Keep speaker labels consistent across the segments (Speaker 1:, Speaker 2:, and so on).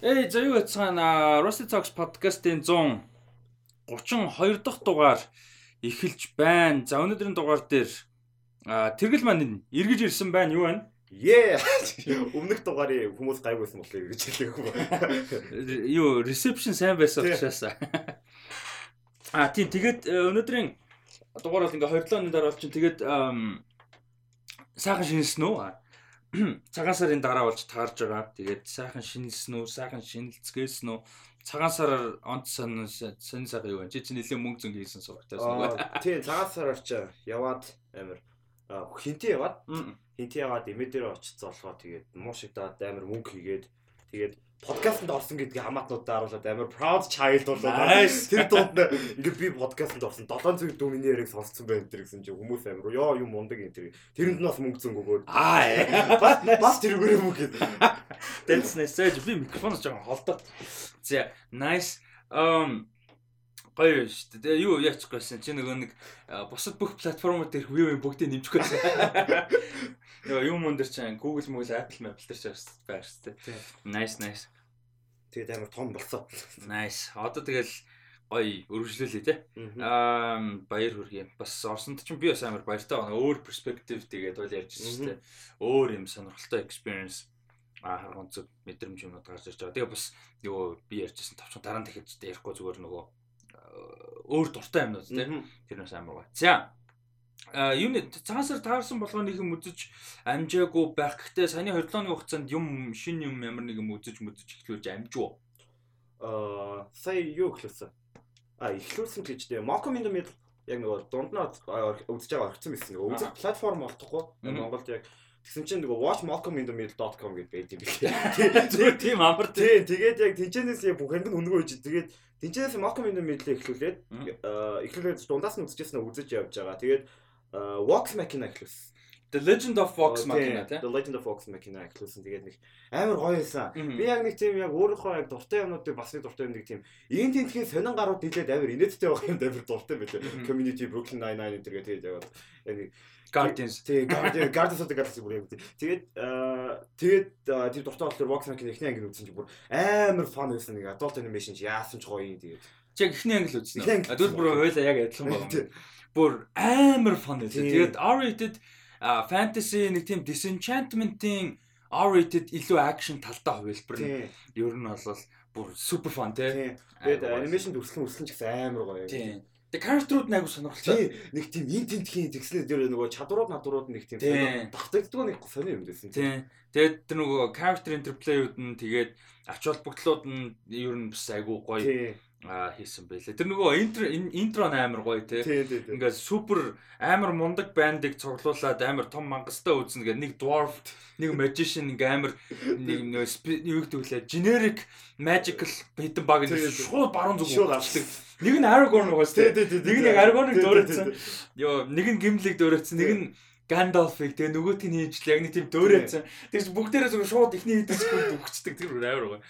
Speaker 1: Эй, за юу яцгаана? Rusty Talks podcast-ийн 132 дахь дугаар эхэлж байна. За өнөөдрийн дугаар дээр тэргэл маань эргэж ирсэн байна. Юу байна?
Speaker 2: Ее. Өмнөх дугаарыг хүмүүс гайгүйсэн болохоор эргэж хөө.
Speaker 1: Юу, reception сайн байсан учраас. А тийм тэгээд э, өнөөдрийн дугаар бол ингээ 2 оны дараа бол чинь тэгээд сайхан шинэлсэн үү? цагаан сарын дараа болж таарж байгаа. Тэгээд сайхан шинэлсэн үү, сайхан шинэлцгээсэн үү? Цагаан сараар онц сан сан сайхан юу вэ? Чи чи нэлээд мөнгө зөнгө хийсэн сурагтаас
Speaker 2: нэг. Тийм, цагаан сараар ч яваад амир хинтээ яваад хинтээ яваад имэ дээр очицсан болохоор тэгээд муу шигдаад амир мөнгө хийгээд тэгээд подкастт орсон гэдгийг хамаатнуудаа харуулад амар proud child болоо. Тэр дунд ингээд би подкастт орсон 700 дүүний яриг сонсцсон байна тэр гэсэн чинь хүмүүс амар ёо юм мундаг энэ тэр. Тэрэнд нь бас мөнгө зөнгө өгөөд. Аа бас бас тэрүүгээр мөнгө гээд.
Speaker 1: Дэнснэ сэж би микрофоноос жоохон холдоо. За nice. Um гоё шүү дээ. Юу яачих гэсэн чи нөгөө нэг бусад бүх платформуд дээр вив бүгдийг нэмчих гэсэн. Яа юм мөн дээр чинь Google, Google, Apple, Apple дээр чинь байна шүү дээ. Nice nice.
Speaker 2: Тэгээд амар том болцоо.
Speaker 1: Nice. Одоо тэгэл гоё өргөжлүүлээ те. Аа баяр хүргэе. Бас орсонд ч би бас амар баяртай байна. Өөр перспектив тэгээд бол ярьж байна шүү дээ. Өөр юм сонирхолтой experience аа харгонцог мэдрэмж юмуд гарч ирж байгаа. Тэгээ бас юу би ярьжсэн тавчхан дараа нь дахиж ярихгүй зүгээр нөгөө өөр дуртай юмнууд тийм тэрнээс амар гоё. За а юуны цаасаар таарсан болгоныг юм үзэж амжаагүй байх гэхдээ саяны 2 7 хугацаанд юм шин юм ямар нэг юм үзэж мүзэж эхлүүлж амжуу.
Speaker 2: Аа сая юу эхлүүлсэн? А эхлүүлсэн гэж in the Middle яг нөгөө дунд нь үзэж байгаа орчихсон байсан. Нөгөө үзэх платформ олдохгүй. Монголд яг Тэгсэн чинь нөгөө watchmalcolminthemiddle.com гэж байд юм билээ.
Speaker 1: Зүгээр тийм амар
Speaker 2: тийм. Тэгээд яг тэнцэнээс яг бүх нь өнгөө үжи. Тэгээд тэнцэнээс Malcolm in the Middle эхлүүлээд эхлүүлээд дундаас нь үзчихсэн үзэж явж байгаа. Тэгээд Vox Machina эхлүүлсэн.
Speaker 1: The Legend of Vox Machina
Speaker 2: тийм. The Legend of Vox Machina эхлүүлсэн. Тэгээд нэг амар гоё байсан. Би яг нэг тийм яг өөрийнхөө яг дуртай юмнуудыг бас нэг дуртай юм нэг тийм ийм тентхийн сонин гарууд хэлээд амар инээдтэй байх юм амар дуртай байлаа. Community Brooklyn Nine-Nine энэ төргээ тэгээд яг нэг
Speaker 1: Guardians.
Speaker 2: Тэгээ Guardians Guardians of the Galaxy бүр яг. Тэгээд тэгээд тэр дуртай болохоор Vox Machina эхний анги үзсэн чи бүр амар фан байсан нэг adult animation яасан ч гоё юм тэгээд.
Speaker 1: Чи эхний анги л үзсэн. Тэгвэл бүр хоёлаа яг адилхан байна. Бүр амар фан байсан. Тэгээд R-rated fantasy нэг тийм disenchantment-ийн R-rated илүү action талдаа хувилбар нь. Ер нь бол бүр супер фан тий.
Speaker 2: Тэгээд animation дүрслэн үслэн ч гэсэн амар гоё.
Speaker 1: Тийм. Тэгээ character-ууд нэг сонирхолтой.
Speaker 2: Нэг тийм ин тентхийн зэгслээ дээр нөгөө чадварууд надварууд нэг тийм давтагддаг нэг сони юм дэсэн.
Speaker 1: Тийм. Тэгээд тэр нөгөө character interplay-ууд нь тэгээд ач холбогдлууд нь ер нь бас айгүй гоё а хийсэн байлээ. Тэр нөгөө интро интро амар гоё те. Ингээд супер амар мундаг бандыг цуглуулад амар том мангастай үзнэ гэх нэг dwarf, нэг magician ингээ амар нэг юу гэдэг вэ? Generic magical hidden bug нэг шууд баруун зүг авчдаг. Нэг нь Aragorn угаас те. Нэг нь Aragorn-ыг дөөрөцсөн. Йоо, нэг нь Gimli-г дөөрөцсөн, нэг нь Гандалфыг тэгээ нөгөөт нь хийж л яг нэг тийм дөөрөөцсөн. Тэгс бүгдээрээ зөвхөн шууд ихний хэдэсгүй өгчдөг тэр амар
Speaker 2: гоё.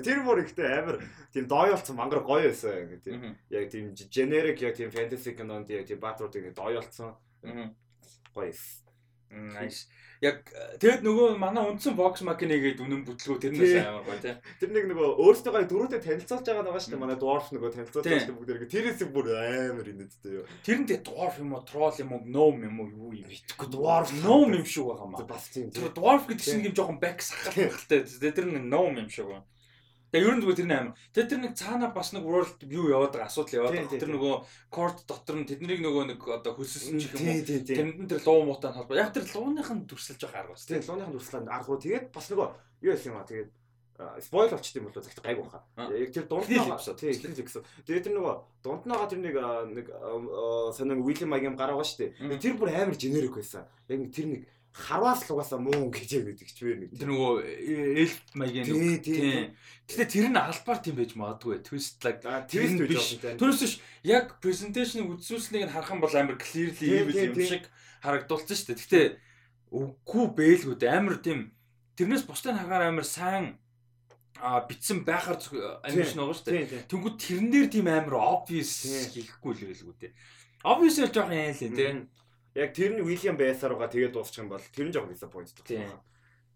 Speaker 2: Тэр бүр ихтэй амар тийм дооёолцсон мангар гоё байсан яг тийм. Яг тийм generic яг тийм fantasy кинонд яг тийм баатрууд ингэ дооёолцсон. Гоё.
Speaker 1: Nice яг тэгэд нөгөө манай үндсэн Vox Machina гээд үнэн бүтлгүү тэрнээс амар гоё тий.
Speaker 2: Тэр нэг нөгөө өөртөө дөрүүтэй танилцуулж байгаа байгаа шүү дээ. Манай dwarf нөгөө танилцуулж байгаа шүү бүгд. Тэрээс бүр амар инээдтэй юу.
Speaker 1: Тэр нь тэгээ dwarf юм уу, troll юм уу, gnome юм уу юу юм итгэхгүй dwarf gnome юм шиг байгаа маа.
Speaker 2: Бас тийм.
Speaker 1: Тэр dwarf гэдэг чинь юм жоохон back сахалтай. Тэр нь gnome юм шиг байна. Тэгээ ерөн зүгээр тэр нэг аим. Тэгээ тэр нэг цаана бас нэг world view яваад байгаа асуудал яваад байгаа. Тэр нөгөө court дотор нь тэднийг нөгөө нэг одоо хөсөлсөн ч юм уу. Тэнд нь тэр луу муутай холбоо. Яг тэр лууных нь дүрсэлж байгаа арга бас.
Speaker 2: Тэгээ лууных нь дүрслэн арга тэгээд бас нөгөө юу яасан юм аа тэгээд спойл болчт юм бол загт гайг баха. Яг тэр дунднаа тий хэлж гэсэн. Тэгээд тэр нөгөө дунднаага тэр нэг нэг сонин Уильям Магийн гараа байгаа шүү дээ. Тэр бүр амар generic байсан. Яг тэр нэг харваас л угаасаа муу гэж яг гэдэг ч вэ нэг.
Speaker 1: Тэр нөгөө элф маягийн
Speaker 2: нэг. Тийм.
Speaker 1: Гэтэ тэр нь албаар тийм байж магадгүй. Twist like
Speaker 2: twist биш.
Speaker 1: Тэрс биш. Яг презентацийг үзүүлснийг нь харах юм бол амар clearly evil юм шиг харагдулсан шүү дээ. Гэтэ үгүй бэлгүүд амар тийм тэрнээс бусдын хагаар амар сайн а битсэн байхаар анимашн байгаа шүү дээ. Тэнгүүд тэрэн дээр тийм амар obvious хийхгүй л байлгүй дээ. Obvious л жоохон яа л дээ
Speaker 2: яг тэр нь Уильям байсаар байгаа тэгээд дуусчих юм бол тэр нь жоохон disappointed
Speaker 1: байна.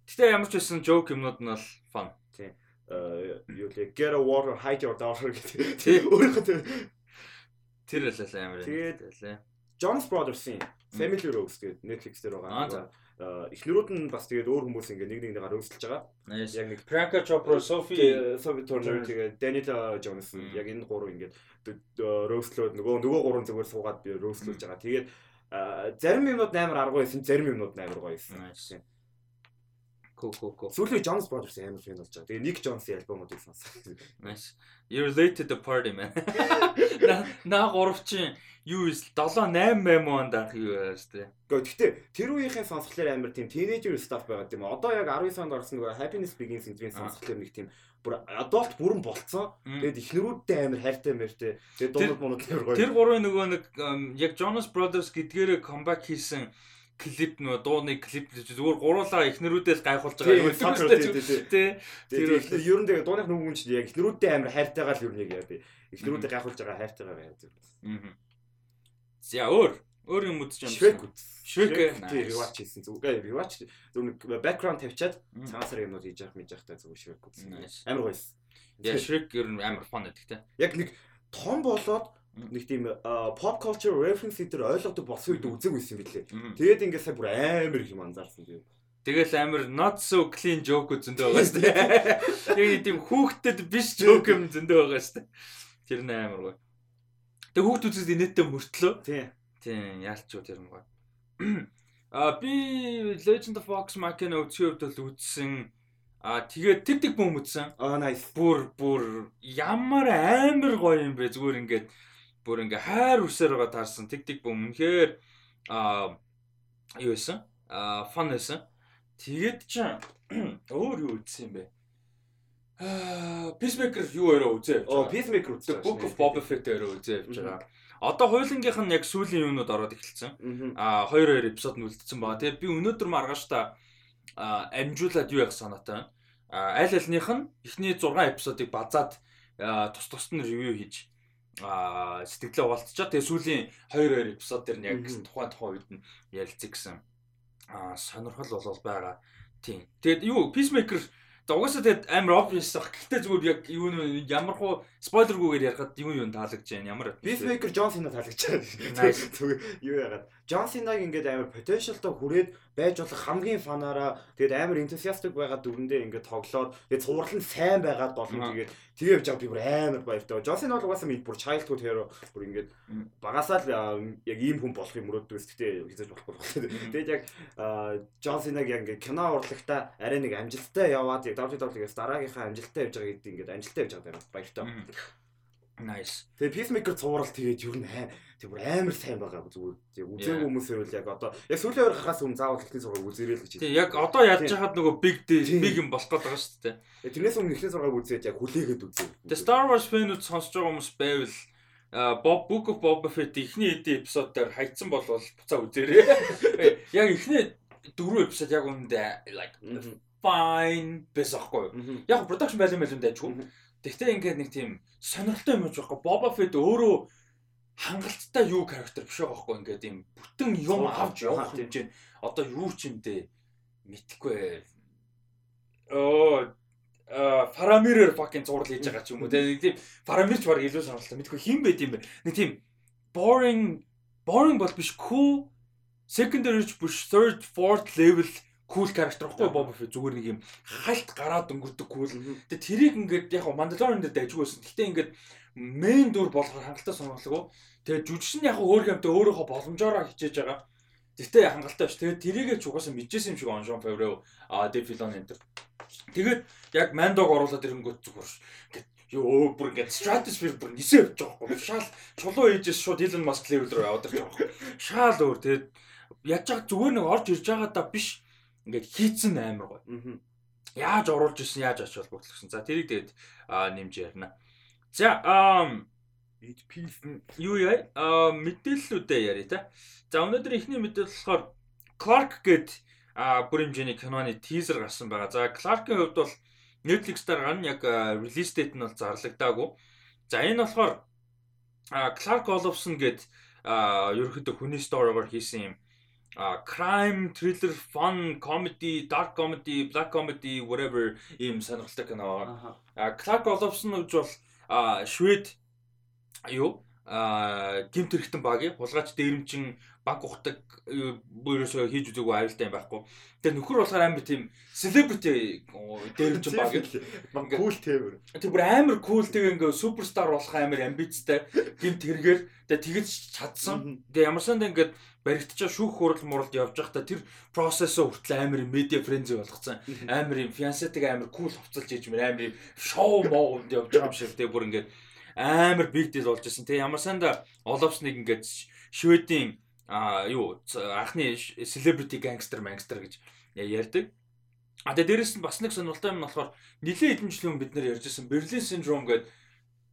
Speaker 1: Гэтэ ямар ч байсан joke юмнууд нь бол fun.
Speaker 2: Тийм. юу лээ get a water hide your daughter гэдэг. Өөрөө
Speaker 1: тэр л амар.
Speaker 2: Тэгээд Jonas Brothers-ийн Family Rose гэдэг Netflix дээр байгаа. Эхнэрүүд нь бас тэгээд өөр хүмүүс ингээ нэг нэг нэгээр өрсөлдөж байгаа.
Speaker 1: Яг нэг Priyanka Chopra, Sophie,
Speaker 2: Sophie Turner тэгээд Daniela Johnson яг энэ гурав ингээ рөөслөөд нөгөө нөгөө гурван зүгээр суугаад би рөөслүүлж байгаа. Тэгээд зарим юмнууд амар арга байсан, зарим юмнууд амар гоё байсан.
Speaker 1: Ко ко ко.
Speaker 2: Сүүлийн Jonas Brothers амар фэн болж байгаа. Тэгээ Nick Jonas-ийн альбомуудыг
Speaker 1: сонссон. Nice. You're late to the party man. На гуравчин юу ис 7 8 8 онд анх юу яа штэ.
Speaker 2: Гэхдээ тэр үеийнхээ сонсхолоор амар тийм teenager stuff байгаад тийм. Одоо яг 19 онд орсон нөгөө Happiness Begins энэ сонсхолоор нэг тийм бүр adult бүрэн болцсон. Тэгээд ихнэрүүдтэй амар хайртай мэртэй. Тэгээд дуунууд мунууд
Speaker 1: амар гоё. Тэр гурвын нөгөө нэг яг Jonas Brothers гэдгээрээ comeback хийсэн клип нөө дууны клип зүгээр гуруулаа эхнэрүүдээс гайхуулж байгаа юм
Speaker 2: шүү дээ. Тэр ер нь тэгээ дууных нүгэн чинь яг эхнэрүүдтэй амар хайртайгаа л ер нь яг яа би. Эхнэрүүдээ гайхуулж байгаа хайртайгаа яа зү. Аа.
Speaker 1: За өөр өөр юм үзэж
Speaker 2: юм. Швек. Швек rewatch хийсэн зүгээр rewatch зөв нэг background тавьчаад цаасаар юмнууд хийж явах мэж явахтай зүгээр швек үз. Амар гоёс.
Speaker 1: Яа швек ер нь амар фон гэдэг те.
Speaker 2: Яг нэг том болоод нэг тийм pop culture reference дээр ойлгодог болсон үед үзег байсан билээ. Тэгээд ингээд сая бүр амар их юм анзаарсан тийм.
Speaker 1: Тэгэл амар not so clean joke зөндөө байгаа шүү дээ. Яг тийм хүүхдэд биш joke юм зөндөө байгаа шүү дээ. Тэр нэ амар гоё. Тэг хүүхд үзэд инээдтэй мөртлөө. Тийм. Тийм, яалчуу тэр юм гоё. А би Legend of Vox Machina үзэх үед бол үзсэн А тэгээд тэг тэг бөм үзсэн.
Speaker 2: Аа nice.
Speaker 1: Бүр бүр ямар амар гоё юм бэ зүгээр ингээд бүр ингээ хайр үсээр байгаа таарсан тэг тэг бөм үнэхээр а юу байсан? А фан байсан. Тэгээд ч өөр юу үзсэн юм бэ? Аа Peacemaker юу өрөө үзээ.
Speaker 2: Оо Peacemaker үзсэн.
Speaker 1: Book of Boba Fett өрөө үзээ явж байгаа. Одоо хойлонгийнх нь яг сүүлийн юмнууд ороод эхэлсэн. Аа хоёр хоёр эпизод нь үлдсэн байгаа. Тэгээд би өнөөдөр маргааш та амжуулаад юу явах санаатай. Аа аль альных нь эхний 6 эпизодыг базаад тус тусд нь ревю хийж а сэтгэлээ хуваалцчаа. Тэгээ сүүлийн 2 2 эпизод дэр нь яг тухайн тухайн үед нь ярилцъя гэсэн а сонирхол болол байгаа. Тийм. Тэгээд юу Peacemaker Угаасаа тэгээд амар obvious баг. Гэхдээ зүгээр яг юу нэ ямар хуу спойлергүйгээр ярихад юу юу таалагдж байна. Ямар
Speaker 2: Peacemaker John Cena таалагдж байна. Зүгээр юу яагаад John Cena-г ингээд амар potentialтай хүрээд байж болох хамгийн фанаараа тэгээд амар enthusiastic байгаа дүрэндээ ингээд тоглоод тэгээд цуврал нь сайн байгаад болно тэгээд тэгээ явж байгаа би бүр амар баяртай. John Cena бол угаасаа бүр childhood hero бүр ингээд багасаа л яг ийм хүн болох юм өрөөдөөс гэхдээ хийж болохгүй. Тэгээд яг John Cena-г яг ингээд кино урлагта арай нэг амжилттай яваад WWE-гээс дараагийнхаа амжилттай явж байгаа гэдэг ингээд амжилттай явж байгаа баяртай.
Speaker 1: Nice.
Speaker 2: Тэгээ Peacemaker цуврал тэгээд юу нэ тэг бүр амар сайн байгаа зүгээр тэг үзээгүй хүмүүсээр үл яг одоо яг сүүлийн хоёр хахаас өмнө заавал ихний зураг үзээрэй л гэж
Speaker 1: хэлсэн. Яг одоо яаж хахад нөгөө big big юм болох гээд байгаа шүү дээ.
Speaker 2: Тэрнээс өмнө ихний зураг үзээд яг хүлээгээд үзээ.
Speaker 1: Тэгээ Star Wars fan-ууд сонсож байгаа хүмүүс байвал Bob Book of Boba Fett ихний эдийн эпизод дээр хайцсан болвол буцаа үзээрэй. Яг ихний дөрөв эпизод яг үүндээ like fine бэсэхгүй. Яг production value мэлүнд ажгүй. Тэгтээ ингээд нэг тийм сонирхолтой юм жоохгүй. Боба Фет өөрөө хангалттай юу характер биш байгаа байхгүй ингээд юм бүтэн юм авч явах хэмжээ. Одоо юу ч юм дээ. Мэдхгүй. Оо фарамирээр fucking зураг хийж байгаа ч юм уу нэг тийм фарамирч баг илүү сонирхолтой. Мэдгүй хин байд юм бэ? Нэг тийм boring boring бол биш. Cool. Secondary биш. Third fourth level cool character байхгүй Boba Fett зүгээр нэг юм хальт гараад өнгөрдөг cool. Тэгээ тэрийг ингээд яг Mandalorian дээр дайжгүй байсан. Гэхдээ ингээд main дүр болохоор хангалттай сонголгоо. Тэгээ жүжигч нь яг өөр юмтай өөрөөхөө боломжоор хичээж байгаа. Гэтэ хангалттай биш. Тэгээ тэрийгээ ч угаасаа мэдчихсэн юм шиг оншон Favreau а Filoni энэ. Тэгээд яг Mando-г оруулаад ирэнгүүт зүгээр ингээд ёо бүр ингээд stratosphere бүр нисээ явж байгаа байхгүй. Шаал чулуу ээжээс шууд Elon Musk level рүү яваад ирж байгаа байхгүй. Шаал өөр тэгээд яаж яг зүгээр нэг орж ирж байгаа да биш ингээд хийцэн амар гоё. Яаж оруулж исэн, яаж ач холбогдлогсон. За тэрийг тэгээд нэмж ярина. За ам юу яа мэдээллүүдээ яриа та. За өнөөдөр ихний мэдээлэл болохоор Clark а бүр хэмжээний киноны тизер гарсан байгаа. За Clark-ийн хувьд бол Netflix дээр ган яг release date нь бол зарлагдаагүй. За энэ болохоор Clark Olofsson гээд ерөөхдөө хүний сториогоор хийсэн юм а crime, thriller, fun, comedy, dark comedy, black comedy, whatever ийм сонирхолтой кино. А Clark Olofsson гэж бол Швед юу гимт хэрэгтэн баг хулгайч дээрэмчин банк ухдаг ерөөсөө хийж үзээгүй аюултай юм байхгүй. Тэр нөхөр болохоор амар тийм celebrity дээрэмчин баг.
Speaker 2: Кул тээвэр.
Speaker 1: Тэр бүр амар кул тэгээ ингээ суперстар болох амар амбицтай гимт хэрэгээр тэгээ тэгэж чадсан. Тэгээ ямарсанд ингээд баригдчаа шүүх хурал муралд явж байхдаа тэр процессо хүртэл амар медиа френзи болгоцсон. Амар юм финансатыг амар кул хувцалж ийж мэр амар шоу моогонд явж байгаа юм шиг тэгээ бүр ингээд амар big deal болж байсан. Тэгээ ямар санда Оловсныг ингээд Шведийн а юу анхны celebrity gangster gangster гэж ярьдаг. А тэгээ дээрэс нь бас нэг сонирхолтой юм нь болохоор нэлээд хэдэн жилийн бид нар ярьж байсан Berlin syndrome гэдэг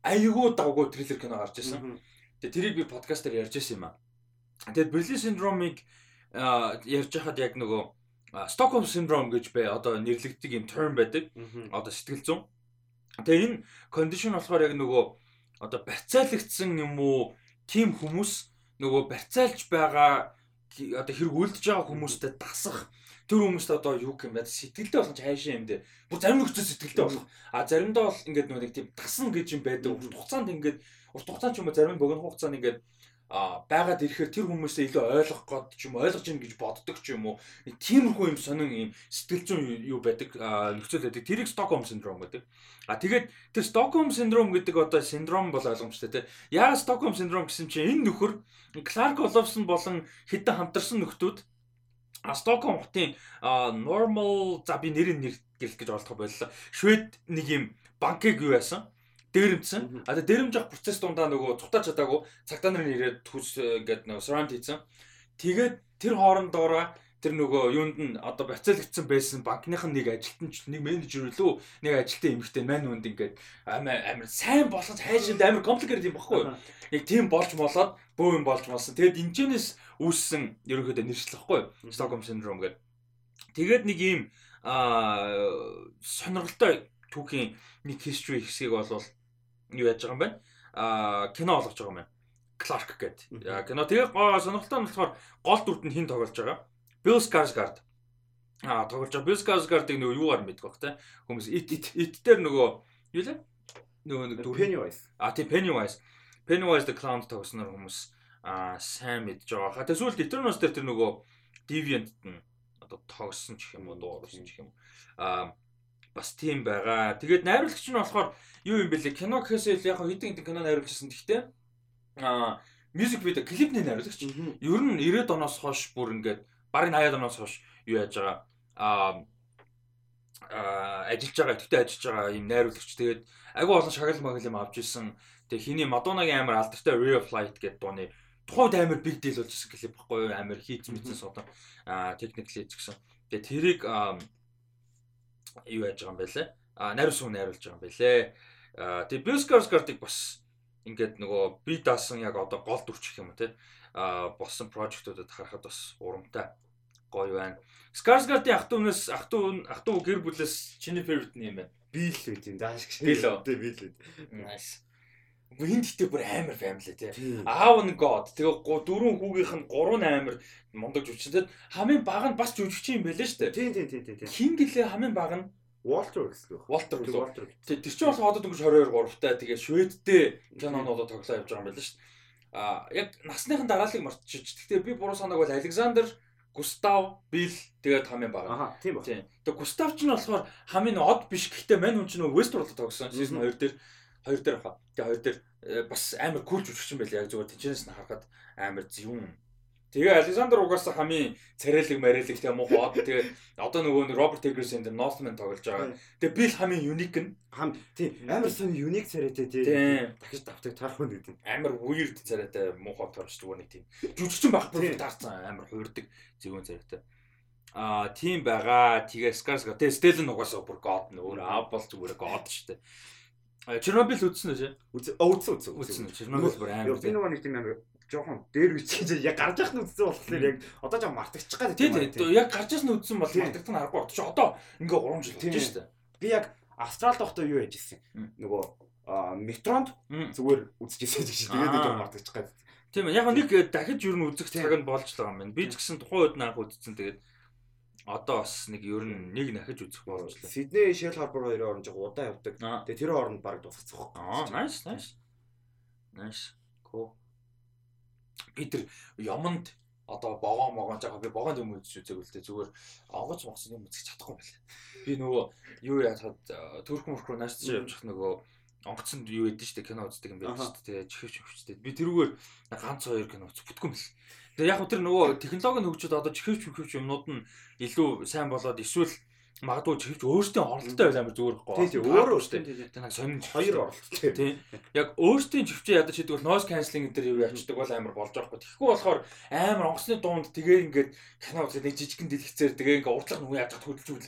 Speaker 1: айгүй давгүй трейлер кино гарч ирсэн. Тэгээ тэрийг би подкастаар ярьж байсан юм аа. Тэгээд Berlin syndrome-ыг ярьж хахад яг нөгөө Stockholm syndrome гэж бай одоо нэрлэгддэг юм term байдаг. Одоо сэтгэл зүйн. Тэгээ энэ condition болохоор яг нөгөө одоо барьцаалагдсан юм уу? Тийм хүмүүс нөгөө барьцаалж байгаа одоо хэрэг үлдэж байгаа хүмүүстэй дасах тэр хүмүүст одоо юу юм бэ? Сэтгэлдээ болох хайшаа юм дээ. Бүр зарим нөхцөл сэтгэлдээ болох а заримдаа бол ингээд нөгөө нэг тийм дасна гэж юм байдаг. Урт хугацаанд ингээд урт хугацаанд ч юм уу зарим богино хугацаанд ингээд а байгаад ирэхээр тэр хүмүүсээ илүү ойлгох гээд ч юм ойлгож гин гэж боддог ч юм уу тиймэрхүү юм сонин юм сэтгэл зүйн юу байдаг? Нөхцөл байдаг. Тэрийг Stockholm syndrome гэдэг а тэгээд тэр Stockholm syndrome гэдэг одоо синдром бол ойлгомжтой те. Яагаад Stockholm syndrome гэсэн чинь энэ нөхөр Clark Olofsson болон хэдэн хамтарсан нөхдүүд а Stockholm хотын normal за би нэрийг нэр гэлэх гэж олдох байлаа Швед нэг юм банкыг юу яасан дээрэмсэн. А дээрэмж авах процесс дундаа нөгөө цутаж чадаагүй цагтаа нарын ирээд төс ингээд нөгөө surround хийсэн. Тэгээд тэр хоорондоороо тэр нөгөө юунд нь одоо бацаалагдсан байсан банкных нь нэг ажилтан ч нэг менежер лөө нэг ажилтан эмэгтэй мань үнд ингээд амар амар сайн болгож хайшид амар компликейт юм баггүй. Яг тийм болж молоод бөө юм болж молсон. Тэгээд энэчнээс үүссэн ерөнхийдөө нэршлэхгүй Stockholm syndrome гэдэг. Тэгээд нэг ийм аа сонирхолтой түүхийн нэг history хэсгийг болвол юу яаж байгаа юм бэ? Аа кино олгож байгаа юм байна. Clark гэдэг. Кино тэгээ сонирхолтой нь болохоор гол дүрд нь хин тоглож байгаа. Bill Skarsgård. Аа тоглож байгаа. Bill Skarsgård-ыг нөгөө юугаар мэдэх бах те. Хүмүүс it it it дээр нөгөө юу лээ? Нөгөө нэг
Speaker 2: дүр. Pennywise.
Speaker 1: Аа тийм Pennywise. Pennywise the Clown тогсноор хүмүүс аа сайн мэдж байгаа. Ха тэгээ сүүлд Eternals дээр тэр нөгөө Deviant нь одоо тогсон ч юм уу дуурсан ч юм. Аа бас тийм байгаа. Тэгээд найруулагч нь болохоор юу юм бэлээ кино гэхээс яг хэдэн хэдэн кино найруулжсэн. Гэхдээ аа мьюзик видео клипний найруулагч. Ер нь 90-ад оноос хойш бүр ингээд барыг 80-ад оноос хойш юу яаж байгаа аа ажиллаж байгаа, тэгтээ ажиллаж байгаа юм найруулагч. Тэгээд агүй олон шагнал магал юм авч ирсэн. Тэгээ хиний Мадонагийн амар алдартай Real Flight гэдэг дууны тухайд амар big deal болж ирсэн клип баггүй? Амар хийц мэдсэн содон аа ч гэсэн. Тэгээ тэрийг юу яаж байгаа юм бэ лээ? А найруулс хүн найруулж байгаа юм байлээ. А тэгээ Бьюскарсгардыг бас ингээд нөгөө би даасан яг одоо гол дүрч гэх юм уу те а болсон прожектуудад харахад бас урамтай гоё байна. Skarsgård-ийн ах トゥ унаас ах トゥ ах トゥ гэр бүлээс чиний favorite нь юм байна.
Speaker 2: Би л үү тийм дааш гэж.
Speaker 1: Би л үү.
Speaker 2: Би л үү.
Speaker 1: Nice. Энд гэхдээ бүр амар family тий. Аав нь god. Тэгээ дөрөв хүүгийнх нь гурван амар мундаг жүжигчин. Хамгийн баг нь бас жүжигчин юм байлээ шүү дээ.
Speaker 2: Тий, тий, тий, тий.
Speaker 1: Хин гэлээ хамгийн баг нь
Speaker 2: Walter гэсэн.
Speaker 1: Walter үлээ. Walter. Тий, тэр чинь бол одоо дөнгөж 22 3-тай. Тэгээ Шведтэй кинонуудад тоглоо явж байгаа юм байлээ шүү дээ. Аа, яг насныхын дараалыг мартчих. Гэхдээ би буруу санааг бол Александр Густав Бил тэгээд хамгийн бага.
Speaker 2: Аха, тийм ба.
Speaker 1: Тэгээд Густав ч нь болохоор хамгийн од биш. Гэхдээ мань хүн чинь Westworld тогсон. Season 2 дээр хоёр дээр хаа. Тэгээ хоёр дээр э, бас амар кул жүжигчин байлаа. Яг зүгээр тэнчнээс нь харахад амар зөвүүн. Тэгээ Александр угаасаа хамгийн царайлаг марайлаг тэгээ муу хоод тэгээ одоо нөгөө Роберт Эггерс энэ Northman тоглож байгаа. Тэгээ би л хамгийн юник нь
Speaker 2: хам тий амар сон юник царайтай тий дахиж давтаг тарах нь гэдэг.
Speaker 1: Амар weird царайтай муу хоод тоглож нэг тийм жүжигчин байх бүр таарсан амар хуурдаг зөвүүн царайтай. Аа тийм байгаа. Тэгээ Skars тэгээ Stellan угаасаа бүр god нөр аа бол зүгээр god шүү дээ. Чернобыль үзсэн үү?
Speaker 2: Үзсэн. Үзсэн үзсэн.
Speaker 1: Үзсэн. Чернобыль бүр амар.
Speaker 2: Би нэг тийм амар жоохон дээр үчиж яг гарч яхад үзсэн болохоор яг одоо жоо мартагчих гад
Speaker 1: тийм тийм яг гарч ясна үзсэн бол мартагдах нь аргагүй болчих. Одоо ингээ 3 жил болж шүү дээ.
Speaker 2: Би яг Австралид байхдаа юу яж ирсэн. Нөгөө метронд зүгээр үзчихсэн гэж тэгээд жоо мартагчих гад.
Speaker 1: Тийм. Яг нэг дахиж юу н үзэх цаг нь болж байгаа юм байна. Би ч гэсэн тухайн үед анх үзсэн. Тэгээд одоо бас нэг ер нь нэг нахиж үзэх
Speaker 2: байна. Сидней Shell Harbour хоёрын оронд жоо удаа явдаг. Тэгээ тэр оронд баг дуусах.
Speaker 1: Аа, nice, nice. Nice. Cool. Би тэр яманд одоо богоо могоо жаа би богоонд юм үзэж үзээг үлдээ зүгээр онгоц монгос юм үзэж чадахгүй байлаа. Би нөгөө юу яахад төрх мөрхрөө нааш чи явж хах нөгөө онгоцонд юу яд нь штэ кино үздэг юм байна штэ тэгээ чихвч өвчтэй. Би тэрүүгээр ганц хоёр кино үз бүтггүй юм л. Тэгээ яг тэр нөгөө технологи нь хөгжөөд одоо чихвч өвчвч юмнууд нь илүү сайн болоод эсвэл магадгүй чихвч өөртөө оролттой байл амар зүгээр
Speaker 2: байхгүй. Тийм өөрөө өөртөө.
Speaker 1: Тэг нэг сонин
Speaker 2: хоёр оролттой.
Speaker 1: Тийм. Яг өөртөө чихвчээ ядаж хийдэг бол noise cancelling төр юу ячдаг бол амар болж байгаа байхгүй. Тэгэхгүй болохоор амар онгоцны дунд тэгээ ингээд кино үзээд нэг жижигхэн дэлгэцээр тэгээ ингээд урдлах нүг яаж хөдөлж үл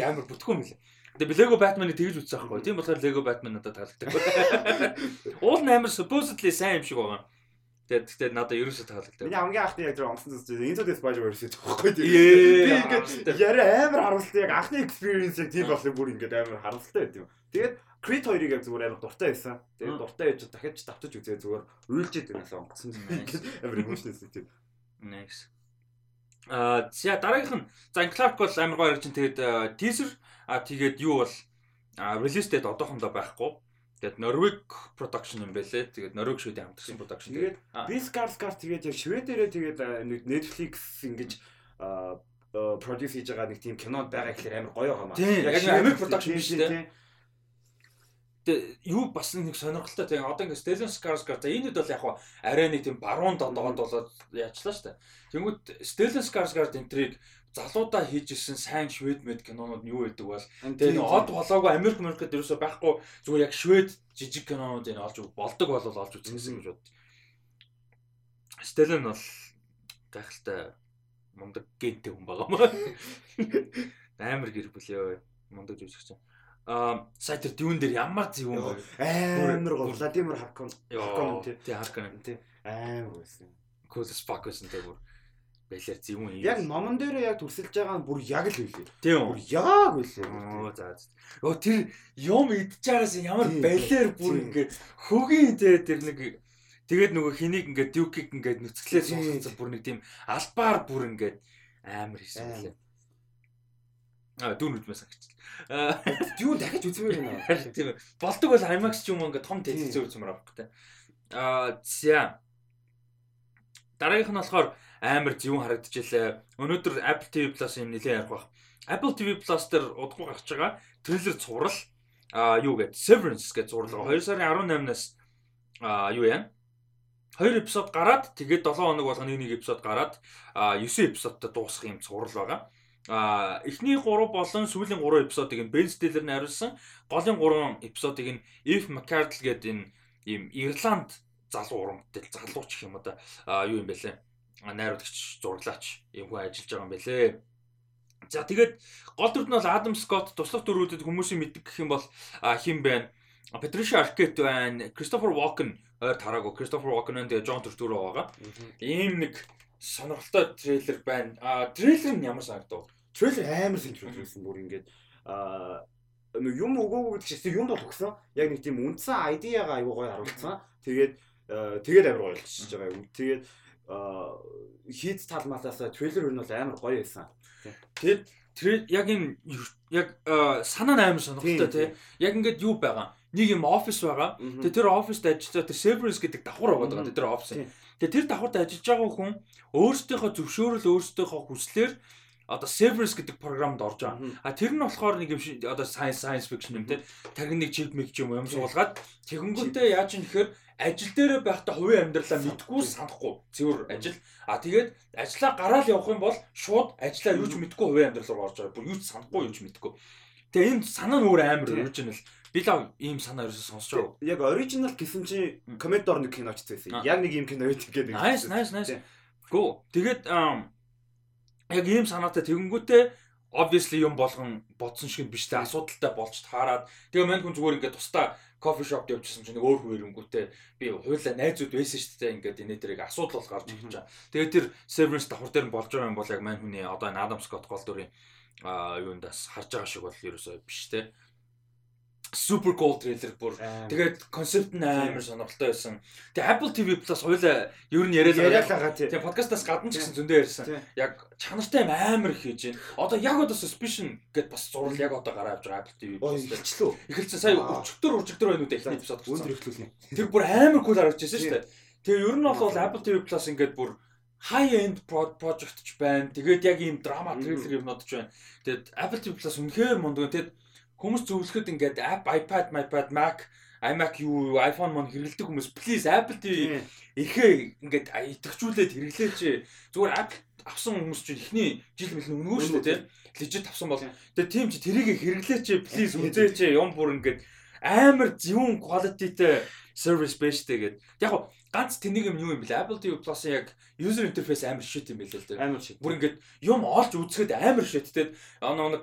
Speaker 1: амар бүтггүй юм лээ. Тэгээ Lego Batman-ыг тэгж үзсэн байхгүй. Тийм болохоор Lego Batman надад таалагддаг. Уул нь амар supposedly сайн юм шиг байгаа. Тэгээд тэгтээ надад ерөөсөө таалагдав.
Speaker 2: Миний хамгийн анхны яг тэр онцсон зүйл Into the Spider-Verse гэдэг байхгүй тийм. Би ингээд яриа амар харамсалтай яг анхны experience яг тийм болох бүр ингээд амар харамсалтай байт юм. Тэгээд Creed 2-ыг яг зүгээр амар дуртай байсан. Тэгээд дуртай байж дахиж давтаж үзээ зүгээр уйлжээд байнасаа онгоцсон. Амар emotional тийм.
Speaker 1: Next. Аа за дараагийнх нь за Clark бол амар гоё ярьж тэгээд teaser а тэгээд юу бол release date одоохондоо байхгүй. Тэгээд Норвег production юм байлээ. Тэгээд Норвег шүдэ хамтарсан production.
Speaker 2: Тэгээд Biscar Scar тэгээд яг Шведэрээ тэгээд Netflix ингэж produce хийж байгаа нэг тийм кинод байгаа гэхээр амар гоё байгаа маа.
Speaker 1: Яг Америк production биш үү? Тэгээ юу бас нэг сонирхолтой тийм одоо ингээд Stellan Skarsgård за энэ хэд бол яг хаа арай нэг тийм баруун дондогонд болоод яачлаа штэ. Тэнгүүд Stellan Skarsgård энтрийг залуудаа хийжсэн сайн швед мэд кинонууд юу байдаг бол нэг од болоогүй Америк Америкт ерөөсөй байхгүй зүгээр яг швед жижиг кинонууд энэ олж болдог бол олж үзсэн гэж бод. Стелен бол гайхалтай мундаг гентэй хүн байгаа маа. Амар гэр бүлээ мундаг жүжигч. Аа сая тэр дүүн дээр ямар зөв юм
Speaker 2: бэ? Амар гоо Владимир Харкон.
Speaker 1: Харкон тий Харкон
Speaker 2: тий амар байсан.
Speaker 1: Кос спак байсан тэр бүр байлаар зөвүүн
Speaker 2: юм. Яг номон дээр яг төрсөлж байгаа нь бүр яг л үлээ.
Speaker 1: Тийм.
Speaker 2: Бүр яг үлээ.
Speaker 1: Оо за. Оо тэр юм идчихараас ямар байлаар бүр ингээд хөгийн тэ тэр нэг тэгээд нөгөө хэнийг ингээд дюкийг ингээд нүцгэлээ суулгацсан бүр нэг тийм албаар бүр ингээд амар хийсэн лээ. Аа дүүн үзмээс
Speaker 2: агч. Дүүн дахиж үзмээр байна.
Speaker 1: Тийм. Болдог бол IMAX ч юм уу ингээд том телевизээр үзмээр авах гэдэг. Аа за. Дараагийнх нь болохоор амар зөвүүн харагдчихлаа. Өнөөдөр Apple TV Plus юм нэлээд ярих бах. Apple TV Plus дээр удахгүй гарч байгаа трейлер цуврал а юу гэдэг Severance гэж зурлага 2 сарын 18-наас а юу яа 2 эпизод гараад тэгээд 7 хоног болгоно нэг эпизод гараад 9 эпизодтай дуусах юм цуврал байгаа. А эхний 3 болон сүүлийн 3 эпизодыг нь Ben Stiller найруулсан. Голын 3 эпизодыг нь Eve McCardle гэдэг энэ ийм Ирланд залуу урамтай залууч гэх юм одоо юу юм бэ лээ найруулагч зураглаач юм хүн ажиллаж байгаа юм байлээ. За тэгээд гол дүрд нь бол Адам Скотт туслах дүрүүдэд хүмүүсийн мэддэг гэх юм бол хин байна. Patricia Arquette байна, Christopher Walken ойр тараагүй Christopher Walken байна тэгээ John Turturro байгаа. Ийм нэг сонирхолтой трейлер байна. А трейлер нь ямар санагдав?
Speaker 2: Трейлер амар сонирхолтой бүр ингээд а юм өгөөгүй гэдэг чинь юмд бол өгсөн. Яг нэг тийм үндсэн ID-яга аюу гоё харуулсан. Тэгээд тэгээд амар болчихж байгаа юм. Тэгээд хийц тал малаас трейлер нь бол амар гоё байсан.
Speaker 1: Тэгээд тэр яг энэ яг санаа нь амар сонирхолтой тий. Яг ингээд юу байгаа. Нэг юм офис байгаа. Тэгээд тэр оффист ажиллаж тэр Severance гэдэг давхар байгаа тэр офис. Тэгээд тэр давхарт ажиллаж байгаа хүн өөрсдийнхөө зөвшөөрөл өөрсдийнхөө хүслээр одоо Severance гэдэг програмд орж байгаа. А тэр нь болохоор нэг юм одоо science science fiction юм те. Тархиныг чип мэг юм юм суулгаад тэгэнгүүтээ яаж юм гэхээр ажил дээр байхдаа хувийн амьдралаа мэдгүй санахгүй цэвэр ажил. А тэгээд ажлаа гараал явах юм бол шууд ажлаа юу ч мэдгүй хувийн амьдрал руу орж байгаа. Бүр юу ч санахгүй юу ч мэдгүй. Тэгээ энэ санаа нь өөр амар оригинал. Би л ийм санаа ерөөсөө сонсож байгаа.
Speaker 2: Яг оригинал гэсэн чинь комедор нэг киноч байсан. Яг нэг ийм кино байдаг гэдэг.
Speaker 1: Nice nice nice. Гүү. Тэгээд яг ийм санаатай. Тэгэнгүүтээ obviously юм болгон бодсон шиг биш те. Асуудалтай болж таарад. Тэгээ мань хүн зүгээр ингээд тусдаа кофе шопд явчихсан чинь өөр хөвөрөнгөтэй би хуйлаа найзууд байсан шүү дээ. Ингээд энэ дэрийг асуудал бол гарч ирж байгаа. Тэгээд тэр Severance давхар дээр нь болж байгаа юм бол яг мань хүний одоо Adam Scott гол дүрийн а юундаас харж байгаа шиг бол ерөөсөө биш те. Супер гол трейлер бүр тэгээд концепт нь амар сонирхолтой байсан. Тэгээ Apple TV Plus хоёлаа ер нь яриад
Speaker 2: байгаа
Speaker 1: тийм. Тэгээ подкастаас гадна ч гэсэн зөндөө ярьсан. Яг чанартай амар их хийж байна. Одоо яг одоо suspicion гэд бас зурвал яг одоо гараа авч байгаа Apple TV
Speaker 2: Plus эхэлчлөө.
Speaker 1: Эхэлсэн сая өчтөр өчтөр байна уу
Speaker 2: эхний эпизод. Өндөр эхлүүлнэ.
Speaker 1: Тэр бүр амар кул харагдаж байсан шүү дээ. Тэгээ ер нь бол Apple TV Plus ингээд бүр high end project ч байна. Тэгээд яг ийм драма трейлер юмнууд ч байна. Тэгээд Apple TV Plus үнэхээр мундаг. Тэгээд хүмүүс зөвлөхөд ингээд app iPad, iPad, Mac, iMac юу, iPhone мөн хэрэгэлдэг хүмүүс please Apple TV ихээ ингээд итгэжүүлээд хэрэглээч. Зүгээр Apple авсан хүмүүс чинь эхний жил мэл өнгөө шүү дээ. Legit авсан бол тэгээд тийм чи тэрийг хэрэглээч please үзээч юм бүр ингээд амар зөвүүн quality-тэй service based гэдэг. Яг ганц тэнийг юм юу юм бэл Apple TV Plus-ын яг user interface амар shit юм байл л дээ. Бүр ингээд юм олж үзэхэд амар shit тэгээд нэг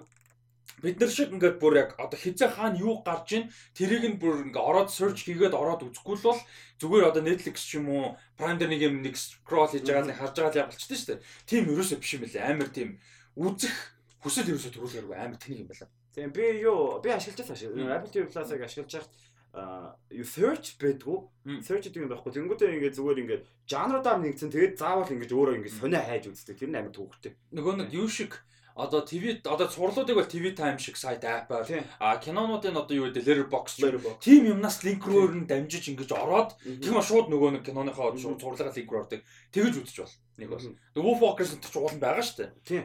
Speaker 1: бид нар шиг ингээд бүр яг одоо хизээ хаана юу гарч ийн тэрийг нь бүр ингээд ороод search хийгээд ороод үзэхгүй л бол зүгээр одоо Netflix ч юм уу Prime дээр нэг юм нэг scroll хийж байгаа л харж байгаа л явуулчихсан шүү дээ. Тийм ерөөсөө биш юм билээ. Амар тийм үзэх хүсэл ерөөсөө төрүүлээргүй амар тэнийг юм байна.
Speaker 2: Тийм би юу би ашиглаж байгаа. Apple TV Plus-ыг ашиглаж байхад юу search байдгүй. Search гэдэг юм байхгүй. Тэнгүүтээ ингээд зүгээр ингээд жанруудаар нэгдсэн. Тэгээд заавал ингээд өөрөө ингээд сонио хайж үздэг. Тэр нь амар түүхтэй.
Speaker 1: Нөгөө нэг юу шиг одоо ТV одоо сурлуудыг бол TV Time шиг сайт апаар а кинонуудын одоо юу гэдэг Letterboxd тийм юмнаас линк рүү нь дамжиж ингэж ороод тийм шууд нөгөө нэг киноныхоо шууд сурлагаа линк рүү ордог. Тэгэж үзэж бол нэг бол Wolf Walkers ч уул нь байгаа шүү дээ. Тийм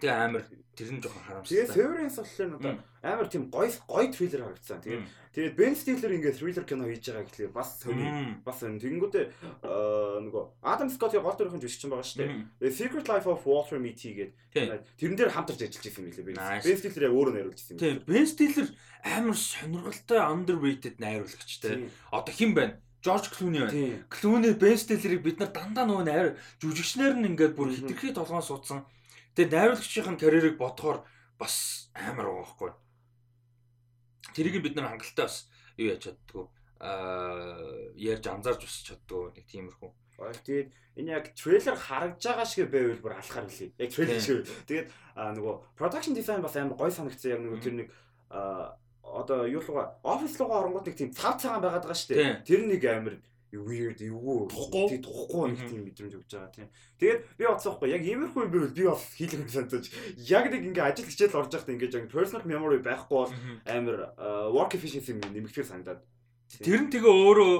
Speaker 1: тэгээ амар тэр нь жоохон харамсалтай
Speaker 2: тэгээ Severance болохоор одоо амар тийм гоё гоё трейлер харагдсан тэгээ Тэгээд Бен Стиллер ингээд thriller кино хийж байгаа гэхлээр бас сони бас тэгэнгүүтээ нөгөө Адам Скоттын гол дүрийн жүжигчин байгаа шүү дээ. Тэгээд Secret Life of Walter Mitty гэдэг тэрэн дээр хамтарч ажиллаж байсан юм лээ. Бен Стиллер яг өөрөө найруулж байсан юм.
Speaker 1: Тийм Бен Стиллер амар сонирхолтой underrated найруулагчтай. Одоо хэн байна? Жорж Клүни байна. Клүни Бен Стиллерийг бид нар дандаа нөгөө найр жүжигчнэр нь ингээд бүр хитрхи толгоон суудсан. Тэгээд найруулагчийн карьерийг бодохоор бас амар байгаа байхгүй. Тэрийг бид нар хангалттай бас юу яаж чаддгүй аа ярьж анзаарч бас чаддгүй нэг тиймэрхүү.
Speaker 2: Тэгээд энэ яг трейлер харагдж байгаа шиг байвал бүр алхаар хэлье. Яг трейлер шиг. Тэгээд нөгөө production design бас амар гой санагдсан яг нөгөө тэр нэг одоо юу луга офис луга оронгууд нэг тийм цав цагаан байгаад байгаа шүү дээ. Тэр нэг амар weird эвгүй тухгүй? тухгүй нэг тийм мэдрэмж өгч байгаа тийм. Тэгээд би бодсоохгүй яг иймэрхүү юм байвал би бас хийлгэн санагдаж яг нэг ингээ ажил хичээл орж байхдаа ингээ яг personal memory байхгүй бол амар work efficiency нэмэгдэхэр санагдаад.
Speaker 1: Тэр нь тэгээ өөрөө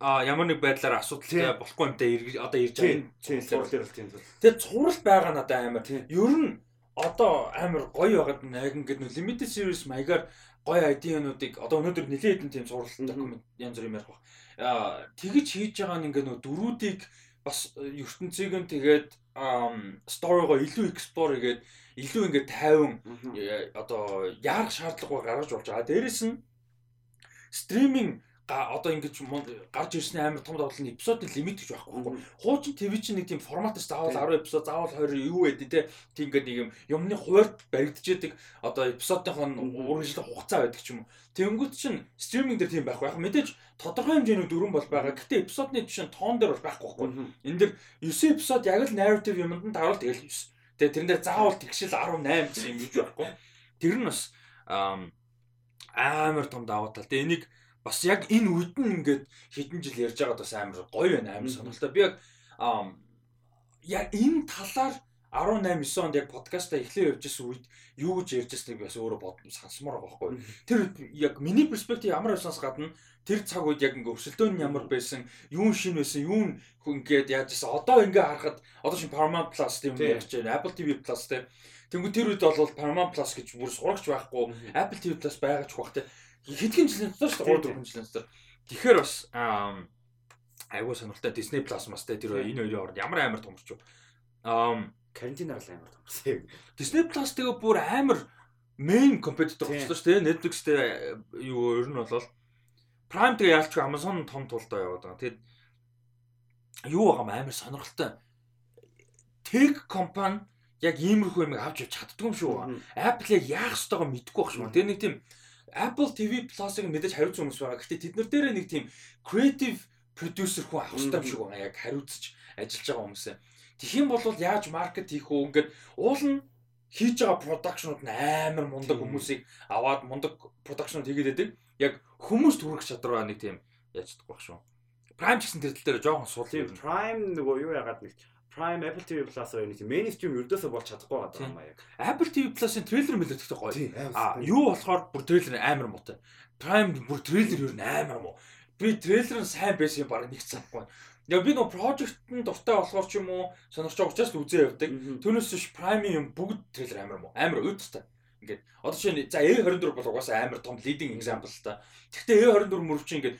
Speaker 1: а ямар нэг байдлаар асуудалтай болохгүй юмтай одоо ирж байгаа
Speaker 2: цурал дээр л тийм.
Speaker 1: Тэгээ цурал байгаа надад амар. Ер нь одоо амар гоё байгаад яг ингээд нөө limited series маягаар гоё ID-нуудыг одоо өнөөдөр нэлээд хэдэн тийм документ янз бүр юм ярих баг тэгж хийж байгаа нь ингээ нөө дөрүүдийг бас э, ертөнцийг нь тэгээд сторигоо илүү explore хийгээд илүү ингээ тайван э, одоо яарах шаардлагагүй гаргаж болж байгаа. Дээрэс нь стриминг одоо ингэж гарч ирсэн амар том давтал нь эпизодын лимит гэж байхгүй байхгүй. Хуучин ТV чинь нэг тийм форматаас заавал 10 эпизод, заавал 20 юу байдیں۔ Тэ тийм ингээд нэг юм юмны хуваард баригдчихэдэг одоо эпизодын үргэлжлэх хугацаа байдаг ч юм уу. Тэнгүүт чинь стриминг дээр тийм байхгүй. Яг мэдээж тодорхой хэмжээний дөрвөн бол байгаа. Гэхдээ эпизодны жишээ тоон дээр бол байхгүй байхгүй. Энд дэр 9 эпизод яг л narrative юмд нь таруул тэгэл 9. Тэгээ тэрэн дээр заавал тэгшил 18 гэсэн юм гэж байхгүй. Тэр нь бас амар том даваа тал. Тэгээ энийг бас яг энэ үед нь ингээд хэдэн жил ярьж байгаад бас амар гоё байна амар сонирхолтой. Би яг яг энэ талаар 18 9 онд яг подкаста эхлээ явж байсан үед юу гэж ярьж байсныг бас өөрөө бодсон сонсомоор байгаа байхгүй. Тэр яг миний перспектив ямар байснаас гадна тэр цаг үед яг ингээ өрсөлдөөн нь ямар байсан, юу шин байсан, юу ингээд яаж байсан. Одоо ингээ харахад одоо шин Paramount Plus тийм ярьж байна. Apple TV Plus тийм. Тэнгүү тэр үед бол Paramount Plus гэж бүр сурагч байхгүй. Apple TV Plus байгаач байх тийм хэдхэн жилийн дотор шүү дээ 3 4 жилийн дотор. Тэгэхээр бас айгуу сонирхолтой Disney Plus мас те тэр энэ хоёрын хооронд ямар амар томорч юу. Аа
Speaker 2: карантинаар л амар томорсон.
Speaker 1: Disney Plus тэгээ бүр амар main competitor болчихлоо шүү дээ. Netflix-тэй юу ер нь болол Prime тэгээ яалч Amazon том тулдаа яваад байгаа. Тэгэд юу байгаа амар сонирхолтой. Tech компани яг иймэрхүү юм авч явж чаддгүй юм шүү. Apple яг яах ёстойгоо мэдэхгүй шүү. Тэгээ нэг тийм Apple TV Plus-ыг мэдээж хариуцсан хүмүүс байгаа. Гэхдээ тэд нар дээр нэг тийм creative producer хүн авах хэрэгтэй юм шиг байна. Яг хариуцж ажиллаж байгаа хүмүүс. Юм бол яаж маркет хийх үү? Ингээд уул нь хийж байгаа продакшнууд нь амар мундаг хүмүүсийг аваад мундаг продакшнууд хийгээд байдаг. Яг хүмүүст хүрэх чадвар нэг тийм яаж чадахгүй шүү. Prime гэсэн тэр тал дээр жоохон сул.
Speaker 2: Prime нөгөө юу яагаад нэг Prime Apple TV Plus-аар нэг mainstream ердөөсөө болж чадахгүй байгаа юм аа яг.
Speaker 1: Apple TV Plus-ын трейлер мэлэрдэгтэй гоё. Аа юу болохоор бүр трейлер амар муутай. Prime бүр трейлер юу амар муу. Би трейлер нь сайн байсан юм баг нэг цаггүй. Яг би нөө project-ын дуртай болохоор ч юм уу сонирч байгаа учраас үзээ явдаг. Түүнээс биш Prime-ийн юм бүгд трейлер амар муу. Амар өдөртэй. Ингээд одоо чинь за A24 бол угаасаа амар том leading example та. Гэхдээ A24 мөрөвч ингээд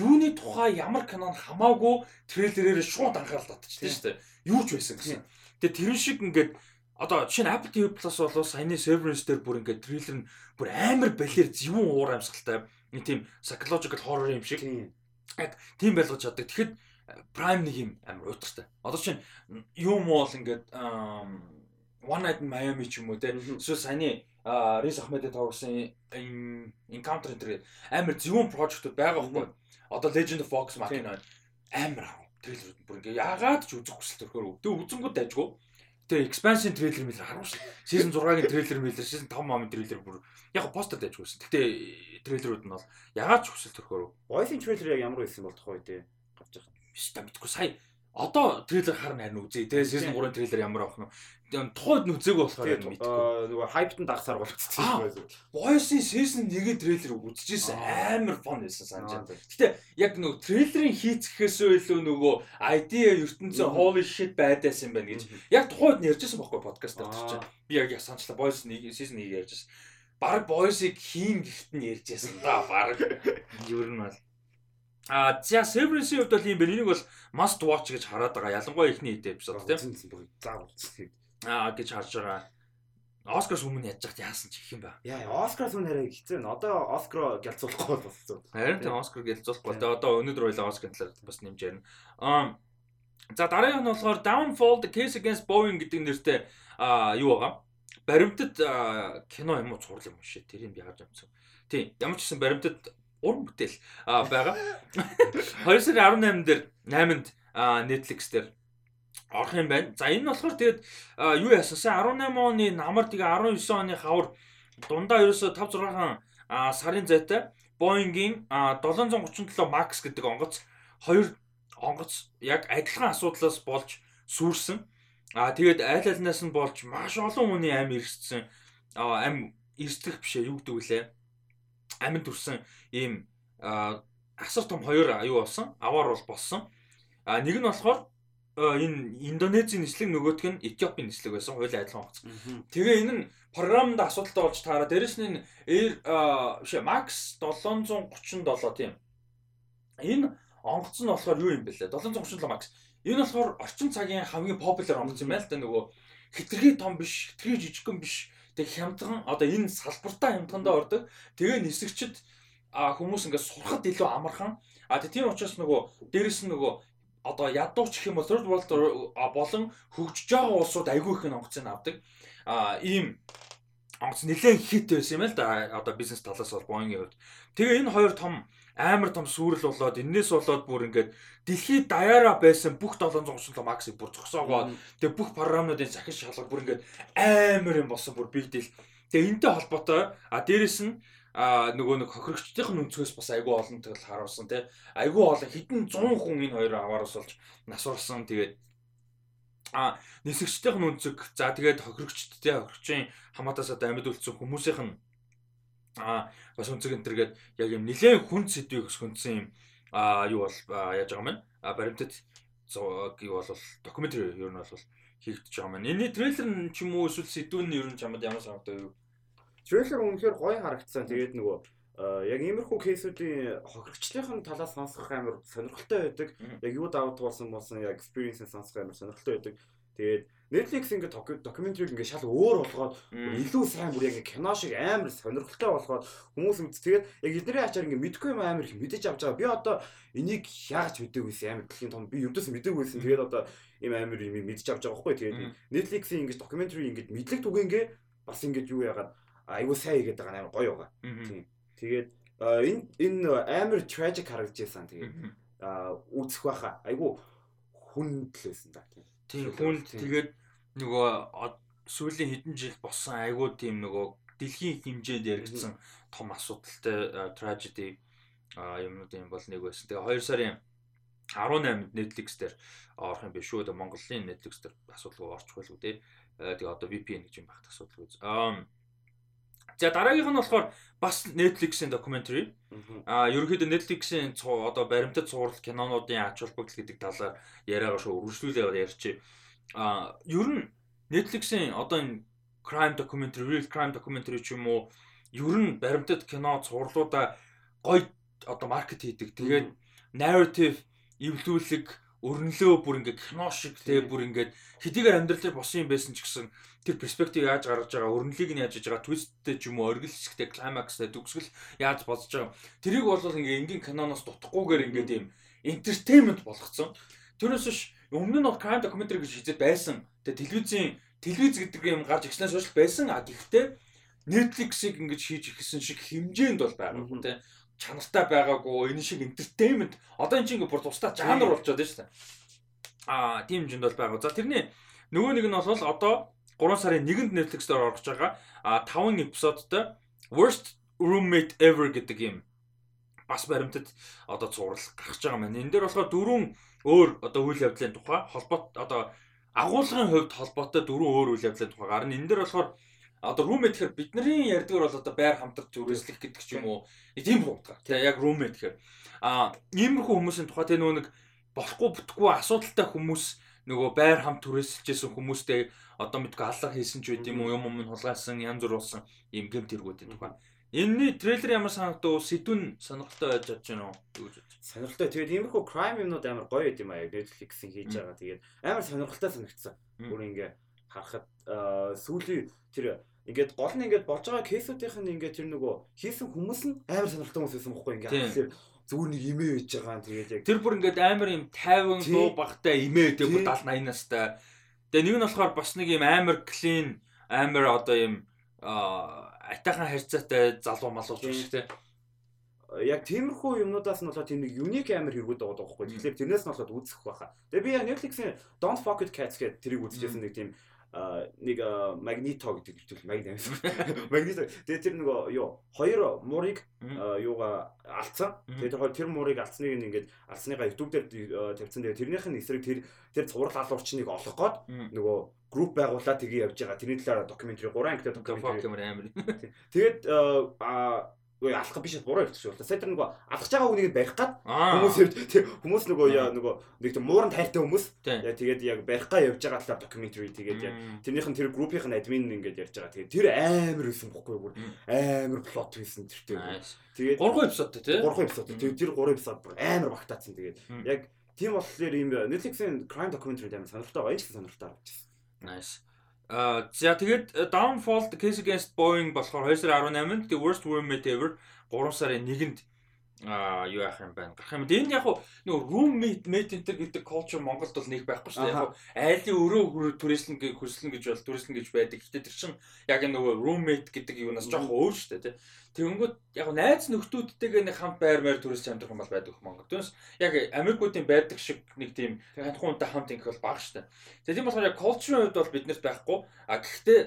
Speaker 1: юуны тухай ямар кинон хамаагүй трейлерээр шууд анхаарал татчихсан шүү дээ юу ч байсан гэсэн. Тэгээ тэрэн шиг ингээд одоо жишээ нь Apple TV Plus болоо саяны Severance дээр бүр ингээд трейлер нь бүр амар балер зөвүүн уур амьсгалтай нэг тийм psychological horror юм шиг. Яг тийм байлгаж чаддаг. Тэгэхэд Prime нэг юм амар уйтгартай. Одоо чинь юм уу бол ингээд One Night in Miami ч юм уу те. Эсвэл саяны Riz Ahmed тоглосон Encounter энэ амар зөвүүн прожектууд байгаа байхгүй. Одоо Legend of Vox Machina амар трейлерүүд бүр ингээ яагаад ч үзэх хүсэл төрхөөр. Тэгээ үзэнгүүд дайжгүй. Тэгээ expansion трейлер мэлэр харуулж шээ. Season 6-гийн трейлер мэлэр, season 5 мамын трейлер бүр яг постэр дайжгүйсэн. Гэтэ трейлерүүд нь бол яагаад ч хүсэл төрхөөр.
Speaker 2: Voice-ийн трейлер яг ямар байсан бол тухай тий гарч байгаа.
Speaker 1: Биш та мэдгүй сая одоо трейлер харна харин үзье. Те season 3 трейлер ямар авах нь? Тухайд нүцээг болохоор
Speaker 2: мэдгүй нөгөө хайптан дагсаар болчихсон
Speaker 1: voice-ийн season 1-ийн трейлер үзчихсэн. Амар фон байсан санаж байна. Гэтэ яг нөгөө трейлерын хийцгэхээс илүү нөгөө idea ертөнцийн holy shit байдаас юм байна гэж. Яг тухайд нь ярьжсэн байхгүй подкаст дээр чинь би яг voice 1 season 1 ярьжсэн. Бараг voice-ыг хийн гэхт нь ярьжсэн да бараг. Ер нь бол А за Severance-ийн хувьд бол юм байна. Энийг бол must watch гэж хараад байгаа. Ялангуяа ихний эпизод тийм.
Speaker 2: За үзсэн.
Speaker 1: Аа гэж харж байгаа. Оскарс өмнө яаж яхад яасан ч их юм ба.
Speaker 2: Яа, Оскараас өмнө хараа хэцүү нэ. Одоо Оскар гялцуулахгүй болсон.
Speaker 1: Харин тийм Оскар гялцуулахгүй. Тэгээ одоо өнөөдөр хоёлаа Оскар талаар бас нэмж ярина. Аа За дараагийн нь болохоор Downfall the Case Against Boeing гэдэг нэртэй аа юу байгаа. Баримтат кино юм уу цуврал юм шээ. Тэрийг би харж амжсан. Тийм. Ямар ч гэсэн баримтат уран бүтээл байгаа. 2 сарын 18 дээр 8-нд Netflix дээр орох юм байна. За энэ болохоор тэгээд юу яасан? 18 оны намар тэгээ 19 оны хавар дундаа ерөөсө 5 6 сарын зайтай Boeing-ийн 737 Max гэдэг онгоц хоёр онгоц яг адилхан асуудлаас болж сүрсэн. Аа тэгээд айл альнаас нь болж маш олон хүний амь ирссэн. Аа амь эрсдэх бишээ юу гэдэг вүлээ амин төрсэн ийм асар том хоёр аюу болсон. Аваар бол болсон. А нэг нь болохоор энэ Индонезийн нислэг нөгөөх нь Этиопийн нислэг байсан. Хоёулаа адилхан онгоц. Тэгээ энэ нь програмд асуудалтай болж таараа дээрэс нь Air биш Max 737 тийм. Энэ онгоц нь болохоор юу юм бэ лээ? 737 Max. Энэ болохоор орчин цагийн хамгийн популяр онгоц юм байна л да нөгөө хитрхи том биш, хитрхи жижигхэн биш Тэг хямдхан одоо энэ салбартаа хямдхандаа ордог. Тэгээ нисгчд хүмүүс ингээд сурахад илүү амархан. А тийм учраас нөгөө дээрэс нь нөгөө одоо ядууч гэх юм бол third world болон хөгжиж байгаа улсууд айгүй их онгоцыг авдаг. А ийм онгоц нэлээд хит байсан юм л да. Одоо бизнес талаас бол Boeing-ийн хувьд. Тэгээ энэ хоёр том амар том сүрэл болоод энээс болоод бүр ингээд дэлхийд даяараа байсан бүх 730 максыг бүр зогсоогоод тэгээ бүх програмнуудын захин шалгал бүр ингээд амар юм болсон бүр deal. Тэгээ энтэй холбоотой а дээрэс нь а нөгөө нэг хохирогчдын өнцгөөс бас айгүй олон тэгэл харуулсан тий айгүй олон хэдэн 100 хүн энэ хоёр аваараас болж насварсан тэгээд а нисгчдийн өнцөг за тэгээд хохирогчд тий хохирогчийн хамаатаас одоо амьд үлдсэн хүмүүсийнх нь а бас өнцөг энэ төргээд яг юм нэлээд хүн сэдвийг хөсгөнсөн юм а юу бол яаж байгаа юм? А баримтат юу бол докюментари ер нь бол хийгдэж байгаа юм. Энийний трейлер нь ч юм уу эсвэл сэдвүүн нь ер нь чамд ямар санагдав юу?
Speaker 2: Трейлер үнэхээр гоё харагдсан. Тэгээд нөгөө яг иймэрхүү кейсүүдийн хохирогчлын талаас сонсох амар сонирхолтой байдаг. Яг юу даваад болсон болсон яг experience-ийг сонсох амар сонирхолтой байдаг. Тэгээд Netflix ингээд докюментариг ингээд шал өөр болгоод илүү сайн бүр яг кино шиг амар сонирхолтой болгоод хүмүүс үз. Тэгээд яг эднэрийн ачаар ингээд мэдгүй юм амар их мэдэж авч байгаа. Би одоо энийг яагаад мэдээгүй амар дэлхийн том би юудаас мэдээгүй байсан. Тэгээд одоо ийм амар юм мэдэж авч байгаа байхгүй. Тэгээд Netflix-ийн ингээд докюментари ингээд мэдлэг түгээнгээ бас ингээд юу яагаад айгуу сайн хийгээд байгаа амар гоё байгаа. Тийм. Тэгээд энэ энэ амар tragic харагдаж байсан. Тэгээд үзэх байхаа айгуу хүндлээсэн да. Тийм
Speaker 1: Тийм хүн тэгээд нөгөө сүүлийн хэдэн жил болсон айгуу тийм нөгөө дэлхийн хэмжээнд яригдсан том асуудалтай tragedy юмнууд юм бол нэг байсан. Тэгээ 2 сарын 18-нд Netflix дээр орох юм биш. Тэгээ Монголын Netflix дээр асуудалгүй орчих байлгүй тий. Тэгээ одоо VPN гэж юм багт асуудалгүй. Аа За дараагийнх нь болохоор бас Netflix-ийн documentary. Аа ерөнхийдөө Netflix-ийн одоо баримтат цуврал кинонуудын ач холбогдол гэдэг талаар яриагаа шүү үргэлжлүүлээ ярьчих. Аа ер нь Netflix-ийн одоо энэ crime documentary, real crime documentary ч юм уу ер нь баримтат кино цувралуудаа гоё одоо маркет хийдэг. Тэгээд narrative эвлүүлэг өрнөлөө бүр ингээ кино шиг те бүр ингээ хэдийгээр амьдралаар босон юм байсан ч гэсэн тэр перспектив яаж гаргаж байгаа өрнөлийг нь яаж хийж байгаа твисттэй ч юм уу оргил хэсэгтэй клаймакстай төгсгөл яаж бодож байгаа тэрийг бол ингээ энгийн киноноос дутахгүйгээр ингээ тийм entertainment болгоцсон. Тэрнээс биш өмнө нь бол crime documentary гэж хизээд байсан тэгээ телевизийн телевиз гэдэг юм гарч ирснээр шүүл байсан. А гэхдээ Netflix-ийг ингэж хийж ирсэн шиг хэмжээнд бол байгаагүй те чанартай байгаагүй энэ шиг entertainment одоо энэ чинь бүр тусдаа жанр болчиход байна шүү дээ. Аа тийм хэмжээнд бол байгаа. За тэрний нөгөө нэг нь бол одоо 3 сарын 1-нд Netflix дээр орж байгаа а 5 эпизодтой Worst Roommate Ever гэдэг юм бас баримтад одоо цуврал гарч байгаа маань. Энэ дээр болохоор дөрвөн өөр одоо үйл явдлын тухай холбоот одоо агуулгын хувьд холбоотой дөрвөн өөр үйл явдлын тухай гарна. Энэ дээр болохоор одоо roommate гэхээр бидний ярьдгаар бол одоо байр хамтрах зүрээслэх гэдэг ч юм уу тийм утгаар. Тэгээ яг roommate гэхээр а иймэрхүү хүмүүсийн тухай тэ нөгөө нэг болохгүй бүтггүй асуудалтай хүмүүс нөгөө байр хамт түрээсэлжсэн хүмүүстэй одоо мэдгүй алга хийсэн ч байд юм уу юм юм хулгайсан янз бүр болсон юм гэм тэргүүдийн тухай. Энийний трейлер ямар санагдав? Сэдвэн сонирхолтой байж чадж байна уу?
Speaker 2: Сонирхолтой. Тэгээд иймэрхүү crime юмнууд амар гоё юм аа. Netflix-ийн хийж байгаа. Тэгээд амар сонирхолтой санагдсан. Бүр ингээ харахад сүүлийн тэр ингээд гол нь ингээд болж байгаа кейсүүдийнх нь ингээд тэр нөгөө хийсэн хүмүүс нь амар сонирхолтой хүмүүс байсан бохгүй ингээд тэгэхээр зүгээр нэг имээ хийж байгаа. Тэгээд яг
Speaker 1: тэр бүр ингээд амар юм 50 дуу багтай имээ гэдэг бүр 70 80 настай. Тэгээ нэг нь болохоор бас нэг юм амар клин амар одоо юм атайхан харьцаатай залуу малууч биш тий
Speaker 2: яг тиймэрхүү юмнуудаас нь болоод тийм нэг юник амир хэрэгүүд байгаа байхгүй. Тэгэхээр тэрнээс нь болоод үзэх байхаа. Тэгээ би яг Netflix-ийн Don't Fuck With Cats гэдэг тэрийг үзчихсэн нэг тийм нэг магнито гэдэг хэлбэл магнит. Магнито. Тэгээ тэр нөгөө юу хоёр муурыг юугаа алдсан. Тэгээ тэр тэр муурыг алдсныг ингээд алдсныгаа YouTube дээр тавьсан. Тэгээ тэрнийх нь эсрэг тэр тэр цуврал алуурчныг олох гээд нөгөө групп байгуулаад тгий явж байгаа. Тэрний талаар докюментари 3 ангитай
Speaker 1: докюментари амар.
Speaker 2: Тэгээд Үгүй алах биш буруу хэлчих шүү. Сая тэр нөгөө алхаж байгаа хүнийг барих гад хүмүүс тэр хүмүүс нөгөө яа нөгөө нэг тийм мууран тайртай хүмүүс яа тэгээд яг барих га явж байгаа талаар докюментари тэгээд яг тэрнийх нь тэр группийн админ ингээд ярьж байгаа. Тэгээд тэр амар байсан бохгүй бүр амар плот хийсэн тэртэй.
Speaker 1: Тэгээд 3 эпизодтой тий
Speaker 2: 3 эпизод. Тэгээд тэр 3 эпизод амар багтаацсан. Тэгээд яг тийм болохоор ийм Netflix-ийн crime documentary амар сонирхолтой байгаа. Энэ ч сонирхолтой
Speaker 1: байна. Nice. Аа за тэгээд э, Downfall Case Against Boeing болохоор 2 сарын 18-нд The Worst Roommate Ever 3 сарын 1-нд аа юу яах юм байна. Гарах юм. Энд яг нөгөө roommate mate enter гэдэг culture Монголд бол нэг байхгүй шүү дээ. Яг айлын өрөө түрээслэн гэж хүслэн гэж бол түрээслэн гэж байдаг. Гэтэ тэр чин яг нөгөө roommate гэдэг юунаас жоох өөр шүү дээ. Тэгэнгүүт яг найз нөхдүүдтэйгээ нэг хамт байр маяр түрээсч амьдрах юм бол байдаг Монгол. Түүнээс яг Америкуудын байдаг шиг нэг тийм ханхуунтай хамт ингэх бол бага шүү дээ. Тэгээ тийм болохоор яг culture-ийн хувьд бол биднэрт байхгүй. А гэхдээ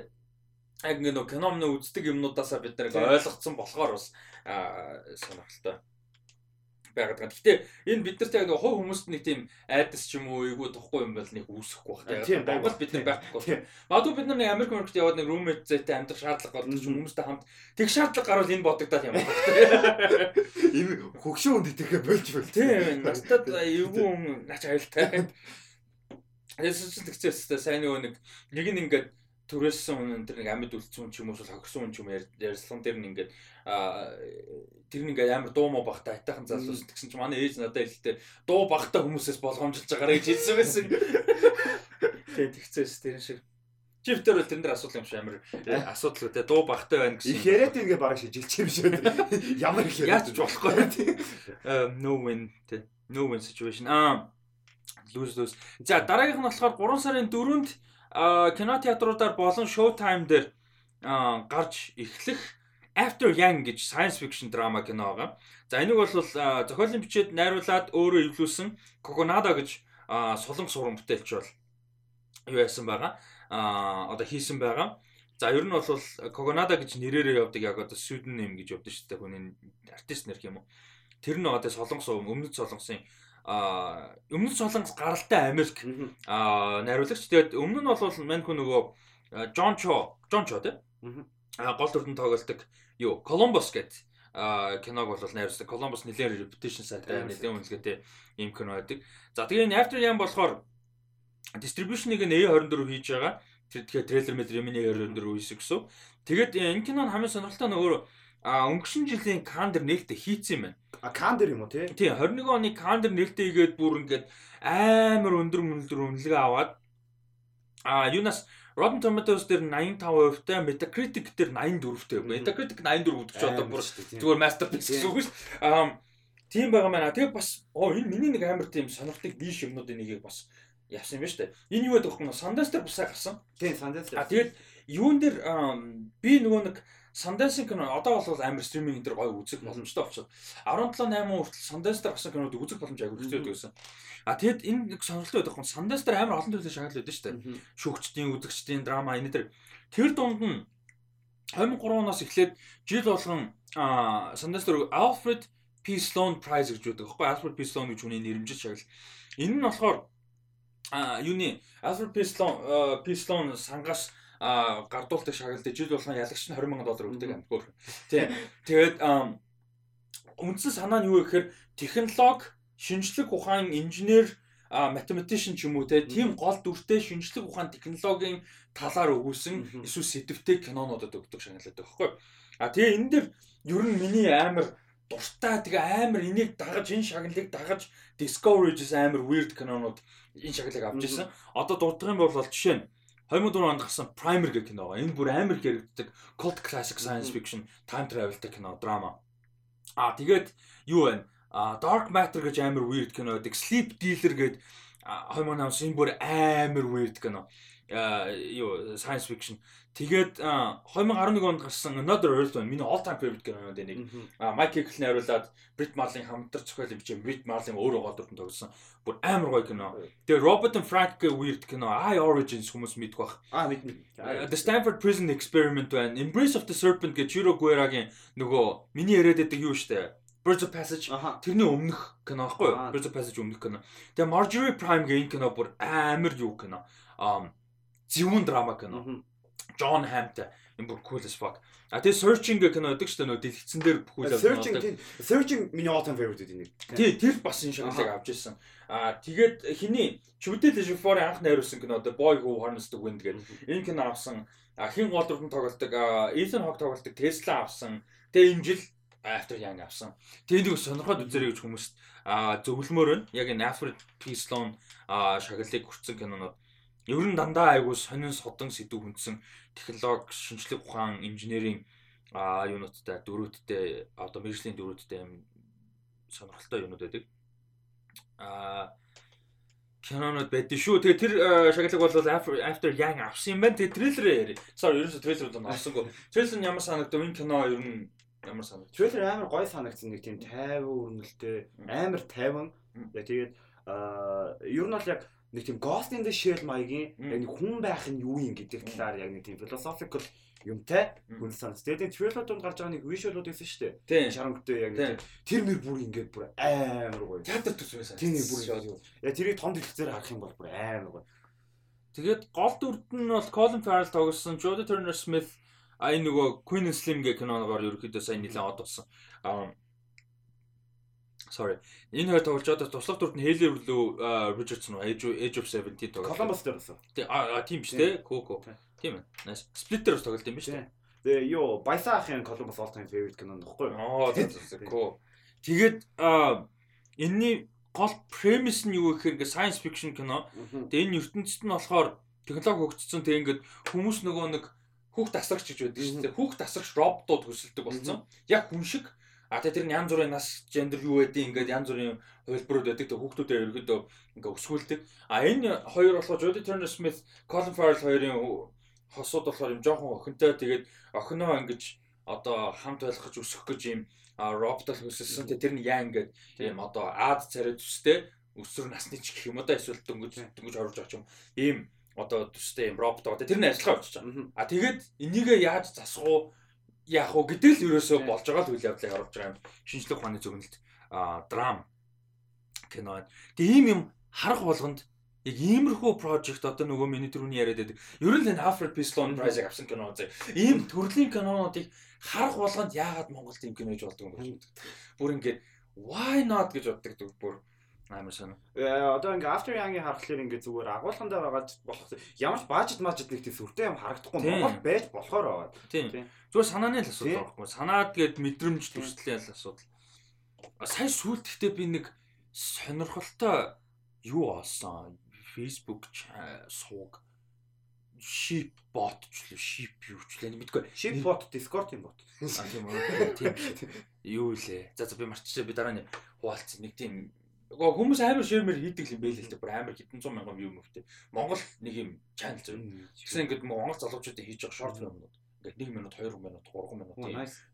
Speaker 1: яг ингэ нөгөө кино мөн үздэг юмнуудаасаа бид нэг ойлгоцсон болохоор бас сонирхолтой байгаад байгаа. Гэхдээ энэ бид нарт яг нэг хувь хүмүүст нэг тийм айдас ч юм уу эйгүү тохгүй юм бол нэг үүсэхгүй байна. Тийм Монгол бид нар байхгүй. Магадгүй бид нар нэг Америк Америкт яваад нэг roommate зайтай амьдрах шаардлага болдог ч хүмүүстэй хамт тэг шаардлага гарвал энэ бодогдаад юм байна.
Speaker 2: Ийм хөгшин хүнд итгэхэ болж байна.
Speaker 1: Тийм настад эйгүү хүн наач аюултай. Ясч тэгчээс сайн нөгөө нэг нэг нь ингээд төрөөссөн хүн энэ нэг амьд үлдсэн ч юм уу хогсон ч юм ярьслан дээр нь ингээд тэр нэг амар дуу муу багтаа хайтайхан залуус тэгсэн чинь манай ээж надад хэлдэг дуу багтаа хүмүүсээс болгоомжилж байгаарэ гэж хэлсэн байсан. Тэгээ тэгцээс тэр шиг Чифтер бол тэрнэр асуудал юм шиг амар асуудал үү те дуу багтай байна
Speaker 2: гэсэн. Их яриад ингээ бараг шижилч юм шүү. Ямар их
Speaker 1: яаж ч болохгүй тийм. No win те. No win situation. Аа lose lose. За дараагийнх нь болохоор 3 сарын 4-нд кино театруудаар болон Showtime дээр гарч эхлэх After Young гэж science fiction драма кино байгаа. За энийг бол зохиолын бичээд найруулад өөрөө эвлүүлсэн Coconado гэж суланг суран бүтээлч бол юу яасан байгаа. а одоо хийсэн байгаа. За ер нь бол Cogonada гэж нэрээрээ явдаг яг одоо name гэж явдаг шүү дээ. Хүний артист нэр юм уу. Тэр нь одоо Солонгос өмнөд Солонгосын а өмнөд Солонгос гаралтай Америк а найруулагч. Тэгээд өмнө нь бол мань хүн нөгөө Джон Чо, Джон Чо тий. А гол дүрдэн тоглолдог юу Columbus гэдэг киног бол найруулсан. Columbus нэлээд reputation сайтай нэлээд үнэлгээтэй ийм кино байдаг. За тэгээ энэ After Yang болохоор distribution-ыг нь A24 хийж байгаа. Тэр тэгэхээр трейлер мэл Remini A24 хийсэн гэсэн. Тэгээд э, энэ кино нь хамгийн сонирхолтой нөгөө а өнгөрсөн жилийн Кандер нээлттэй хийцэн байна.
Speaker 2: А Кандер юм уу тий?
Speaker 1: Тий 21 оны Кандер нээлттэй игээд бүр ингээд амар өндөр мөндөр үнэлгээ аваад а юунаас Rotten Tomatoes дээр 85% та Metacritic дээр 84-тэй. Metacritic 84 гэдэг чинь одоо бүр зүгээр masterpiece гэсэн үг шүү. Аа тийм байгаа маа. Тэгээ бас оо энэ миний нэг амар тийм сонирхдаг биш юмнуудын нэгийг бас явсан юм байна шүү дээ. Энэ юу гэдэг вэ? Sundance дээр бусаа гарсан.
Speaker 2: Тийм Sundance дээр.
Speaker 1: А тэгээд юун дээр би нөгөө нэг Sundance кино одоо бол амар стриминг энэ төр гоё үзэх боломжтой болчиход 17 8 хүртэл Sundance дээр гарсан кинод үзэх боломж аягүй хэрэгтэй байсан. А тэгэд энэ нэг сонирхолтой байдаг юм. Sundance дээр амар олон төрлийн шагнал байдаг шүү дээ. Шүүгчдийн, үзэгчдийн, драма энэ төр. Тэр дунд нь 2003 оноос эхлээд жил болгон Sundance дээр Alfred P Sloan Prize гэж байдаг. Тэгэхгүй Alfred P Sloan гэж хүний нэрмжил шагнал. Энэ нь болохоор а юуны Alfred P Sloan P Sloan сангаас а гардуулдаг шагналтай жил болгон ялагч нь 20 сая доллар өгдөг амтгүй. Тий. Тэгээд үндсэн санаа нь юу гэхээр технологи шинжлэх ухаан инженер математишн ч юм уу тийм гол дүртэй шинжлэх ухаан технологийн талаар өгүүлсэн эсвэл сэдвтэй кинонуудад өгдөг шагналаад байгаа байхгүй. А тэгээ энэ дэр ер нь миний амар дуртай тэгээ амар энийг дагаж энэ шагналыг дагаж Discovery-с амар weird кинонууд энэ шагналыг авч ирсэн. Одоо дурдах юм бол жишээ нь 2004 онд гарсан Primer гэх кино байгаа. Энэ бүр амар хэрэгддэг cult classic science fiction time travel-тэй кино драма. А тэгээд юу вэ? А Dark Matter гэж амар weird кино байдаг. Sleep Dealer гэдэг 2008 энэ бүр амар weird кино. А юу science fiction. Тэгээд 2011 онд гарсан Another Earth байна. Миний all time favorite кино нэг. Mike Eagle найруулад Brit Marlin хамтар зохиол бичээ Brit Marlin өөрөө гол дүртэн тогсон. Бүр амар гоё кино. Тэгээд Robert and Frank weird кино. I Origins хүмүүс мэдэх бах.
Speaker 2: А мэднэ.
Speaker 1: The Stanford Prison Experiment байна. Embrace of the Serpent гэж Chiro Guerra-гийн нөгөө миний яриад байдаг юу штэ Birds of Passage тэрний өмнөх кино аахгүй юу? Birds of Passage өмнөх кино. Тэгээ Marjorie Prime гэх энэ кино бүр амар юу кино. Um зөвүүн драма кино. John Hamm-тай энэ бүр cool as fuck. А тэгээ Searching гэх кино гэдэг чинь нөө дэлгэцэн дээр
Speaker 2: бүхүүл Searching Searching миний all time favorite гэдэг нэг.
Speaker 1: Тий, тэр бас энэ шагналыг авч ирсэн. А тэгээд хиний Чүдэл Жифори анх найруулсан кино The Boy Who Harnessed the Wind гэдэг энэ кино авсан. А хин гол дүрдэн тоглолдог Ethan Hawke тоглолдог Tesla авсан. Тэгээ энэ жил After Young авсан. Тэгээ нэг сонирхоод үзэрэй гэж хүмүүст зөвлөмөр байна. Яг энэ Alfred P. Sloan шагналыг хүртсэн кинонууд ер нь дандаа айгуу сонин содон сэдв хүндсэн технологи, шинжлэх ухаан, инженерийн юунуудтай дөрүүдтэй одоо мэржлийн дөрүүдтэй юм сонирхолтой юмнууд байдаг. Аа кинонод байдсан шүү. Тэгээ тэр шагналыг бол After Young авсан юм байна. Тэгээ трейлерээ яри. Sorry, ерөөсө трейлер бол орсонгүй. Трейлер нь ямар санагдав? Энэ кино ер нь Ямар санагд?
Speaker 2: Трейлер амар гоё санагдсан нэг тийм 50 өрнөлттэй амар 50. Тэгээд аа ер нь бол яг нэг тийм Ghost in the Shell маягийн яг нэг хүн байх нь юу юм гэдэг талаар яг нэг тийм philosophical юмтай хүн санагд. Тэгээд трейлер донд гарч байгаа нэг visual-ууд байсан шүү дээ. Шарангтай яг нэг тэр нэр бүр ингээд бүр амар гоё.
Speaker 1: Театр төс байсан.
Speaker 2: Тийм бүр яг тэрийг том дэлгэцээр харах юм бол бүр амар гоё.
Speaker 1: Тэгээд гол дүрд нь бол Colin Farrell тоглосон Jodie Turner Smith А энэ нөгөө Queen Slim гэх киноноор ерөөхдөө сайн нэлээд од болсон. Аа Sorry. Энэ хоёр тоглож одоо туслах дүрд нь Haley лөө Richardson уу Age of 17 тоглож.
Speaker 2: Columbus дээр болсон.
Speaker 1: Тий а тийм биш те. Coco. Тийм ээ. Nice. Split дээр тоглолт юм биш үү?
Speaker 2: Тэгээ юу Баясаа ахын Columbus all time favorite кино нөхгүй юу?
Speaker 1: Аа cool. Тэгээд а энэний гол premise нь юу гэхээр ингээ science fiction кино. Тэгээ энэ ертөнцид нь болохоор технологи хөгжсөн. Тэгээ ингээд хүмүүс нөгөө нэг хүүхд тасрагч гэж байдаг шүү дээ. Хүүхд тасрагч роботууд хөсөлдөг болсон. Яг хүн шиг А тэр нь янз бүрийн нас гендер юу байдیں۔ ингээд янз бүрийн хувилбарууд байдаг. Тэгээ хүүхдүүдээ ерөөдөө ингээд өсгүүлдэг. А энэ хоёр болохоор Jodie Turner Smith, Colin Farrell хоёрын хосууд болохоор юм жоохон охинтой. Тэгээд охиноо ингэж одоо хамт байх гэж өсгөх гэж юм роботол хөсөлсөн. Тэр нь яа ингээд тийм одоо аад царай төстэй өсвөр насны ч гэх юм одоо эсвэл дөнгөж дөнгөж орж байгаа юм. Ийм одоо төстэй юм робот байгаа. Тэр нь ажиллагаа болчихж байгаа. А тэгээд энийгээ яаж засах яах вэ гэдэг л ерөөсөө болж байгаа л үйл явдлыг харуулж байгаа юм. Шинжлэх ухааны зөвнөлт а драм кино. Тэгээ ийм юм харах болгонд яг иймэрхүү project одоо нөгөө миний түрүүний яриад байдаг. Ер нь энэ Alfred P. Sloan Prize авсан кино зэ. Ийм төрлийн кинонуудыг харах болгонд яагаад Монголд ийм кино хийж болдог юм бэ? Бүр ингээд why not гэж боддог бүр амар сонио.
Speaker 2: Э одоо ингээ After Young-ийн харахаар ингээ зүгээр агуулгандаа байгаа болох ямар ч бажет мажет нэг тийм сүртэй юм харагдахгүй Монгол байж болохоор байгаа.
Speaker 1: Тийм. Зүгээр санааны л асуудал байхгүй. Санаад гээд мэдрэмж төрслийн л асуудал. Сайн сүлд гэхдээ би нэг сонирхолтой юу олсон? Facebook сууг. Ship bot ч лээ. Ship юу ч лээ. Мэдгүй.
Speaker 2: Ship bot discord юм бот
Speaker 1: а тийм үү. Тийм. Юу лээ? За за би марччихсан би дараа нь хуваалцсан нэг тийм Гоо хүмүүс амар ширмэр хийдэг юм байл л дээ. Бүр амар хэдэн зуун мянган view мөвтэй. Монгол нэг юм channel зөв. Гэсэн ингээд Монгол залуучуудыг хийж байгаа short юмнууд. Ингээд 1 минут, 2 минут, 3 минут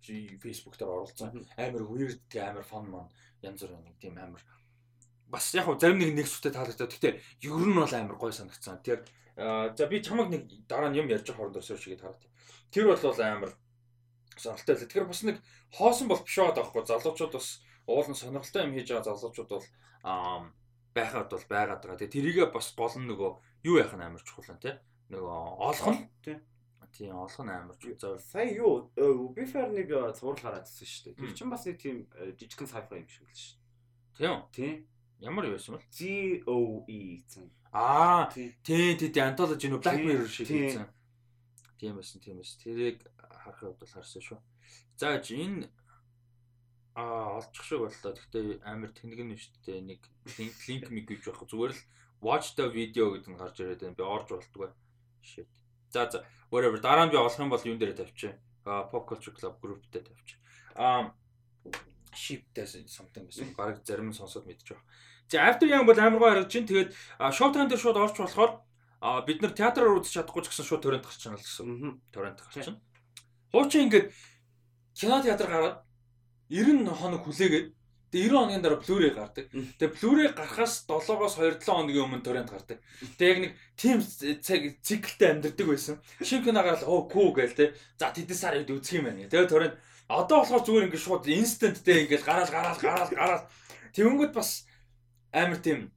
Speaker 1: тийм Facebook дээр оруулсан. Амар weird, амар fun маань янз бүр нэг тийм амар бас яг хөө зарим нэг нэг сүтэ таалагдаад гэхдээ ер нь бол амар гой санагцсан. Тэгэхээр за би чамаг нэг дараа нь юм ярьж хооронд өсөж шигээд хараад. Тэр бол амар сонирхолтой л. Тэгэхээр бас нэг хоосон бол биш байгаа даахгүй. Залуучууд бас уулын сонирхолтой юм хийж байгаа залуучууд бол байхад бол байгаад байгаа. Тэгээ тэрийгээ бас гол нь нөгөө юу яах нь амар чухал нь тий. Нөгөө олох нь тий. Тийм олох нь амар
Speaker 2: чухал. Сая юу Ubifar нэг зураг хараадсэн шүү дээ. Тэр чинь бас нэг тийм жижигхэн sci-fi юм шиг л шүү.
Speaker 1: Тийм.
Speaker 2: Тийм.
Speaker 1: Ямар юу байсан бэ?
Speaker 2: Z O E гэсэн.
Speaker 1: Аа тий тий антологи нөө Black Mirror шиг гэсэн. Тийм байсан тийм байсан. Тэрийг харахын хувьд бол харсан шүү. За энэ аа олчих шиг боллоо. Гэхдээ амар тэнэг нь шүү дээ. Нэг линк миг гэж байх. Зүгээр л watch the video гэдэг нь гарч ирээд байна. Би орж болтгоо. Shit. За за whatever дараа нь би олох юм бол юун дээр тавьчих. Аа Pop Culture Club group дээр тавьчих. Аа shipтэй something гэсэн. Бараг зарим нь сонсоод мэдчих واخ. За After Young бол амар гоо харагдаж чинь тэгээд Showtime дээр шууд орч болохоор бид нар театраар үзэж чадахгүй ч гэсэн шууд торрент гарч чана л гэсэн. Торрент гарч чана. Хуучин ингээд кино театр гараад 90 хоног хүлээгээд Тэгээ 90 хоногийн дараа Blu-ray гардаг. Тэгээ Blu-ray гарахаас 7-оос 2-7 хоногийн өмнө торрент гардаг. Тэгээ яг нэг team цаг циклтэй амьдэрдэг байсан. Шинэ кино гараад оо күү гээл те. За тэдэн сар үед үзэх юм байна. Тэгээ торрент одоо болохоор зүгээр ингээд шууд instant те ингээд гараал гараал гараал гараал. Тэвнгүүд бас амар тийм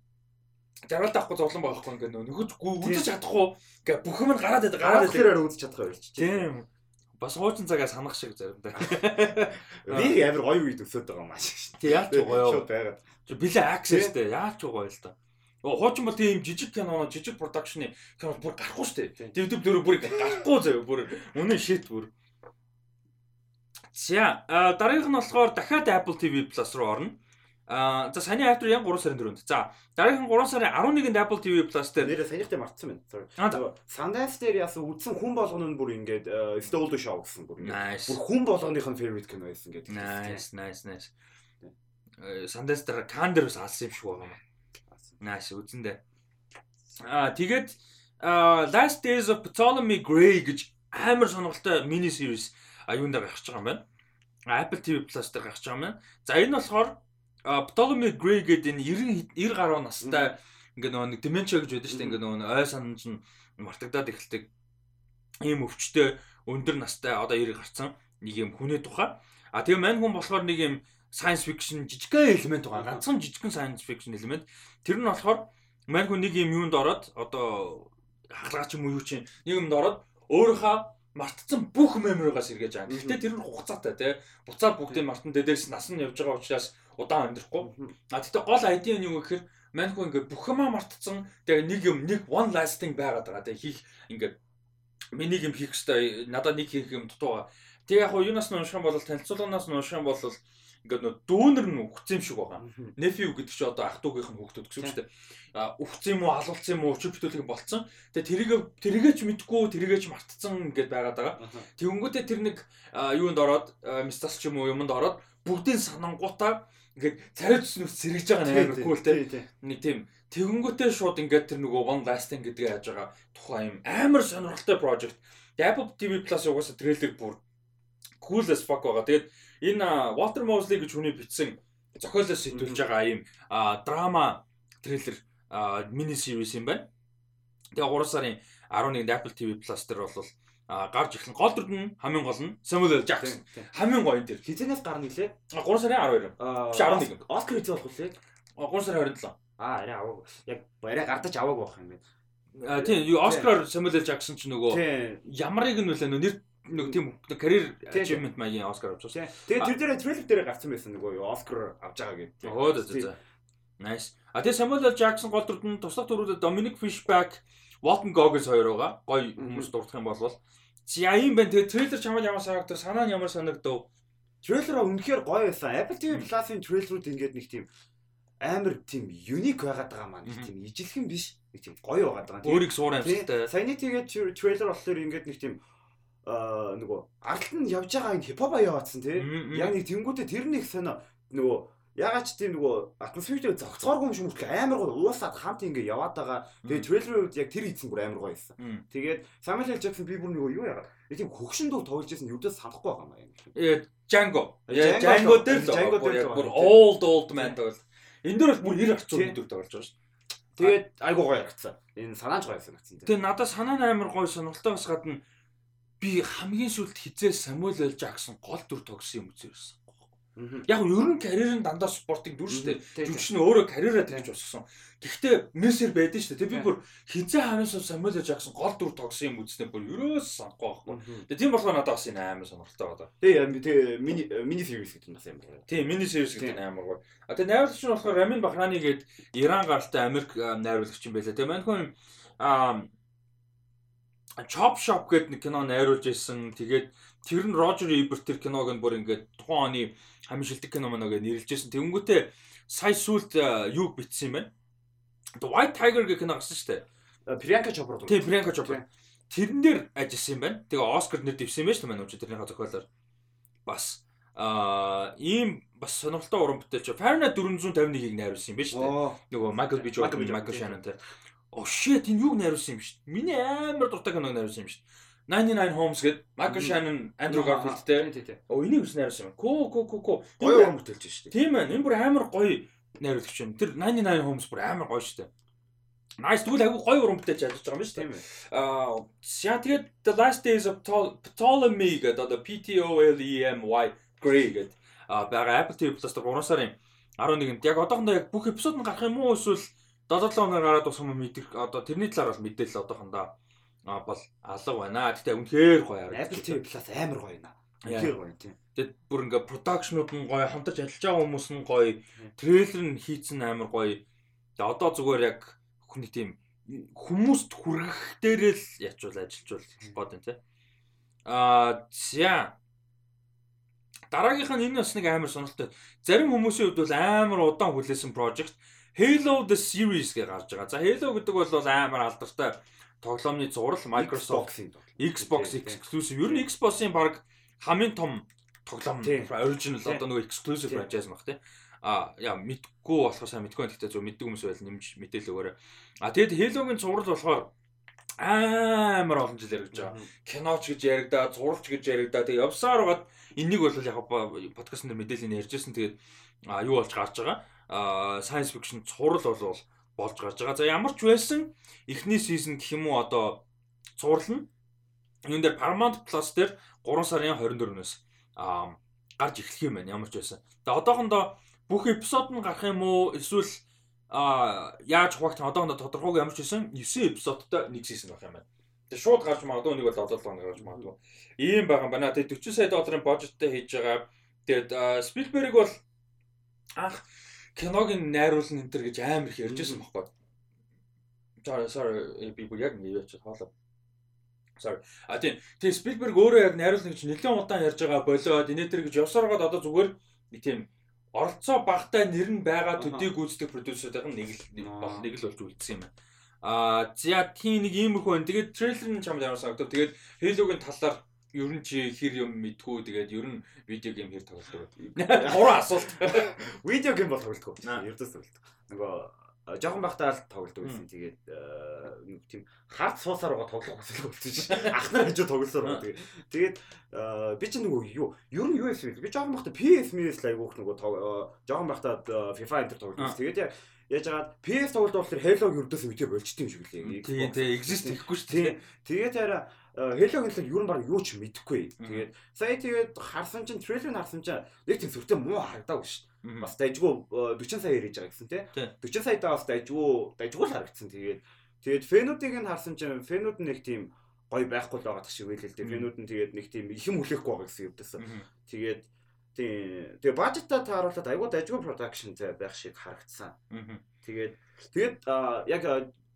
Speaker 1: жаргалд авахгүй зовлон байхгүй ингээд нөхөж үзэж чадахгүй ингээ бүх юм гараад байдаг
Speaker 2: гараад байдаг. Тэгэхээр үзэж чадах байлч.
Speaker 1: Тийм. Бас хуучин цагаа санах шиг заримдаа.
Speaker 2: Би амар гоё үед өсөд байгаа юм ааш.
Speaker 1: Тий яач гоё. Шууд байгаад. Билээ accessтэй яач гоё л та. Хуучин бол тийм жижиг кино, жижиг продакшны кино бүр гарахгүй шүү. Дэвдэв дөрөв бүр гарахгүй заяа бүр үнэн шит бүр. За дараагийнх нь болохоор дахиад Apple TV Plus руу орно. Аа за саяны After Young 3 сарын 4-нд. За дараагийн 3 сарын 11-нд Apple TV Plus дээр
Speaker 2: нэрээ саяхтай мартсан байна. Sundance дээр яасан үдсэн хүн болгоно нь бүр ингээд Stole the Show гэсэн бүр ингээд. Бүр хүн болгоных нь favorite кино байсан гэдэг.
Speaker 1: Nice, nice, nice. Sundance дээр бас алсан юм шиг байгаа юм. Nice, үзэндээ. Аа тэгээд Last Days of Ptolemy Gray гэж амар сонирхолтой мини series аюун дээр гарч байгаа юм байна. Apple TV Plus дээр гарч байгаа юм байна. За энэ болохоор Ptolemy Gray гэдэг энэ 90 90 гаруй настай ингээ нөгөө нэг dementia гэж байдаг шүү дээ. Ингээ нөгөө ой санаж нь мартагдаад эхэлдэг ийм өвчтөе өндөр настай одоо 90 гарцсан нэг юм хүнээ тухай. А тэгээ мань хүн болохоор нэг юм science fiction жижигхэн элемент байгаа. Ганцхан жижигхэн science fiction элемент. Тэр нь болохоор мань хүн нэг юм юунд ороод одоо хаалгаач юм уу юу чинь нэг юмд ороод өөрийнхөө мартцсан бүх меморигаас эргэж байгаа. Гэхдээ тэр нь хугацаатай тий. Буцаад бүгдийг мартан дээрээс нас нь явж байгаа учраас удаан амьдрахгүй. А тэгтээ гол ID нь юу гэхээр маньхүү ингээд бүх юмаа мартцсан. Тэгээ нэг юм нэг one lasting байгаад байгаа. Тэгээ хийх ингээд миний юм хийх хэвээр надад нэг хийх юм дутуу байгаа. Тэгээ яг юу юунаас нь унших юм бол танилцуулганаас нь унших юм бол ингээд нөө дүүнер нь өгцөн юм шиг байгаа. Nephew гэдэг чи одоо ах トゥ угийнх нь хүүхдүүд гэсэн үг шүү дээ. А өгцөн юм уу, алуулсан юм уу, өчиг бүтүүлэг болцсон. Тэгээ тэрийг тэрийгээч мэдгүй, тэрийгээч мартцсан гэдээ байгаад байгаа. Тэгэнгүүтээ тэр нэг юунд ороод, мистас ч юм уу юмд ороод бүгдийн санангуудаа ингээд царай төснөөс сэргэж байгаа нь амар кул те. Нэг тийм тэгэнгүүтээ шууд ингээд тэр нөгөө one lasting гэдгээ яаж байгаа тухайн юм амар сонирхолтой project. Apple TV Plus угаасаа трейлер бүр cool as fuck байгаа. Тэгээд Энэ Walter Mosley гэж хүний бичсэн зохиолоос сэтүүлж байгаа ийм драма трейлер мини series юм байна. Тэгээ 3 сарын 11-нд Apple TV Plus дээр бол а гарч ирсэн гол дүрд нь хамгийн гол нь Samuel L. Jackson хамгийн гоё энэ.
Speaker 2: Хизэнээс гарна гэлээ.
Speaker 1: 3 сарын 12. Биш 11.
Speaker 2: Оскар хэзээ болох вэ?
Speaker 1: 3 сарын 27.
Speaker 2: Аа арай аваг. Яг арай гардаж аваг байх юм байна.
Speaker 1: А тийм Оскараар Samuel L. Jackson ч нөгөө ямарыг нь үлээ нэр нэг тийм карьер achievement маягийн Оскар авч
Speaker 2: байгаа. Тэгээ тэр дээр трейлер дээр гарсан байсан нөгөө Оскар авч байгаа гэдэг.
Speaker 1: Оо зөө. Nice. А тэгээ Samuel L. Jackson гол дүрд нь туслах дүрүүдэд Dominic Fishback, Walton Goggins хоёр байгаа. Гоё хүмүүс дурдах юм бол За юм байна. Тэгээ трейлер чамд ямар санагдав? Санаа нь ямар санагдав?
Speaker 2: Трейлераа үнэхээр гоё байсан. Apple TV Plus-ын трейлерүүд ингээд нэг тийм амар тийм юник байгаад байгаа маань нэг тийм ижилхэн биш. Нэг тийм гоё байгаад байгаа.
Speaker 1: Өөрийг суур амжилттай.
Speaker 2: Саяны тэгээд трейлер болохоор ингээд нэг тийм нөгөө аралт нь явж байгаа энэ хипхоп яваадсан тий. Яг нэг тэнгуүтэ тэр нэг сонио нөгөө Ягаад ч тийм нөгөө атмосфертэй зогцооргүй юм шиг мөртлөө амар гоо уусаад хамт ингэ яваад байгаа. Тэгээ трейлерын үед яг тэр хийсэн бүр амар гоё байсан. Тэгээд Samuel L. Jackson би бүр нөгөө юу яагаад тийм хөгшин дуу тоглож байсан юудаас санахгүй байгаа юм
Speaker 1: аа. Э Django. Django дээр Django дээр бүр old old man тоглол. Энд дээр бол бүр 90 гарцуу өдөр тоглож байгаа шүү.
Speaker 2: Тэгээд айгуу гоё харагдсан. Энэ санаач гоё санагдсан.
Speaker 1: Тэгээд надад санаа амар гоё сонирхолтой бас гадна би хамгийн сүүлд хизээ Samuel L. Jackson гол дүр тогсон юм үзээрсэн. Яг нь ер нь карьер нь дандаа спортыг дүр дээ. Жүжигч нь өөрөө карьераа тавьж босгосон. Гэхдээ мессер байдэн шүү дээ. Тэг би бүр хизээ ханаас Самуэл Жаксон гол дүр тогсон юм үзснээр бүр ерөөс санахгүй байхгүй. Тэг тийм болохоор надад бас энэ амар сонирхолтой байна.
Speaker 2: Тэг тэг мини мини series гэдэг нь бас амар гоё.
Speaker 1: Тийм мини series гэдэг нь амар гоё. А тэг найруулагч нь болохоор Рамин Бахрани гээд Иран гаралтай Америк найруулагч юм байлаа. Тэг мань хүн аа Chop Shop гэдэг нэг кино найруулж ирсэн. Тэгээд тэр нь Roger Ebert тэр киног нь бүр ингээд тухайн оны хамгийн шилдэг кино мөн гэж нэрлэжсэн. Тэнгүүтээ сая сүлд юуг битсэн юм байна. The White Tiger гэх кино гарсан шүү дээ.
Speaker 2: Priyanka Chopra.
Speaker 1: Тийм Priyanka Chopra. Тэрэн дээр ажилласан юм байна. Тэгээ Оскар нэр дэвсэн юм байна шүү дээ. Тэрнийхээ зохиолоор. Бас аа ийм бас сонирхолтой уран бүтээлч Fahrenheit 451-ийг найруулсан юм байна шүү дээ. Нөгөө Michael B. Jordan, Michael Shannon тэр Oh shit энэ юуг найруулсан юм шүү дээ. Миний амар дуртай киног найруулсан юм шүү дээ. 99 Homes гэдэг Michael Shannon, Andrew Garfield те. Оо энийг үс найруулсан юм. Ко ко ко ко.
Speaker 2: Гоё уран бүтээлч шүү дээ.
Speaker 1: Тийм байна. Энэ бүр амар гоё найруулагч юм. Тэр 99 Homes бүр амар гоё шүү дээ. Nice тэгвэл айгүй гоё уран бүтээлч ажиллаж байгаа юм шүү дээ. Аа яа тэгээд The Last Days of Ptolemy гэдэг одоо P T O L E M Y Gray гэдэг аа байгаа Apple TV Plus-д 3 сарын 11-нд яг одоохондоо яг бүх эпизод нь гарах юм уу эсвэл 7 хоног гараад дуусах юм мэдэх одоо тэрний талаар бол мэдээлэл одоохондоо бол алга байна. Гэтэ үнэхээр гоё
Speaker 2: харагдаж. Apple TV Plus амар гоё наа. Үнэхээр гоё тийм.
Speaker 1: Тэгээд бүр ингээ продакшнууд нь гоё, хамтарч ажиллаж байгаа хүмүүс нь гоё, трейлер нь хийцэн амар гоё. Тэгээд одоо зүгээр яг хүний тийм хүмүүст хүргэх дээрээ л ячвал ажиллаж бол гоод тийм. Аа за Дараагийнх нь энэ бас нэг амар сонирхолтой. Зарим хүмүүсийн хувьд бол амар удаан хүлээсэн project Halo the series гэж гарч байгаа. За Halo гэдэг бол амар алдартай тоглоомны зурал Microsoft Xbox exclusive. Ер нь Xbox-ийн баг хамгийн том тоглоом original одоо нөгөө exclusive franchise мах тий. А яа мэдгүй болохоор сайн мэдгүй гэхдээ зөв мэддэг хүмүүс байл нэмж мэдээлэл өгөөрэй. А тэгэд Halo-гийн зурал болохоор амар олон жил яригдж байгаа. Киноч гэж яригдаа, зуралч гэж яригдаа. Тэгээ явсаар байгаад энийг бол яг подкастн дээр мэдээлэл ярьжсэн. Тэгээд юу болж гарч байгаа science fiction цуврал бол болж гарч байгаа. За ямар ч байсан эхний сизон гэх юм уу одоо цуврал нь юун дээр Paramount Plus дээр 3 сарын 24-нөөс аа гарч эхлэх юм байна ямар ч байсан. Тэгээ одоохондоо бүх эпизод нь гарах юм уу эсвэл а яаж хуваагдах одоохондоо тодорхойгүй ямар ч байсан 9 эпизодтой нэг сизон байх юм байна. Тэгээ шууд гарч магадгүй нэг бол 7 хоног гарч магадгүй. Ийм байгаа юм байна. Тэгээ 40 сая долларын бажеттай хийж байгаа. Тэгээд Spielberg бол анх киног найруулна энэ төр гэж амар их ярьжсэн байхгүй. Sorry sorry би бүр яг ингэ яач хоолоо. Sorry. А тийм. Тэгээ Спилберг өөрөө яг найруулна гэж нэлээд удаан ярьж байгаа болоод энэ төр гэж явсараад одоо зүгээр тийм оролцоо багтай нэр нь байгаа төдийг гүйцэтгэх продюсеруудын нэг л бол нэг л болж үлдсэн юм байна. Аа за тийм нэг иймэрхүү байна. Тэгээд трейлер нь чамд ямар санагдав. Тэгээд Halo-гийн талаар ер нь чи хэр юм мэдгүй тэгээд ер нь видео гейм хэр тоглодог вэ? Гурван асуулт.
Speaker 2: Видео гейм бол тоглодог. Ердөөс тоглодог. Нөгөө жоохон байхдаа л тоглодог байсан. Тэгээд нэг тийм хард суусаар байгаа тоглох хүсэл болчихсон шээ. Ах нар хажуу тоглосоор байгаа. Тэгээд тэгээд би ч нөгөө юу ер нь юу байсан бэ? Би жоохон байхдаа PS PS л айгуух нөгөө жоохон байхдаа FIFA энэ төр тоглодог. Тэгээд яаж яагаад PS тоглолт болохоор Halo-г өрдөөс үдээ болчтой юм шиг лээ.
Speaker 1: Тийм тийм exist хийхгүй шүү дээ.
Speaker 2: Тэгээд хараа Halo-гийн талаар юу нэр юу ч мэдэхгүй. Тэгээд сая тэгээд харсан чинь трейлер нь харсан чинь нэг тийм сүртэй муу харагдаагүй шүү дээ. Бас дайжгүй 40 сая ирэж байгаа гэсэн тий. 40 саятай бас дайжгүй дайжгүй л харагдсан. Тэгээд тэгээд фэнүүдийг нь харсан чинь фэнүүд нэг тийм гой байхгүй л байгаа шиг байлээ л дээ. Фэнүүд нь тэгээд нэг тийм их юм хүлээхгүй байгаа гэсэн юм дэсэн. Тэгээд Тийм. Тэгээ бажетаа тааруулаад айгуу дайггүй продакшнтэй байх шиг харагдсан. Тэгээд тэгээд яг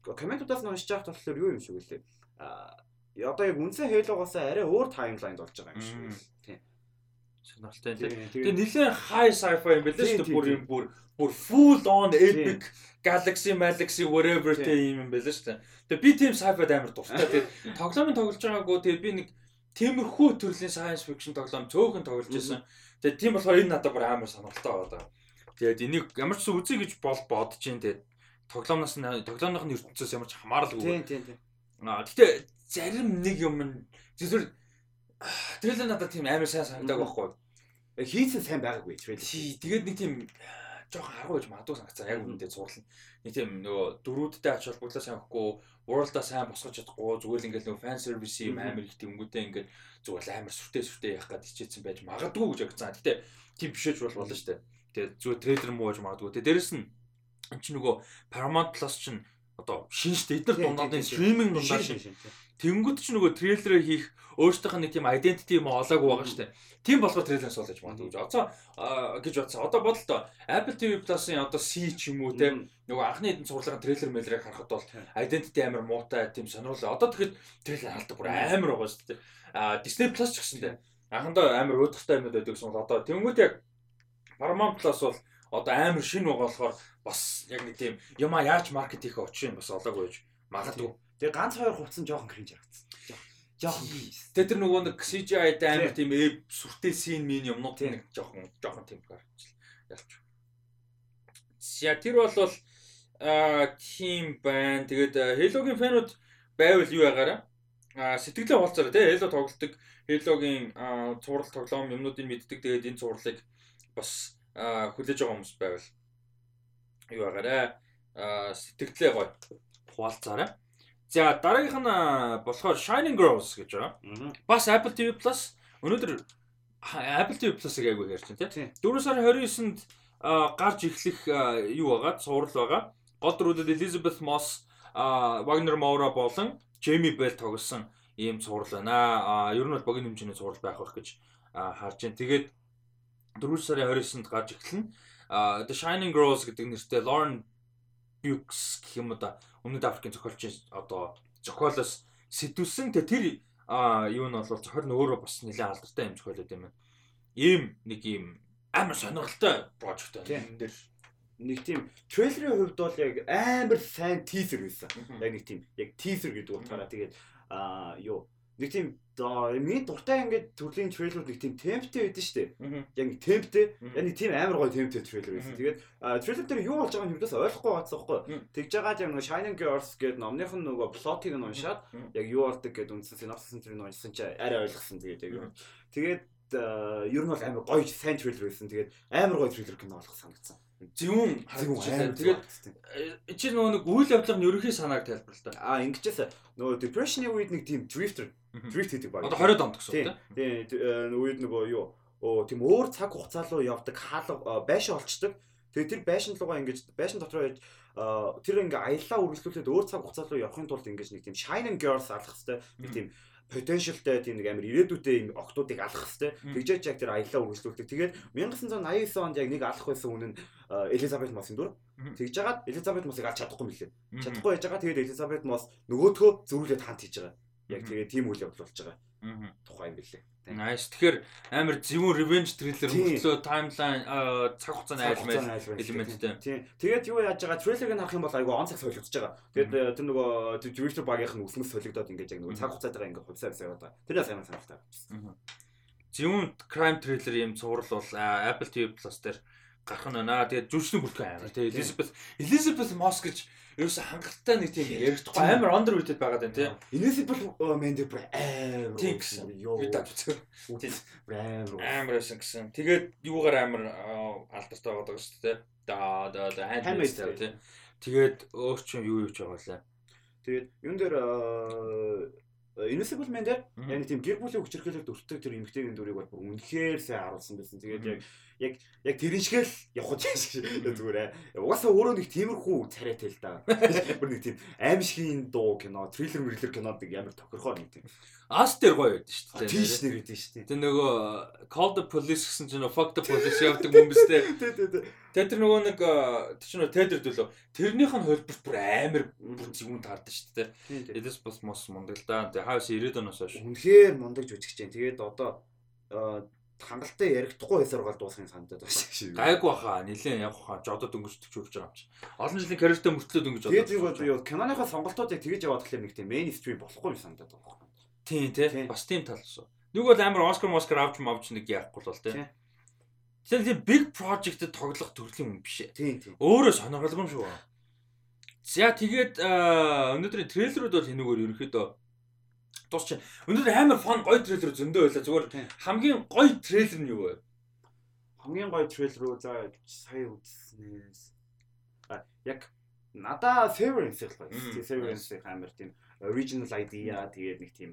Speaker 2: комментуудаас нь уншиж байхад болохоор юу юм шиг үлээ. А одоо яг үнсэн Halo-гоос арай өөр таймлайнд болж байгаа юм шиг. Тийм.
Speaker 1: Сонирхолтой тийм. Тэгээ нэлээд high sci-fi юм байлээ шүү дээ. Бүр юм бүр бүр full on epic galaxy galaxy whatever тийм юм байлээ шүү дээ. Тэгээ би тийм sci-fi амар дуртай. Тэгээ тоглоомын тоглож байгаагүй тэгээ би нэг тиймэрхүү төрлийн science fiction тоглоом цөөхөн тоглож байсан. Тэгээд тийм болохоор энэ надад бүр амар сонирхолтой байгаа. Тэгээд энийг ямар ч үзье гэж бол бодож тэгээд тоглоомноос тоглоомных нь ертөнцөөс ямар ч хамааралгүй.
Speaker 2: Тийм тийм тийм.
Speaker 1: Аа гэтээ зарим нэг юм зөвхөн трейлер надад тийм амар сайн санагдаг байхгүй.
Speaker 2: Хийсэн сайн байгаагүй трейлер.
Speaker 1: Тэгээд нэг тийм жоохон харгуу гэж магадгүй санагцсан яг үүндээ зурлал. Нэг тийм нөгөө дөрүүдтэй ач холбогдлоо сайн өгөхгүй, уралдаа сайн босгож чадахгүй, зүгээр л ингээл нөгөө фан сервис юм амар их тэнгүүтэй ингээд зүгээр амар сүртэй сүртэй явах гээд хичээсэн байж магадгүй гэж агцсан. Гэтэ тийм бишэж бол болно шүү дээ. Тэгээ зүгээр трейлер муу гэж магадгүй. Тэгээ дээрэс нь эн чинь нөгөө Paramount Plus чинь одоо шин дээ. Эдгээр дундаад стриминг дундаа шин. Тэнгүүд ч нөгөө трейлерээ хийх өөртөөх нь нэг тийм identity юм олоогүй байгаа дээ. Тийм болохоор трейлерс бол гэж магадгүй гэж одоо гэж бодсон. Одоо бодлоо Apple TV Plus-ын одоо C ч юм уу те нөгөө анхны хэдэн цувралын трейлер мэлрийг харахад бол identity амар муутай тийм сонирхол. Одоо тэгэхэд трейлер харалдаг бүр амар байгаа дээ. А Disney Plus ч гэсэн те анхандаа амар өөдөртэй юмуд байдаг гэсэн бол одоо тэнгууд яг Paramount Plus бол одоо амар шин байгаа болохоор бас яг нэг тийм юма яаж маркет хийх очих юм бас олоогүй гэж магадгүй.
Speaker 2: Тэгээ ганц хоёр хувцсан жоохон кринж харагдсан. Жоохон.
Speaker 1: Тэ тэр нөгөө нэг CGI-д амар тийм эв сүртэй син мин юмнууд нэг жоохон жоохон тийм гарч ялч. За тэр бол а тийм байна. Тэгээд Halo-гийн фэнүүд байвал юу ягаараа а сэтгэлээ хуулцаараа тий Halo тоглолдог Halo-гийн цуврал тоглоом юмнуудыг мэддэг. Тэгээд энэ цувралыг бас хүлээж байгаа хүмүүс байвал юу ягаараа сэтгэлээ гоё хуваалцаараа. За дараагийнх нь болохоор Shining Girls гэж байгаа. Бас Apple TV Plus өнөөдөр Apple TV Plus-ыг айгүй ярьж байна тийм. 4 сарын 29-нд гарч эхлэх юу байгаа? Цуврал байгаа. Гол дүрүүдэд Elizabeth Moss, Wagner Moura болон Jamie Bell тоглосон ийм цуврал байна. Ер нь бол богино хэмжээний цуврал байх байх гэж харж байна. Тэгээд 4 сарын 29-нд гарч эхэлнэ. The Shining Girls гэдэг нэртэй Lauren Bukes гэх юм да Өмнөд Африкийн зохиолчийн одоо зохиолоос сэтүүлсэн тэ тэр юу нь бол зохиол нь өөрөө бас нэлээд алдартай юм зохиолод юм байна. Ийм нэг ийм амар сонирхолтой прожект байна. Энэ дээр
Speaker 2: нэг тийм трейлерийн хувьд бол яг амар сайн тизер байсан. Яг нэг тийм яг тизер гэдэг утгаараа тэгээд а юу нэг тийм миний дуртай ингээд төрлийн трейлерүүд нэг тийм темптэй байдэн шүү дээ. Яг нэг темптэй. Яг нэг тийм амар гоё темптэй трейлер байсан. Тэгээд трейлер дээр юу болж байгааг нь юудаас ойлгохгүй байсан байхгүй. Тэгж байгаа яг нэг Shining Girls гэдэг номных нь нөгөө плотыг нь уншаад яг юу болдог гэдэг үндсэн синопсис нь уншсан чи арай ойлгосон тэгээд яг юу. Тэгээд ер нь бол амар гоё сайн трейлер байсан. Тэгээд амар гоё трейлер кино болох санагдсан
Speaker 1: зөвүүн харагдчихлаа. Тэгээд э, чи нөгөө нэг үйл явдлын ерөнхий санааг тайлбарлаа.
Speaker 2: Аа ингэжээс нөгөө depression-ийн үед нэг тийм drifter drift хийдэг баг.
Speaker 1: Одоо 20 онд гэсэн үг
Speaker 2: тийм. Тийм үед нөгөө юу оо тийм өөр цаг хугацаа руу явдаг хаалга байшин олчдаг. Тэгээд тэр байшин руугаа ингэж байшин дотор яаж тэр ингээ аяллаа үргэлжлүүлээд өөр цаг хугацаа руу явахын тулд ингэж нэг тийм shining girls алах хэвээр нэг тийм potentialтай тийм нэг амар ирээдүйтэй юм октоодыг алах хэвээр тэгжээч яг тэр аяллаа үргэлжлүүлдэг. Тэгээд 1989 онд яг нэг алах байсан үнэн нь Элизабет Моссын дүр. Тэгж жагаад Элизабет Мосыг алж чадахгүй мөлий. Чадахгүй яж байгаа. Тэгээд Элизабет Мос нөгөөдхөө зөрүүлээд ханд хийж байгаа. Яг тэгээд тийм үйл явдал болж байгаа. Тухайн юм билээ.
Speaker 1: Nice. Тэгэхээр амар зөвүүн revenge thriller мөртлөө timeline цаг хугацааны айлмал элементтэй.
Speaker 2: Тийм. Тэгээд юу яаж байгаа трейлерыг харах юм бол айгүй он цаг солигдож байгаа. Тэгээд э, тэр нөгөө director багийнх нь үсмэс солигдоод ингээд яг нөгөө цаг хугацаатайгаа ингээд хувьсаа хувьсаа яваад байгаа. Тэр бас амар сонирхолтой.
Speaker 1: Зөвүүн crime thriller юм цуврал бол Apple TV Plus дээр гарах нь байна. Тэгээд жүжигчний бүртгэн амар. Тэгээд Elizabeth Elizabeth Moss гэж ерөөсө хангалттай нэг тийм ярихдаггүй амар underrated байгаад байна тийм.
Speaker 2: Elizabeth Mendy бүр амар.
Speaker 1: Тийм гэсэн. Юу даа үзэх. Амар. Амар гэсэн. Тэгээд юугаар амар алдартай байгаа шүү дээ. Да да да handmade тийм. Тэгээд өөр чинь юу юу ч байгаа лээ.
Speaker 2: Тэгээд юун дээр Invisible Man дээр яг тийм гэр бүлийн хүчирхээлээр дүртэг тэр эмгтээгийн дүрийг бол бүр үнэхээр сайн харуулсан байсан. Тэгээд яг яг яг тэрэн шиг л явах гэж зүгээр ээ. Угаасаа өөрөө нэг тиймэрхүү царайтай л да. Бүр нэг тийм аимшигын дуу кино, триллер мөрлөр кинод нэг ямар тохирхоо нэг тийм.
Speaker 1: Ас дээр гоё байдаг шүү
Speaker 2: дээ. Тийш нэр байдаг шүү дээ.
Speaker 1: Тэр нөгөө Call the Police гэсэн чинь Fuck the Police явдаг хүмүүстэй.
Speaker 2: Тий, тий, тий.
Speaker 1: Тэр тэр нөгөө нэг тэр чинь тедэр дөлөө. Тэрнийх нь хөлбөрт бүр амар бүр зүүн таардаг шүү дээ. Эдэс бас мос мундаг л да. Тэгээ хавс 90-ад оноос хойш.
Speaker 2: Үнэхээр мундаг жүжигч जैन. Тэгээд одоо хангалттай ярихдаггүй байсаар гал дуусахын санагдаад байна
Speaker 1: шиг. Гайгүй баха. Нилээн явах хаа жодод өнгөсдөг чурж байгаа юм чи. Олон жилийн карьертэй мөртлөөд өнгөж
Speaker 2: одоо. Тэгээд юу юу киноныхоо сонголтуудыг тэгэж яваад тэгэхээр нэг тийм мейнстрим болохгүй юм санагдаад байна.
Speaker 1: Тийм тий. Бас тийм тал шүү. Нэг бол амар Оскар Москар авч мавч нэг яахгүй бол тий. Тэр тийм big project-д тоглох төрлийн хүн биш.
Speaker 2: Тийм тийм.
Speaker 1: Өөрөө сонирхолгүй юм шүү. За тэгээд өнөөдрийн трейлерүүд бол хинүүгээр ерөнхийдөө дуусч. Өнөөдөр амар фон гоё трейлер зөндөө байлаа. Зүгээр хамгийн гоё трейлер нь юу вэ?
Speaker 2: Хамгийн гоё трейлер үү за сая үзснээс яг надаа Severance л гоё. Severance амар тийм original idea тэгээд нэг тийм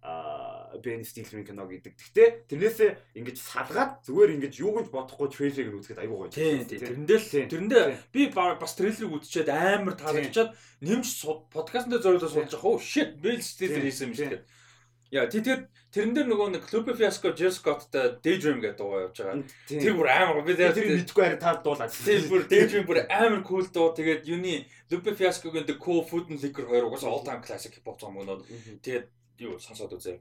Speaker 2: Бен Стилмин кино гэдэг. Гэхдээ тэрнээсээ ингэж салгаад зүгээр ингэж юу гэж бодохгүй трейлерыг үзэхэд айгүй гоё.
Speaker 1: Тийм тийм. Тэрэндээ л тэрэндээ би бас трейлерыг үзчихэд амар таалагдчихад нэмж подкастн дээр зориулаад суулж байгаа. Oh shit, Бен Стилмин хийсэн юм шиг. Яа тэгээд тэрэн дээр нөгөө нэг Club Fiasco Jill Scott-тай Daydream гэдэг дуу явж байгаа. Тэр бүр амар би
Speaker 2: тэр мэдгүй харин таад дуулаад.
Speaker 1: Тэр бүр Daydream бүр амар cool дуу. Тэгээд юуны Club Fiasco-гийн The Cool Food and Liquor хоёр угаасаа all time classic hop зам өнөө. Тэгээд юу сонсоод үзье.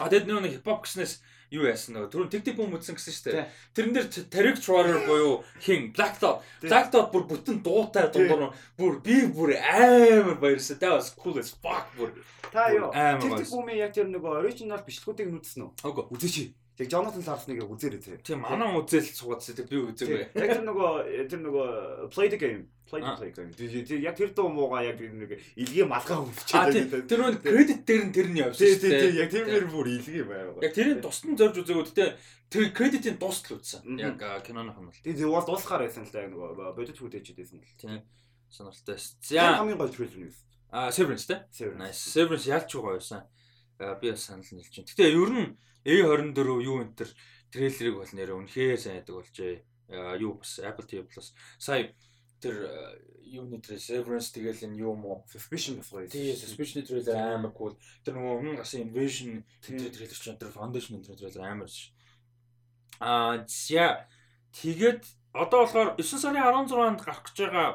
Speaker 1: А тэгэд нөгөө нэг хипхоп гэснээс юу яасан нөгөө түрүүн тэг тэг бум үзсэн гэсэн шүү дээ. Тэрэн дээр Tarek Trotter буюу хин Black Dot. Black Dot бүр бүтэн дуутай дундуур бүр би бүр амар баярсан. That was cool as fuck бүр.
Speaker 2: Та юу? Тэг тэг бумын яг тэр нөгөө original бичлэгүүдийг нүдсэн үү?
Speaker 1: Үгүй.
Speaker 2: Үзээч. Яг Jonathan Larson-ыг үзээрэй.
Speaker 1: Тийм манай үзэл суугаад би үзээгүй.
Speaker 2: Яг тэр нөгөө тэр нөгөө play the game play play game. Тэр яг тэр дуу муугаа яг нэг илгийн малгай
Speaker 1: хөвчээд тэр нөгөө кредит дээр нь тэр нь явсан
Speaker 2: шүү дээ. Тийм яг тийм нэр бүр илгийн байгаад.
Speaker 1: Яг тэрийг тусдан зорж үзээгүү тэ тэр кредитийн дуустал үзсэн. Яг киноных нь бол.
Speaker 2: Тийм тэр бол дуусахаар байсан л да нөгөө бодит хүлээж идсэн л.
Speaker 1: Тийм сонирхолтой. За
Speaker 2: хамгийн гол трейлер нь юу?
Speaker 1: А Severance те. Nice. Severance ялч байгаа байсан. Би бас санал нийлж байна. Гэтэ ер нь A24 юу энэ төр трейлерыг бол нэрээ үнэхээр сайн яадаг болжээ. Юу бас Apple TV Plus сая тэр юуны трейлер Severance тэгэл энэ юу мó
Speaker 2: Suspicion бас гоё.
Speaker 1: Тийм Suspicion трейлер амар cool. Тэр нөгөө өмнө гасан Invasion трейлер чинь тэр Foundation трейлер амар ш. Аа зя тэгээд одоо болохоор 9 сарын 16-нд гарах гэж байгаа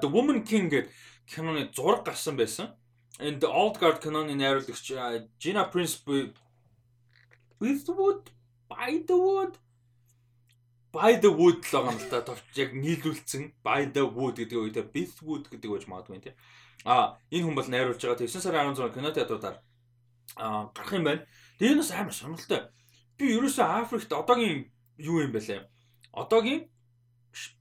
Speaker 1: The Woman King гэдэг киноны зураг гарсан байсан. The Old Guard киноны найруулагч Gina Prince With the wood by the wood by the wood л байгаа юм л та товч яг нийлүүлсэн by the wood гэдэг үедээ with wood гэдэг үеж магадгүй тийм. А энэ хүн бол найруулж байгаа 9 сарын 16 кино театруудаар гарах юм байна. Тэгээ нас амар сонирхолтой. Би ерөөсөө Африкт одоогийн юу юм бэ лээ? Одоогийн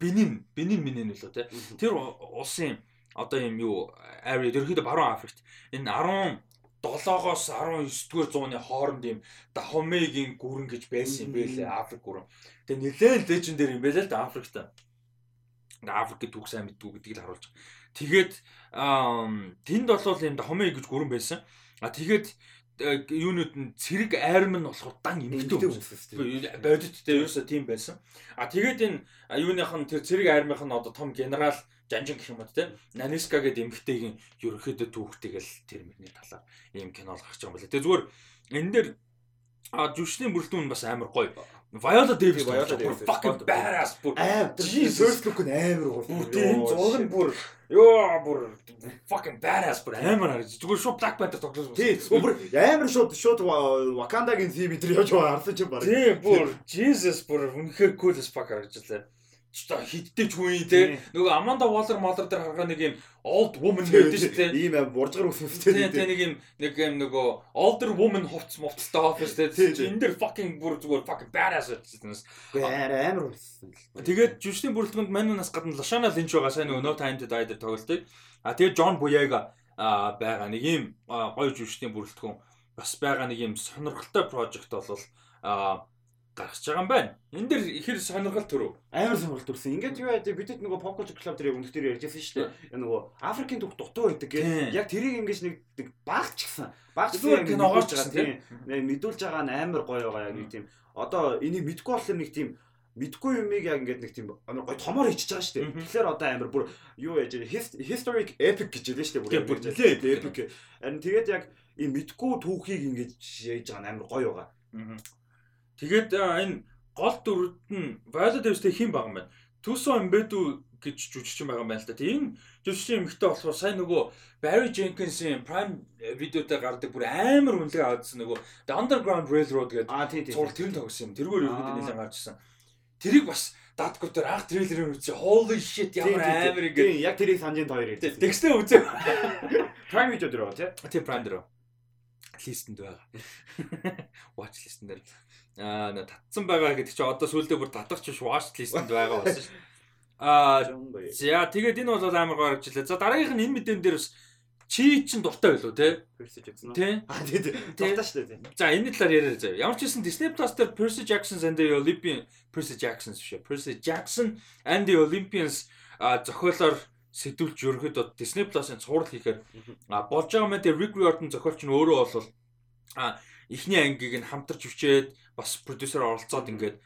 Speaker 1: Бенин, Бенин минэн үлээ те. Тэр улсын одоо юм юу area ерөөхдөө баруун Африкт энэ 10 7-оос 19-р зууны хооронд юм Дахомегийн гүрэн гэж байсан юм байлээ Африк гүрэн. Тэгээ нэлээд лежендэр юм байлээ л да Африкт. Ингээ Африкт түүх сайн мэддэг гэдгийг л харуулж байгаа. Тэгээд тэнд болвол юм Дахомег гэж гүрэн байсан. А тэгээд юунууд нь цэрэг айрам нь болохоор дан эмгтэй бодит дээр ерөөсөө тийм байсан. А тэгээд энэ юуных нь тэр цэрэг айрмынх нь одоо том генерал жанжин гэх юм уу те Наниска гэдэг эмгтэйгийн ерөнхийдөө түүхтэйгэл тэр мөрний талаар ийм кино гарч байгаа юм байна. Тэгээ зүгээр энэ дээр а жүшний бүрэлдэхүүн бас амар гоё. Viola Davis
Speaker 2: Viola Davis
Speaker 1: fucking badass бүр
Speaker 2: Jesus look нь амар гоё.
Speaker 1: Тийм зураг нь бүр ёо бүр fucking badass бүр амар харагдаж. Зүгээр шууд Black Panther тоглож
Speaker 2: байна. Тийм бүр амар шууд шууд Wakanda-гийн theme дээр явж байгаа харсан чинь баг.
Speaker 1: Тийм бүр Jesus бүр үнэхээр cool as fuck харагдаж лээ. Хиддэж хүн те нөгөө Amanda Waller Waller дээр харгаа нэг юм old woman байдаг шүү дээ.
Speaker 2: Ийм аим буржгар үсвэстэй.
Speaker 1: Тийм нэг юм нэг юм нөгөө older woman хувцс мовцтой office те. Энэ дээр fucking бүр зүгээр fucking badass.
Speaker 2: Арай амар болсон.
Speaker 1: Тэгээд жүжигчдийн бүрэлдэхүүнд Манунаас гадна Lashana Lynch байгаа сайн нөгөө Time to Die дээр тоглолтыг. А тэгээд John Boyega байгаа нэг юм гоё жүжигчдийн бүрэлдэхүүн бас байгаа нэг юм сонирхолтой project болвол а гаргаж байгаа юм байна. Энэ дэр ихэр сонирхол төрөв.
Speaker 2: Амар сонирхол төрсөн. Ингээд юу яа бидэд нөгөө pop culture club дээр өмнөх дээр ярьжсэн шүү дээ. Нөгөө Африкийн түүх дутуу байдаг гэх. Яг тэрийг ингэж нэг багч гисэн. Багч
Speaker 1: зүгээр киногоор ч байгаа тийм.
Speaker 2: Мэдүүлж байгаа нь амар гоё байгаа яг нэг тийм. Одоо энийг мэдгүй болохоор нэг тийм мэдгүй юмыг яг ингээд нэг тийм амар гой томоор хийчихэж байгаа шүү дээ. Тэгэхээр одоо амар бүр юу яаж historic epic гэж хэлсэн шүү дээ.
Speaker 1: Бүр нэлээ
Speaker 2: epic. Харин тэгээд яг ийм мэдгүй түүхийг ингээд яаж байгаа амар гоё байгаа.
Speaker 1: Тэгээд энэ гол дүрд нь Violet Davis-тэй хэн байгаа юм бэ? Tuso Mbedu гэж жүжигчин байгаа юм байна л да. Тийм жүжигчин эмэгтэй болохоор сайн нөгөө Barry Jenkins-ийн Prime видеотой гардаг бүр амар үнэлгээ авдсан нөгөө The Underground Railroad гэдэг зураг тэр нь тогсон юм. Тэргээр ерөөдөө нэлээд гарч ирсэн. Тэрийг бас датгуу дээр анх трейлерыг үзээ. Holy shit ямар амар ингэ.
Speaker 2: Тийм яг тэрийг санджийн хоёр ярьж.
Speaker 1: Текстээ үзээ.
Speaker 2: Prime video дээр байгаа
Speaker 1: тийм. Тийм Prime дээр. Листэнд байгаа. Watch list дээр аа татсан байгаа гэдэг чи одоо сүүлдээ бүр татах ч watch list-д байгаа болсон шүү. Аа за тэгээд энэ бол амар гоо гарч илээ. За дараагийнх нь энэ мэдэн дээр бас чи чин дуртай байлуу те.
Speaker 2: Percy Jackson
Speaker 1: тий
Speaker 2: аа. Тий дуртай шүү дээ
Speaker 1: за энэ талаар яриа заяа. Ямар ч хэсэн Disney Plus дээр Percy Jackson and the Olympian Percy Jackson биш Percy Jackson and the Olympians зохиолоор сэтүүлж ерөөхдөө Disney Plus-ын цуврал хийхээр болж байгаа мэт Rick Riordan зохиолч нь өөрөө бол а эхний ангийг нь хамтарч өчөөд бас продюсер оролцоод ингээд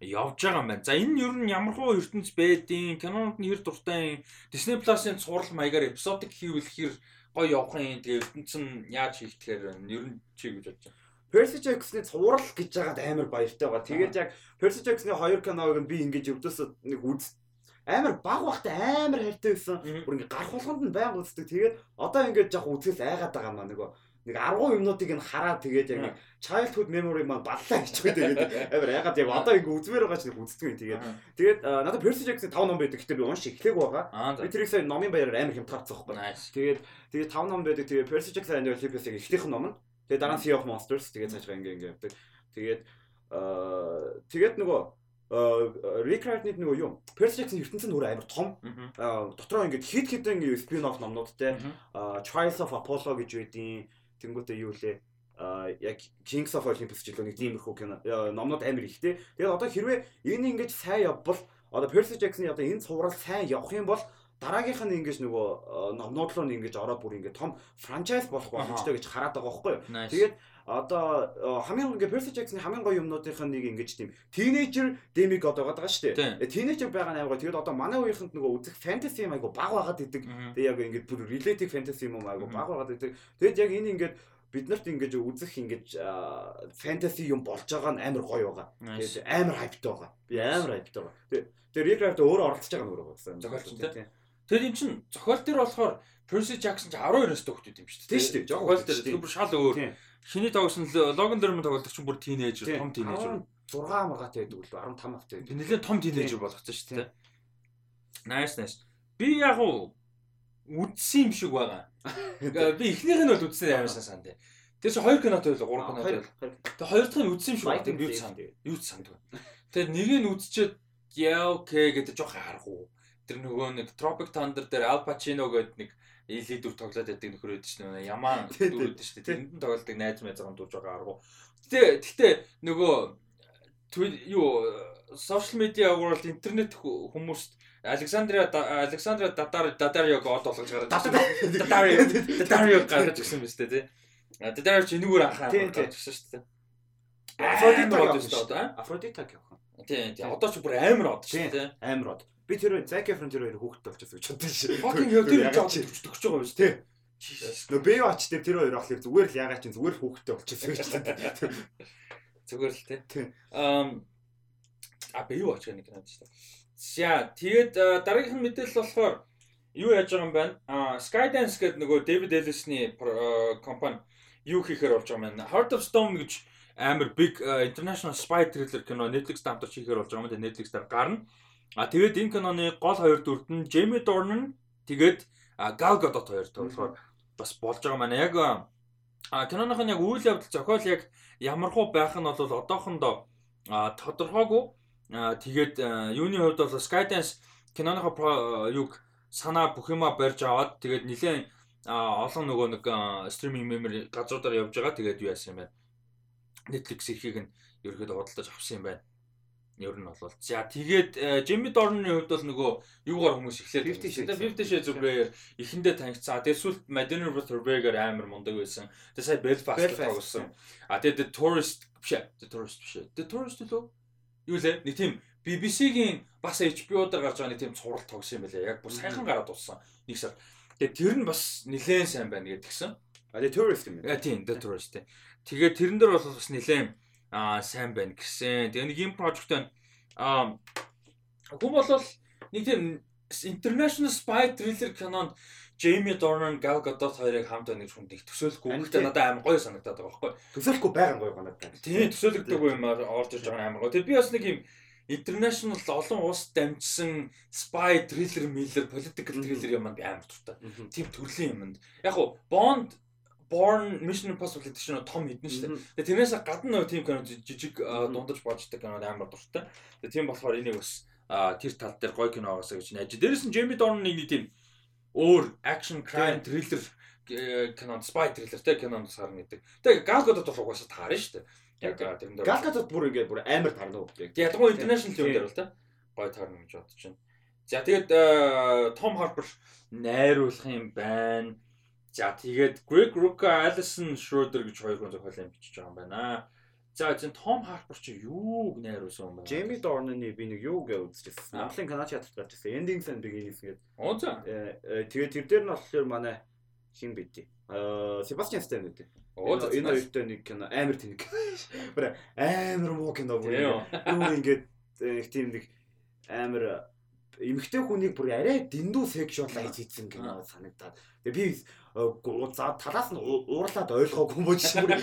Speaker 1: явж байгаа юм байна. За энэ ер нь ямар хуу ертөнц байдیں۔ Кинонд нь хэр дуртай Disney Plus-ын цуврал маягаар эпизодик хийвэл хэр гоё явах юм. Тэгээ ертөнц нь яаж хийх тэгэхээр ер нь чи гэж бодож байна.
Speaker 2: Percy Jackson-ы цуврал гэж жагаад амар баяртай байгаа. Тэгээд яг Percy Jackson-ы хоёр киног нь би ингэж өвдөөс нэг үз амар баг багтай амар хайртай байсан. Бүр ингээ гарах болгонд нь байнга үздэг. Тэгээд одоо ингээд яг үзээс айгаад байгаа маа нөгөө нэг 10 юмнуудыг нь хараад тэгээд яг childhood memory маань баллаа гэж. Тэгээд амар ягаад яг одоо ингээ үзмээр байгаа ч нэг үздэг юм. Тэгээд тэгээд надад Percy Jackson 5 ном байдаг. Гэтэ би унш эхлэегүй байгаа. Би тэрийг сая номын баяраар амар хямдтаацсан байхгүй. Тэгээд тэгээд 5 ном байдаг. Тэгээд Percy Jackson and the Olympics-ийг эхлэх ном нь. Тэгээд дараа нь Sea of Monsters тэгээд цаашгаа ингээ ингээ явдаг. Тэгээд тэгээд нөгөө Riordan нөгөө юу? Jackson ертөнцийн өөр амар том. Дотроо ингээд хит хитэн спин офф номнуудтай Trials of Apollo гэж байдیں۔ Тэнгүүтээ юу лээ? а яг Kings of Olympus ч илүү нэг тиймэрхүү кино номнууд амар ихтэй. Тэгээд одоо хэрвээ энэ ингэж сайн явбал одоо Percy Jackson-ы одоо энэ цуврал сайн явах юм бол дараагийнх нь ингэж нөгөө номнууд руу ингэж ороод бүр ингэ том франчайз болох боломжтой гэж хараад байгаа байхгүй юу. Тэгээд одоо э, хамгийн ингээ Percy Jackson-ы хамгийн гоё юмнуудынх нь нэг ингэж тийм teenager demig одоо байгаа шүү дээ. Teenager байгаа нь аягаа. Тэгээд одоо манай үеийнхэнд нөгөө үзэх fantasy юм айгу баг байгаад идэг. Тэгээд яг ингэ бүр relative fantasy юм айгу баг байгаад идэг. Тэгээд яг энэ ингээд бид нарт ингэж үзэх ингэж fantasy юм болж байгаа нь амар гоё байгаа. Тэгээд амар hypeтай байгаа. Би амар hypeтай байгаа. Тэгээд Rick Riordan өөрөө оролцож байгаа нөр байгаа.
Speaker 1: Зохиолч тийм. Тэгээд эн чин зохиол төр болохоор Percy Jackson ч 12 настай хүүхэд юм шүү дээ.
Speaker 2: Тийм шүү дээ.
Speaker 1: Зохиол төр тэр бүр шал өөр. Шиний тоглосон логон дээр мөн тоглолт чинь бүр тийнейжер, том тийнейжер.
Speaker 2: 6 маргаатай байдаг үл 15 автай байдаг.
Speaker 1: Нэлээд том тийнейжер болгоцсон шүү дээ. Nice nice. Би яг уу үдсэн юм шиг байгаа. Би эхнийх нь бол үдсэн амар сан тий. Тэгээс хоёр кинотой байл, гурван кинотой байл. Тэгээ хоёр дахь нь үдсэн юм шиг байна. Юу санд. Юу санд. Тэгээ нэг нь үдчихэд яа окей гэдэг жоох харахгүй. Тэр нөгөө нэг Tropic Thunder дээр Al Pacino гэдэг нэг Эли дүр тоглоод байдаг нөхөр өдөж шнэ ямаа дүр өдөж шнэ тэрэнд нь тоглодог найз мэз байгаа дууж байгаа аргу. Гэтэ гэтэ нөгөө юу social media world интернет хүмүүст Александрия Александра Датар Дадариог од болгож гараад Дадарио Дадарио гаргаж ирсэн биз дээ тий. Дадарио ч энэгээр анхаа гаргаж ирсэн шүү дээ. Афродита гэж дээ.
Speaker 2: Афродита гэх юм.
Speaker 1: Тий, тий. Одоо ч бүр амар од шүү дээ.
Speaker 2: Амар од. Би тэр Zac Efron тэр хоёр хүүхдтэй болчихсон гэж бодсон шээ.
Speaker 1: Fucking яа тэр жоо төгсөж байгаа юм шүү
Speaker 2: тий. Нөө бэ бач тэр тэр хоёр ахлаар зүгээр л ягаа чинь зүгээр л хүүхдтэй болчихсон гэж бодсон.
Speaker 1: Зүгээр л тий. Ам а бэ юу ач нэг надад шүү. За тэгээд дараагийнх нь мэдээлэл болохоор юу яаж байгаа юм бэ? А Skydance гэдэг нөгөө David Ellis-ны компани юу хийхээр болж байгаа юм бэ? Heart of Stone гэж амар big international spy thriller кино Netflix дамтарч хийхээр болж байгаа юм. Netflix дээр гарна. А тэгээд энэ киноны гол хоёр дүрд нь Jamie Dornan тэгээд Gal Gadot хоёр болохоор бас болж байгаа маань яг а киноных нь яг үйл явдал зохиол яг ямар хуу байх нь бол одоохондоо тодорхойгүй. Тэгээд юуны хувьд бол Skydance киноныхоо юг санаа бүх юма барьж аваад тэгээд нэлээд олон нөгөө нэг стриминг мемори газруудаар явж байгаа. Тэгээд юу яасан юм бэ? Netflix эрхийг нь ерөөхдөө худалдаж авсан юм байна. Ер нь бол. За тэгээд Jimmy Dorn-ы хувьд бол нөгөө юугаар хүмүүс эхлээд 50 Shades of Grey эхэндээ танигдсан. Тэгээд сүүлд Madonna Rutherford-ээр амар мундаг байсан. Тэгээд сая Belfast тоглосон. А тэгээд The Tourist биш ээ. The Tourist биш ээ. The Tourist лөө? Юу лээ? Нэг тийм BBC-гийн бас HBO-д гарч байгаа нэг тийм цуврал тогсон юм байлаа. Яг бүр сайхан гараад дууссан. Нэг сар. Тэгээд тэр нь бас нэлээд сайн байна гэдгсэн.
Speaker 2: А The Tourist юм.
Speaker 1: А тийм The Tourist. Тэгээд тэрэн дээр бол бас нэлээд аа сайн байна гэсэн. Тэгээ нэг юм project байна. Аа хүн бол нэг тийм international spy thriller кинонд Jamie Dornan, Gal Gadot хоёрыг хамт байна гэж хүнд их төсөөлөхгүй. Гэхдээ надад амар гоё санагдаад байгаа байхгүй.
Speaker 2: Төсөөлөхгүй байгаа гоё надад.
Speaker 1: Тийм төсөөлөгдөг юм орж ирж байгаа амар гоё. Тэгээ би бас нэг юм international олон улс дамжсан spy thriller, miller, political thriller юм амар дуртай. Тийм төрлийн юмд. Яг хуу Bond Born Mission Impossible гэдэг чинь том хэдэн шүү дээ. Тэгээ тэрнээс гадна нөгөө team кино жижиг дундаж боождаг кинод амар дуртай. Тэгээ тийм болохоор энийг бас тэр тал дээр гоё кино байгаасаа гэж найж. Дээрээс нь Jamie Dornan нэг нэг тийм өөр action crime thriller кино spy thriller тэ кинонд сарна гэдэг. Тэгээ Gal Gadot бол угаасаа таарна шүү дээ.
Speaker 2: Яг тэрэн дээр Gal Gadot бүр ингээд бүр амар таарна уу.
Speaker 1: Ядгуу international film дээр бол тэ гоё таарна гэж бодож байна. За тэгээд Том Harper найруулах юм байна За тэгээд Greg Rucka, Alison Schroeder гэж хоёр хүн зохиолын бичиж байгаа юм байна. За зэн Том Харпер чи юуг найруулсан юм бэ?
Speaker 2: Jamie Dornan-ы би нэг юу гэж үзчихсэн. Монголын Канач театрт гарч ирсэн. Endings and Beginnings гэдэг.
Speaker 1: Оо за.
Speaker 2: Э, тэгээд тэр дээр нь болохоор манай хин бити. Аа Sebastian Stan гэдэг. Оо за энэ хоёртой нэг кино амар тэнэг. Бүр амар муу кино бүр. Юу ингээд э, их тийм нэг амар эмэгтэй хүнийг бүр арай дэндүү сексуал хийж хийсэн кино санагдаад. Тэгээ би за талаас нь уурлаад ойлгоогүй юм шиг бүр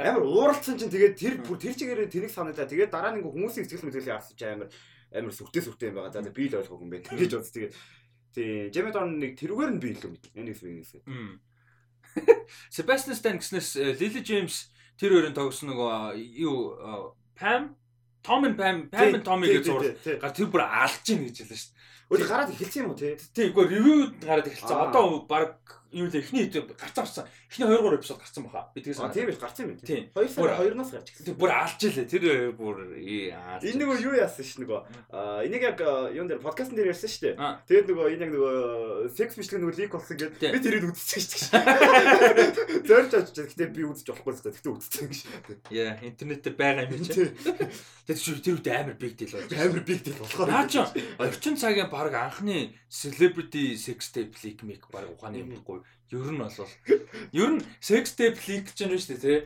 Speaker 2: амар ууралцсан чинь тэгээд тэр бүр тэр чигээрээ тэрийг санагдаа. Тэгээд дараа нь ингээ хүмүүсийн сэтгэл мэдрэлийг харсан чинь амар амар сүртэй сүртэй юм байгаа. За би л ойлгоогүй юм байна. Тэгэж бодсон. Тэгээд тий Джемед он нэг тэрүүгээр нь би илүү мэд. Энэ их юм.
Speaker 1: Себастьян Стан гэснээс Лили Джеймс тэр хоёрын тогсон нөгөө юу Пам Том and Pam, Pam and Tommy гэж зур. Гар тэр бүр алж гин гэж хэлсэн шүү дээ.
Speaker 2: Өөд гараад эхэлсэн юм уу те?
Speaker 1: Тий, үгүй ревю гараад эхэлсэн. Одоо баг юу л эхний гарцсан гарцсан. Эхний 2 3 эпизод гарцсан баха.
Speaker 2: Би тэгээс тийм биш гарцсан юм.
Speaker 1: Тийм.
Speaker 2: 2 сар 2-оос гарч
Speaker 1: эхэлсэн. Бүр алж илээ. Тэр бүр
Speaker 2: энэ нөгөө юу яасан ш нөгөө энийг яг юун дээр подкастн дээр ярьсан шүү дээ. Тэгээд нөгөө энэ яг нөгөө секс бичлэг нөгөө лик болсон гэдэг би тэрийг үзчихсэн шүү дээ. Зорж очиж гэхдээ би үзэж болохгүй л гэхдээ үзсэн гэж.
Speaker 1: Яа, интернет дээр байгаа юм чи. Тэгээд чи тэр үед амар big deal болж.
Speaker 2: Амар big deal болохоор.
Speaker 1: Наа чи орчин цагийн баг анхны celebrity sex tape leak мик баг ухааны юм байхгүй байхгүй. Ер нь бол ер нь sex tape leak гэж байна шүү дээ, тий.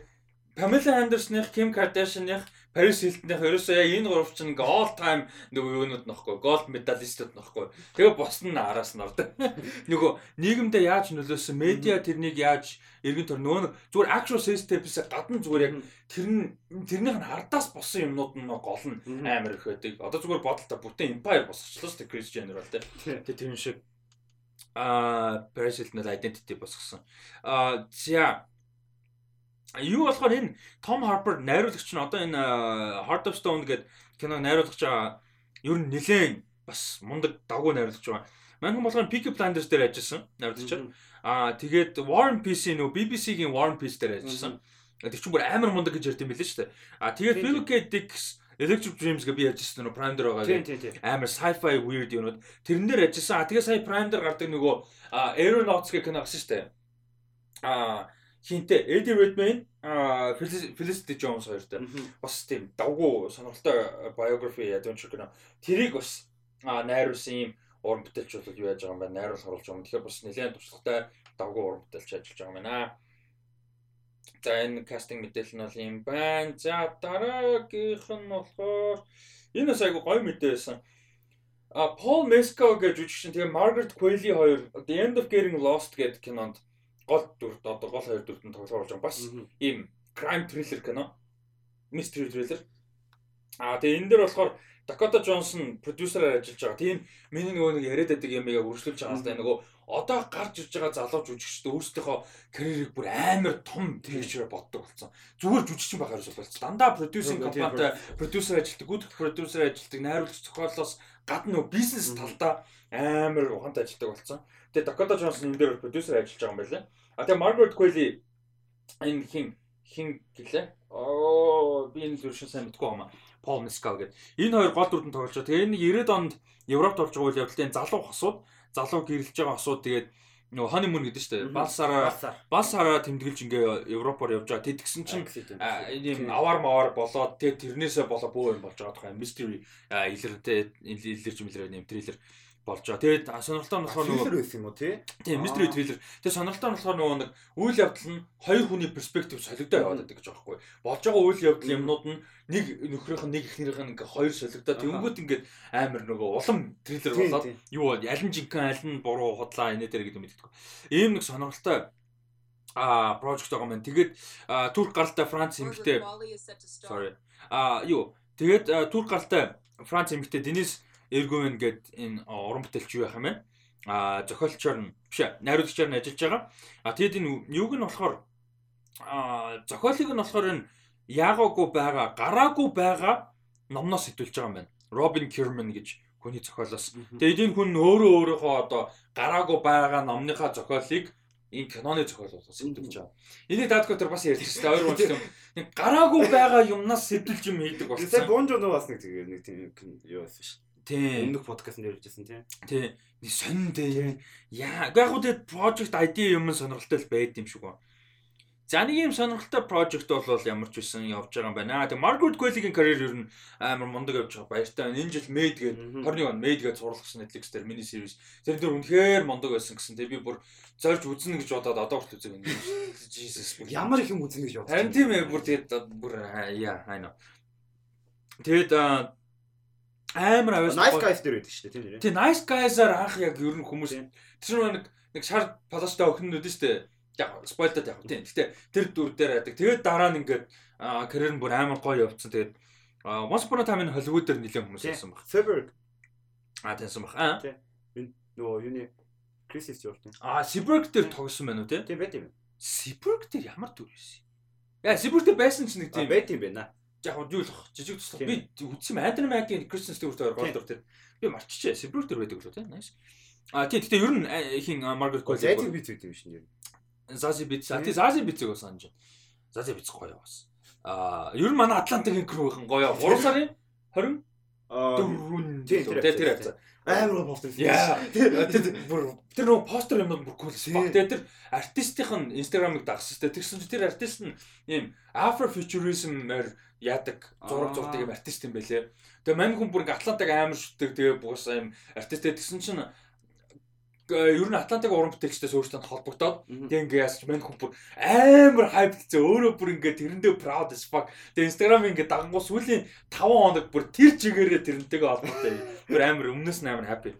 Speaker 1: Pamela Anderson-ых, Kim Kardashian-ых, Paris Hilton-ых ерөөсөө яг энэ гурав чинь all time нөгөө юунууд нөхгүй, gold medalistууд нөхгүй. Тэгээ бос нь араас нь ордог. Нөгөө нийгэмдээ яаж нөлөөсөн, медиа тэрнийг яаж эргэн төр нөгөө зүгээр actual sex tape-с гадна зүгээр яг тэр нь тэрнийх нь хардаас босон юмнууд нь гол нь амар их байдаг. Одоо зүгээр бодолтой бүтэн empire босчихлоо шүү дээ Chris Jenner бол тий. Тэгээ тэр шиг а personal identity босгосон. А за юу болохоор энэ Том Harper найруулагч нь одоо энэ Heart of Stone гэдэг кино найруулагч байгаа ер нь нэлээд бас мундаг давгүй найруулагч байгаа. Мань хүн болохоор Peaky Blinders дээр ажилласан найруулагч. Аа тэгээд War and Peace нөө BBC-гийн War and Peace дээр ажилласан. Тэр чинь бүр амар мундаг гэж ярьд юм билээ шүү дээ. Аа тэгээд Philip K. Electric Dreams гэж би ярьжсэн нөө Prime дээр байгаа. Амар sci-fi weird юмуд. Тэрэн дээр ажилласан. А тэгээ сая Prime дээр гардаг нөгөө Aeronauts гэх кино шүү дээ. А хинтээ Eddie Redmayne а Felicity Jones хоёртой. Бас тийм давгүй сонирхолтой biography adventure кино. Тэрийг бас найруулсан юм уран бүтээлч бол юу яаж байгаа юм бэ? Найруулах оруулж байгаа юм. Тэгэхээр бас нэлээд туршлагатай давгүй уран бүтээлч ажиллаж байгаа юм байна. За энэ кастинг мэдээлэл нь бол юм байна. За дараагийнх нь болохоор энэ бас айгу гоё мэдээ байсан. А Пол Меско гэж жүжигчин тэгээ Margaret Qualley хоёр The End of Getting Lost гэдэг кинонд гол дүрд одоо гол хоёр дүрд нь тоглож байгаа бас ийм crime thriller кино. mystery trailer. Аа тэгээ энэ дээр болохоор Dakota Johnson продюсераар ажиллаж байгаа. Тийм миний нөгөө нэг яриад байдаг юм яг үргэлжлүүлж байгаа л да нөгөө одоо гарч ирж байгаа залуу жүжигчд өөрсдийнхөө карьерийг бүр амар том тэгшээр боддог болсон. Зүгээр жүжигчин байхаар болчихсон. Дандаа продюсинг компанитай продюсер ажилладаг, гүйцэтгэх продюсер ажилладаг, найруулагч зохиолоос гадна нөгөө бизнес талдаа амар ухаантай ажилладаг болсон. Тэгээ Dakota Johnson энэ дээр продюсер ажиллаж байгаа юм байлаа. А тэгээ Margaret Qualley энэ хин хин гэлээ. Оо би энэ зүршин сайн мэдгүй юм аа. Пол Мискал гэдэг. Энэ хоёр гол дүрдэн тоглож байгаа. Тэгээ энэ 90-ад онд Европт орж байгаа үйл явдлын залуу хосууд, залуу гэрэлж байгаа хосууд тэгээд нөгөө honeymoon гэдэг чинь балсараа балсараа тэмдэглэж ингээ Европоор явж байгаа. Тэдгсэн чинь ийм аваар маваар болоод тэгээд тэрнээсээ болоо бөө юм болж байгаа тухай. Mystery илэртэй илэрч мэлрээ нэм трейлер болж байгаа. Тэгээд сонирхолтой нь болохоор
Speaker 2: нөгөө байсан юм уу тий?
Speaker 1: Тийм, mystery thriller. Тэгээд сонирхолтой нь болохоор нөгөө нэг үйл явдал нь хоёр хүний перспектив солигдоо яваад байдаг гэж байхгүй. Болж байгаа үйл явдал юмнууд нь нэг нөхрийнх нь нэг ихнэрийнх нь ингээ хоёр солигдоо тэнгүүт ингээд амар нөгөө улам thriller болоод юу аль нь жинхэнэ аль нь буруу худлаа инээ дээр гэдэг мэддэг. Ийм нэг сонирхолтой а project байгаа маань. Тэгээд турк гаралтай Франц эмэгтэй sorry. А юу тэгээд турк гаралтай Франц эмэгтэй Денис Эргүүн гээд энэ уран бүтээлч юу байх юм бэ? А зохиолчор нь биш найруулагчаар нь ажиллаж байгаа. А тэгэд энэ юуг нь болохоор а зохиолыг нь болохоор энэ яагаагүй байгаа, гараагүй байгаа номноос сэтүүлж байгаа юм байна. Робин Кирман гэж хүний зохиолоос. Тэгээд энэ хүн өөрөө өөрийнхөө одоо гараагүй байгаа номныхаа зохиолыг энэ киноны зохиолоос сэтүүлж байгаа. Энийг даадгүй тэр бас ярьж байна. Хоёр хүн нэг гараагүй байгаа юмнаас сэтүүлж юм хийдэг болсон.
Speaker 2: Тэгээ бонжо нөө бас нэг тийм юу байсан шүү.
Speaker 1: Тийм.
Speaker 2: Өмнөх подкастт ярьжсэн тийм.
Speaker 1: Тийм. Нэг сонин дээ. Яа, яг хөө тэгээд project ID юм сонирхолтой л байд юм шиг ба. За нэг юм сонирхолтой project бол ямар ч байсан явж байгаа юм байна. Тэгээ Margaret Qualley-гийн карьер ер нь амар мундаг явж байгаа. Баяртай. Энэ жил Made гээд 21 он Made гээд зурлагчсан Netflix дээр mini series. Тэр дээр үнэхээр мундаг байсан гэсэн. Тэгээ би бүр зорж үзнэ гэж бодоод одоо хүртэл үзег юм. Jesus.
Speaker 2: Ямар их юм үзнэ гэж бодсон.
Speaker 1: Харин тийм ээ бүр тэгээд бүр яа, know. Тэгээд амар аваас
Speaker 2: Nice Guys дээр байдаг шүү дээ тийм
Speaker 1: нэрээ. Тийм Nice Guys-аар анх яг ер нь хүмүүс тэр нэг нэг шар палаштай өхнүүд шүү дээ. Яг спойлдод яг тийм. Гэтэ тэр дүр дээр байдаг. Тэгээд дараа нь ингээд карьер нь бүр амар гоё явцсан. Тэгээд Once Upon a Time in Hollywood дээр нэлээд хүмүүс байсан баг.
Speaker 2: Seberg.
Speaker 1: А тийм баг. Аа.
Speaker 2: Тийм. Нөгөө юуны Chris Stewart.
Speaker 1: А Seberg дээр тогсон байна уу тийм?
Speaker 2: Тийм байт юм.
Speaker 1: Seberg дээр ямар дүр байсан? Яа, Seberg дээр байсан ч нэг тийм
Speaker 2: байт юм байна
Speaker 1: яг юу л жижиг туслах би үтсэн Андер Магийн Кристен Стюарт гол дур тэр би марччихээ Сибрүүр тэр байдаг лөө тийм nice. А тий гэтээ ер нь хин Маргарет Кол
Speaker 2: Зази биц үү юм шин ер
Speaker 1: Зази биц а тий Зази бицэг бас санаж Зази биц гоё бас. А ер нь манай Атлантикийн крүүхэн гоё. 3 сарын 20 дөрвөн тэр тэр
Speaker 2: амар постэр.
Speaker 1: Яа. Тэр бүр тэр нөгөө постэр юм бүр кул. Тэгээ тэр артистийн инстаграмыг дагсан. Тэгсэн чинь тэр артист нь ийм afrofuturism-аар яадаг зураг зурдаг юм артист юм байлээ. Тэгээ мань хүн бүр ингээ Атлантаг амар шүтдэг тэгээ бугасаа юм артист тэгсэн чинь ер нь Атлантик уран бүтээлчдээс өөртөө холбогдоод тэгээ ингээ яасч мань хүн бүр амар хайпцээ өөрөө бүр ингээ тэрэндээ proud as fuck. Тэгээ Instagram ингээ дагангуу сүүлийн 5 хоног бүр тэр чигээрээ тэрнтэйгээ холбоотой. Бүр амар өмнөөс нь амар happy.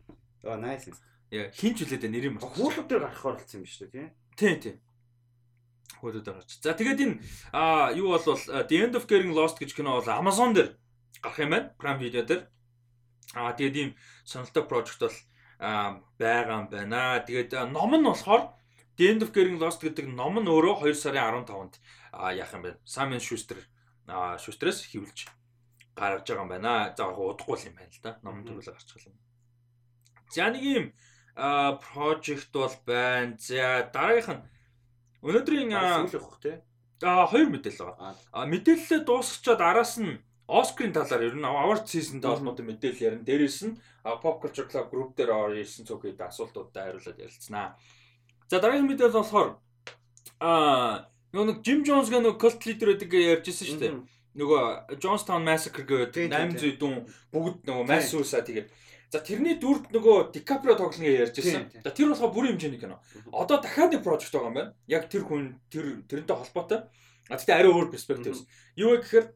Speaker 2: Аа nice.
Speaker 1: Яа хинч үлээдэ нэр юм.
Speaker 2: Хуулууд дээр гарах оролцсон юм шүү дээ
Speaker 1: тийм. Тийм тийм хөлөд гарч. За тэгээд энэ а юу бол The End of Getting Lost гэж кино бол Amazon дээр гарах юм байна. Prime Video дээр. А тэгээд ийм сонирхолтой project бол байгаа юм байна. Тэгээд ном нь болохоор The End of Getting Lost гэдэг ном нь өөрөө 2 сарын 15-нд яах юм бэ? Simon Schuster Schuster-с хэвлж гаргаж байгаа юм байна. За яг удахгүй юм байна л да. Номон төрөлөөр гарч байгаа юм. За нэг юм project бол байна. За дараагийнх нь Өнөөдрийн
Speaker 2: сүүл явах тий.
Speaker 1: Аа хоёр мэдээлэл байгаа. Аа мэдээлэлээ дуусгачаад араас нь Оскарын талаар ер нь award season-тэй холбоотой мэдээлэл ярина. Дээрээс нь Pop Culture Club group дээр ирсэн цогцод асуултуудад хариулаад ярилцсанаа. За дараагийн мэдээлэл болохоор аа нөгөө нэг Jim Jones гэх нөгөө cult leader гэдэг ярьжсэн шүү дээ. Нөгөө Jonestown Massacre гэдэг 800 дүн бүгд нөгөө mass suicide тэгээд За тэрний дүрд нөгөө Дикаприо тоглоно гэж ярьж байсан. За тэр болохоо бүрийн хэмжээний кино. Одоо дахиад нэг прожект байгаа юм байна. Яг тэр хүн тэр тэрнтэй холбоотой. А тэгтээ арай өөр перспектив. Юу вэ гэхээр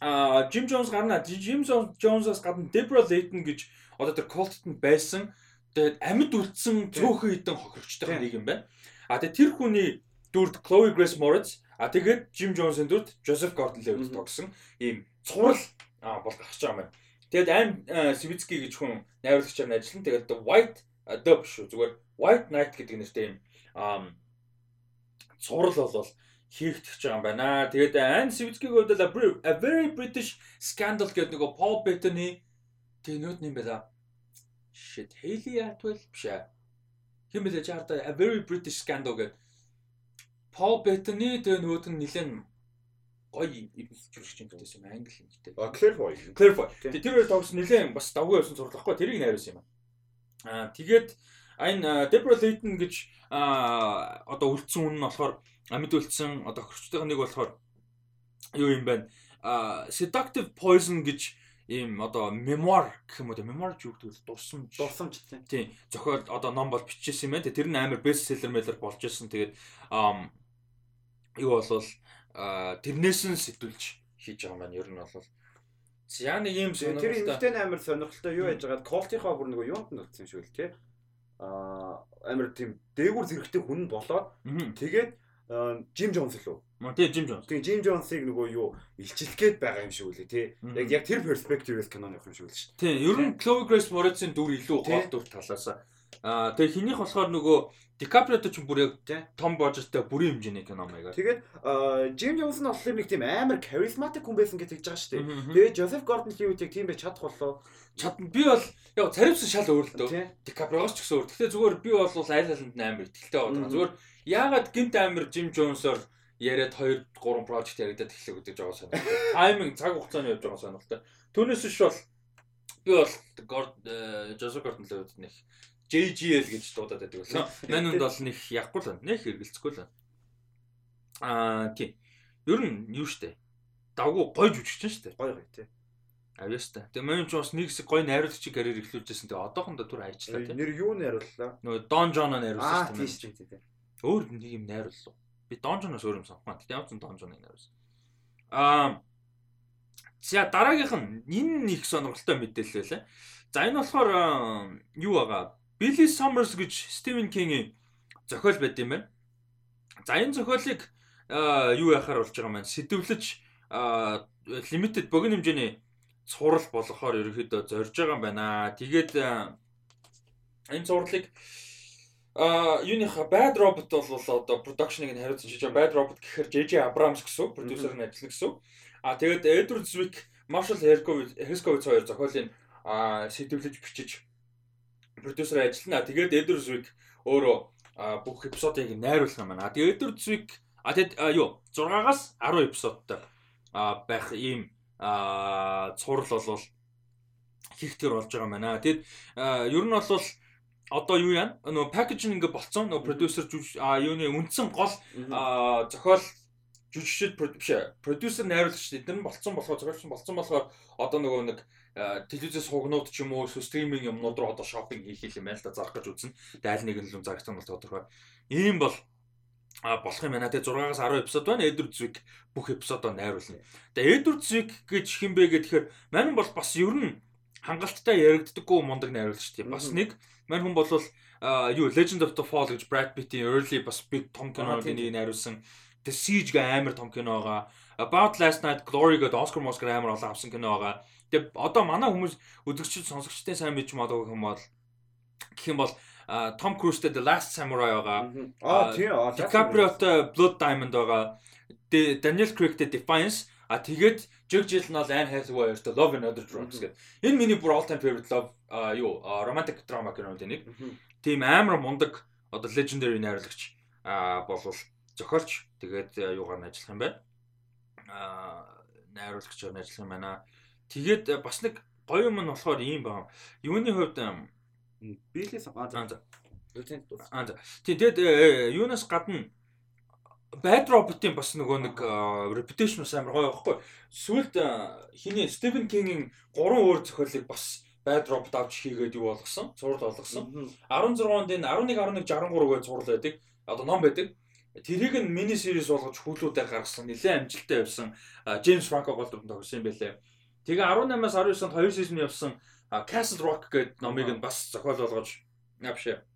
Speaker 1: а Jim Jones гарна. Jim Jones-аас гадна Debra Layton гэж одоо тэр Colton байсан. Тэгээд амьд үлдсэн цөөхөн хідэн хохирогчтой нэг юм байна. А тэгээд тэр хүний дүрд Chloe Grace Moretz а тэгээд Jim Jones-ын дүрд Joseph Gordon-Levitt тогсон ийм цуврал бол гарч байгаа юм байна. Тэгээд Айн Свицки гэж хүн найруулагчаар ажиллана. Тэгээд White Dub шүү зүгээр White Knight гэдэг нэртэй юм цуврал болол хийгдэж байгаа юм байна. Тэгээд Айн Свицкигийн хувьд A Very British Scandal гэдэг нөгөө Paul Bettany нөт юм байла. Shit, Haley Atwell биш ээ. Хин бэлээ чарта A Very British Scandal гэдэг Paul Bettany тэгээ нөгөөд нь нэлээд гоё юм гэсэн юм англи хэлтэй.
Speaker 2: А Clairefoy.
Speaker 1: Clairefoy. Тэр хоёр тогс нэлээд бас давгүй явсан зурлахгүй тэрийг найруулсан юм. Аа тэгээд энэ Deborah Layton гэж одоо үлдсэн үн нь болохоор амьд үлдсэн одоо хөрчтэйг нэг болохоор юу юм бэ? Seductive Poison гэж ийм одоо memoir гэх юм уу memoir ч юу гэдэг дурсамж
Speaker 2: дурсамж
Speaker 1: тийм зохиол одоо ном бол биччихсэн юм байна. Тэр нь амар best seller мэлэр болж ирсэн. Тэгээд юу болвол тэрнээс нь сэтүүлж хийж байгаа юм байна. Ер нь бол За нэг юм
Speaker 2: сонирхолтой. Тэр эмэгтэй амар сонирхолтой юу яаж байгаад колтынхаа бүр нэг юунд нь өгсөн шүү л тий. Амар тийм дээгүүр зэрэгтэй хүн болоод тэгээд Жим Джонс лөө.
Speaker 1: Тий Жим Джонс.
Speaker 2: Тэгээ Жим Джонсыг нөгөө юу илчилэх гээд байгаа юм шиг үлээ тий. Яг яг тэр перспективээс киноны юм шиг үлээ шүү.
Speaker 1: Тий, ер нь Chloe Grace Moretz-ийн дүр илүү гол дүр талаас. Аа тэгээ хинийх болохоор нөгөө Дикаприото ч бүр яг том божтой бүрийн хэмжээний кино маягаар.
Speaker 2: Тэгээд Жим Джонс нь болохоор нэг тийм амар харизматик хүн байсан гэж хэлж байгаа шүү дээ. Тэгээд Жозеф Гордон Левит яг тийм байж чадах болоо.
Speaker 1: Чадна. Би бол яг царивсан шал өөр л дөө. Дикаприогоос ч гэсэн өөр. Гэхдээ зүгээр би бол аль алинд амар ихтэй байгаа. Зүгээр яагаад гинт амар Жим Джонсоор яриад 2 3 project яригадад эхлэх гэдэг жоо сонирхолтой. Тайминг цаг хугацааны явж байгаа сонирхолтой. Түүнээс биш бол би бол Жозеф Гордон Левит нэг JGL гэж дуудаад байдаг байсан. Манайд бол нэг яахгүй л нэг хэрэгэлцэхгүй л. Аа тийм. Ер нь юу штэ. Давгүй гой жүжигчин штэ.
Speaker 2: Гой гой тий.
Speaker 1: Авьяастай. Тэгээ манайд ч бас нэг хэсэг гой найруулагчийн карьер эхлүүлжсэн. Тэгээ одоохондоо түр хайчлаа
Speaker 2: тий. Нэр юу найрууллаа?
Speaker 1: Нөгөө Don John-а найруулсан
Speaker 2: дээ. Аа тий.
Speaker 1: Өөр нэг юм найруулсан. Би Don John-оос өөр юм санахгүй. Тэгээ явцсан Don John-ыг найруулсан. Аа За дараагийнх нь энэ нэг сонирхолтой мэдээлэл байлаа. За энэ болохоор юу байгаа? Billy Summers гэж Stephen King-ийн зохиол байд юм байна. За энэ зохиолыг юу яхаар болж байгаа юм байна. Сэдвлэж limited богино хэмжээний цуврал болохоор ерөөхдөө зорж байгаа юм байна. Тэгээд энэ цувралыг а юуныха Bad Robot бол одоо production-ыг нь хариуцсан байгаа. Bad Robot гэхээр JJ Abrams гэсэн продюсер нь ажиллана гэсэн. А тэгээд Edward Zwick, Marshall Herskovitz хоёр зохиолын сэдвлэж бичиж продюсер ажиллана. Тэгээд Эдвард Звик өөрөө бүх эпизодыг найруулах юм байна. Тэгээд Эдвард Звик а тэгэд юу 6-аас 10 эпизодтай байх ийм цуврал болвол хийхтэр болж байгаа юм байна. Тэгэд ер нь бол одоо юу яа нөгөө пакэжинг ингээ болцсон нөгөө продюсер а юуны үндсэн гол зохиол жүжигчд биш продюсер найруулагч эдгээр нь болцсон болохоор зохиолч болцсон болохоор одоо нөгөө нэг телевизээс хугнууд ч юм уу стриминг юмнууд руу одоо шопинг хийх юм байна л да зарах гэж. Тэгээ аль нэг нь л зарагсан бол тодорхой. Ийм бол а болох юм байна. Тэгээ 6-аас 10 эпизод байна. Эдвард Звик бүх эпизодоо найруулна. Тэгээ Эдвард Звик гэж хин бэ гэхээр мань бол бас ер нь хангалттай яригддаггүй мундаг найруулагч тийм. Бас нэг мань хүн бол юу Legend of the Fall гэж Brad Pitt-ийн early бас big том киноны нэг найруулсан. The Siege гэ амар том кино байгаа. About Last Night Glory гэдэг Oscar Oscar амар олон авсан кино байгаа. Тэгээ одоо манай хүмүүс үзэгчд сонсогчдын сайн мэдж магадгүй юм бол гэх юм бол Том Крузтэй The Last Samurai байгаа.
Speaker 2: Аа тийм.
Speaker 1: DiCaprio-тэй Blood Diamond байгаа. Daniel Craig-тэй Defiance А тэгээд Jake Gyllenhaal, Anne Hathaway-тэй Love and Other Drugs гэдэг. Энэ миний бүр all time favorite love юу romantic drama кинод нэг. Тийм амар мундаг одоо legendary найруулагч болвол зохиолч тэгээд юугаар нь ажиллах юм бэ? Аа найруулагчаар нь ажиллах юм байна. Тэгээд э, бас нэг гоё юм нь болохоор ийм байна. Юуны хувьд
Speaker 2: биелээс аа за.
Speaker 1: Тэгээд э, юунаас гадна Bad Robot-ийн бас нөгөө нэг reputation амар гоё байхгүй. Сүүлд хиний Stephen King-ийн 3 өөр зохиолыг бас Bad Robot авч хийгээд юу болгосон? Зураг болгосон. 16 онд энэ 11 11 63 гэж зураг байдаг. Одоо ном байдаг. Тэрийг нь мини series болгож хүүлүүдээр гаргасан. Нилээн амжилттай явсан. James Franco гол дүрэн тогсон юм байлээ. Тэгээ 18-аас 19 онд 2 сизон явсан Castle Rock гэдэг номыг нь бас зохиол болгож авшаа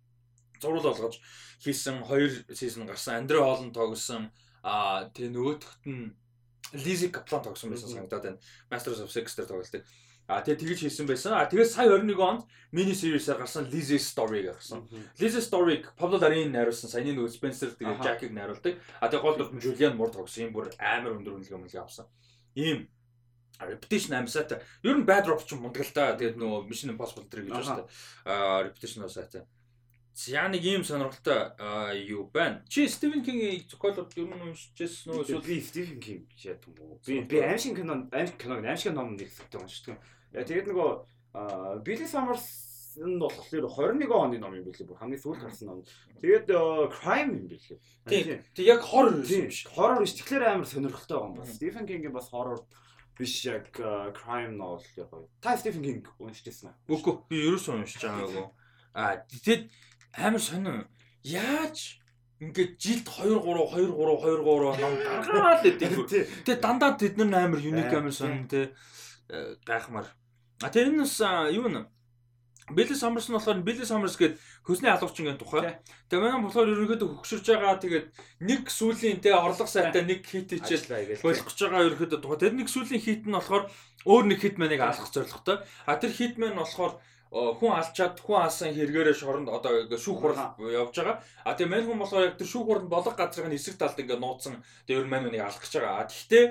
Speaker 1: зурвал болгож хийсэн хоёр сизон гарсан. Андре Холланд тоглосон. Аа тэгээ нөгөөдөгт нь Лизи Каплан тогсон байсан санагдаад байна. Masters of Sex дээр тоглолтыг. А тэгээ тэгж хийсэн байсан. А тэгээ сая 21 онд мини series-аар гарсан Lizzy Story гарсан. Lizzy Story-г Pablo Darin найруулсан. Саяны нөгөө Spencer тэгээ Jack-ыг найруулдаг. А тэгээ гол дүр Julian Moore тогсон. Ийм бүр амар өндөр үнэлгээ мөлий авсан. Ийм Reputation амсаатай. Ер нь Bad Drops ч мундаг л да. Тэгээд нөгөө Mission Impossible 3 гэж байна шүү дээ. А Reputation бас сайтай. За нэг ийм сонирхолтой юу байна. Чи Стивен Кингийн зохиолууд ер нь уншижсэн
Speaker 2: нөө эсвэл би Стивен Кинг яд юм уу? Би би аимшиг кино аимшиг киног аимшиг ном нэгтэй уншдаг. Тэгээд нөгөө Билли Саммерс нь болохоор 21 оны ном юм билээ. Хамгийн сүүлд гарсан ном. Тэгээд crime юм билээ.
Speaker 1: Тийм. Тэг яг horror юм
Speaker 2: биш. Horror биш. Тэгэхээр амар сонирхолтой байгаа юм байна. Стивен Кингийн бас horror биш яг crime novel яг гоё. Та Стивен Кинг уншижсэн аа?
Speaker 1: Үгүй. Би ерөөсөө уншиж байгаагүй. Аа тэгэд амар сонин. Яаж ингээд жилд 2 3 2 3 2 3 ном гаргаад л гэдэг. Тэгээ дандаа тэд нар амар юник амар сонин те гайхмаар. А тэр энэ бас юу нэ Билли Саммерс нь болохоор Билли Саммерс гээд хөлсний алуурчин гэх тухай. Тэгээ манай болохоор ерөнхийдөө хөгшөрж байгаа тэгээд нэг сүүлийн тэ орлого сайтай нэг хит хийчихэл болох гэж байгаа ерөнхийдөө тухай. Тэр нэг сүүлийн хит нь болохоор өөр нэг хит мэныг алах зорилготой. А тэр хит мэн болохоор хүн алчаад хүн алсан хэрэгээрээ шоронд одоо шүүх хурал явж байгаа. А тэгээ мань хүн болохоор яг тэр шүүх хурал болох газрыг нь эсрэг талд ингээ нууцсан тэр мань хүнийг алах гэж байгаа. А тэгтээ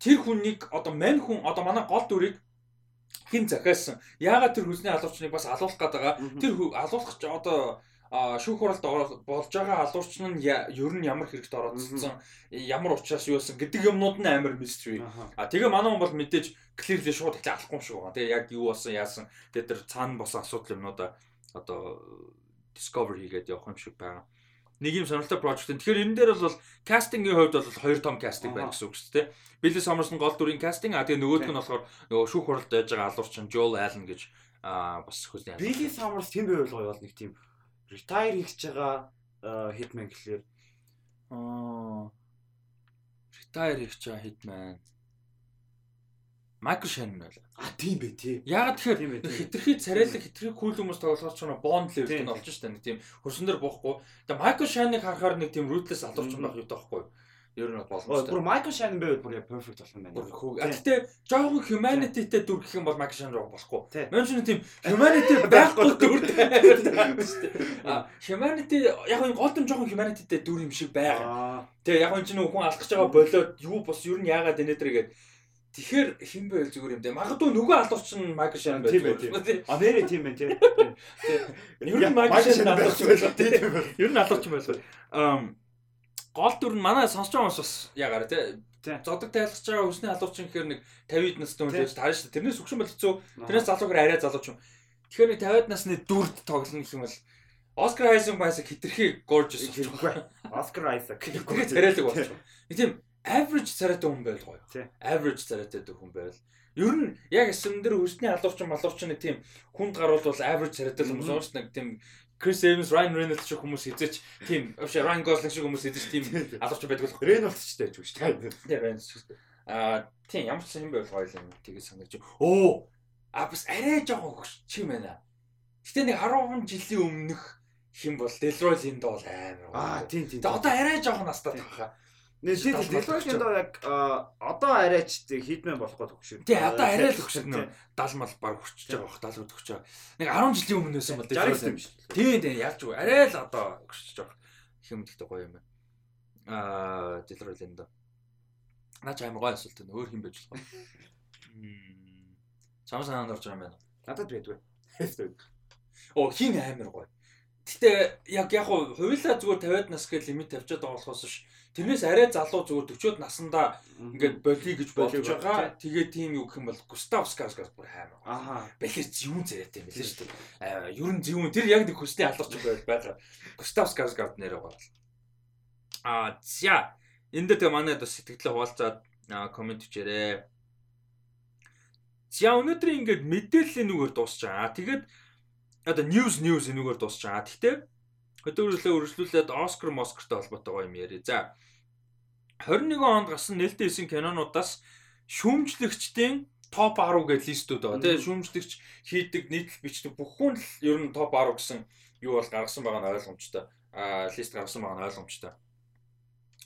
Speaker 1: тэр хүнийг одоо мань хүн одоо манай гол дүрийг хин захиалсан. Яагаад тэр хүсний алуурчныг бас алуулах гээд байгаа. Тэр алуулах одоо шүүх хуралд болж байгаа алуурч нь ер нь ямар хэрэгт орооцсон ямар учраас юусан гэдэг юмнууд нь амар мистери. А тэгээ манай хүн бол мэдээж clearly шууд ихлэ алахгүй шүү байгаа. Тэгээ яг юу болсон яасан тэгээ тэр цаана босон асуудал юмнуудаа одоо discover хийгээд явах юм шиг байгаа. Нэг юм сонирхолтой project. Тэгэхээр энэ дээр бол кастингийн хувьд бол хоёр том кастинг байна гэсэн үг шүү дээ. Билли Саммерс нь гол дүрийн кастинг а тэгээ нөгөөх нь болохоор нөгөө шүүх хуралд байж байгаа алуурчин Joel Allen гэж аа бас хөлний.
Speaker 2: Билли Саммерс тэм байвал гоё бол нэг тийм retire хийж байгаа hitman гэхлээр
Speaker 1: аа retire хийж байгаа hitman Майкл Шанн байла.
Speaker 2: А тийм бэ тий.
Speaker 1: Яагаад тэгэхээр хитрхи царайлаг хитрхи кул хүмүүс тоглохоор ч бонд левел нь олж штэ нэг тийм хөрсөн дээр боохгүй. Тэгээ Майкл Шанныг харахаар нэг тийм ruthless алуурч юм байх юу таахгүй. Ер нь боломжтой.
Speaker 2: Бүр Майкл Шанн байвал бүр perfect болох юм байна.
Speaker 1: Гэхдээ жоохон humanityтэй дүр гэх юм бол Майкл Шанн руу болохгүй. Мөн ч тийм humanity байхгүй дүр. А humanity яг нь гол дэм жоохон humanityтэй дүр юм шиг байгаа. Тэгээ яг нь чинь хүн алах гэж байгаа болоод юу бас ер нь яагаад инээ дэргээд Тэгэхээр хэн байл зүгээр юм дээ. Магадгүй нөгөө алууч нь Майкл Шан байх.
Speaker 2: Тийм байх. А нэрээ тийм байх тийм.
Speaker 1: Ер нь Майкл Шан алууч байх. Тийм. Ер нь алууч байх. Ам гол дүр нь манай сонсож байгаа хүмүүс бас ягаар тий. Зодог тайлгч байгаа хүсний алуучин гэхээр нэг 50-д настай хүн байж таарна шүү. Тэрнээс өгшөн бол хэцүү. Тэрнээс залуугаар арай залууч юм. Тэгэхээр нэг 50-д насны дүрд тоглоно гэх юм бол Оскар Айзек байсаг хитрхи gorgeous.
Speaker 2: Оскар Айзек.
Speaker 1: Царайлаг болчих. Тийм average царайтай хүн байл гоё. Average царайтай хүн байл. Ер нь яг эсрэн дээр хүсний алуурчин малуурчин нэг тийм хүнд гарвал бол average царайтай хүмүүс уус нэг тийм Chris Evans, Ryan Reynolds шиг хүмүүс хизээч тийм вообще Ryan Gosling шиг хүмүүс хизээч тийм алуурч байдаг болох.
Speaker 2: Reynolds ч тааж шүү
Speaker 1: дээ. Тийм Reynolds шүү дээ. Аа тийм ямар ч юм байвал гоё юм тгий санаж. Оо а бас арай жоохон хөгч юм байна. Гэтэ нэг 10 жилийн өмнөх хим бол Delroy Lind бол амар.
Speaker 2: Аа тийм тийм.
Speaker 1: Одоо арай жоохон настаад байгаа.
Speaker 2: Нэг тийм Delroy-ын доо яг одоо арайч хитмэн болохгүй төгшөө.
Speaker 1: Тий одоо арай л төгшөө нөө 70 мал баг хүрчихэж байгаа бох 70 төгсөж байгаа. Нэг 10 жилийн өмнө байсан бол Тий тий яаж вэ? Арай л одоо өгсөж байгаа. Их юм гэхдээ гоё юм байна. Аа Delroy-ын доо. Наач амар гоё асуулт энэ өөр хэм байж болох юм. Чамаа санаанд орж байгаа юм байна.
Speaker 2: Надад байдгүй.
Speaker 1: Оо хин амар гоё. Гэтэ яг яг хувилаа зүгээр 50-аад нас гэж лимит тавьчаад байгаа болохоос ш тэрнээс арай залуу зүгээр 40-од наснда ингээд болиё гэж болж байгаа. Тэгээ тийм юу гэх юм бол Густав Скарсгас бүр хаймаа.
Speaker 2: Аха.
Speaker 1: Бэлэр зүүн зэрэгтэй юм лээ шүү дээ. Аа ер нь зүүн тэр яг нэг хөсний алдарч байл байгаа. Густав Скарсгас нэрээ гаргал. Аа за энэ дээр манай бас сэтгэлээ хуваалцаад комент бичээрэй. За өнөөдрийн ингээд мэдээллийн нүгээр дуусч байгаа. Тэгээд одоо news news энүүгээр дуусч байгаа. Гэхдээ хөдөөрөлөө өргөжлүүлээд Оскар Москертэй холбоотой юм яри. За 21 онд гарсан нээлттэй хийсэн кинонуудаас шүүмжлэгчдийн топ 10 гэж листүүд байгаа. Тэгээ шүүмжлэгч хийдэг нийтлэл бичдэг бүхэн л ер нь топ 10 гэсэн юу бол гаргасан байгаа нь ойлгомжтой. А лист гаргасан байгаа нь ойлгомжтой.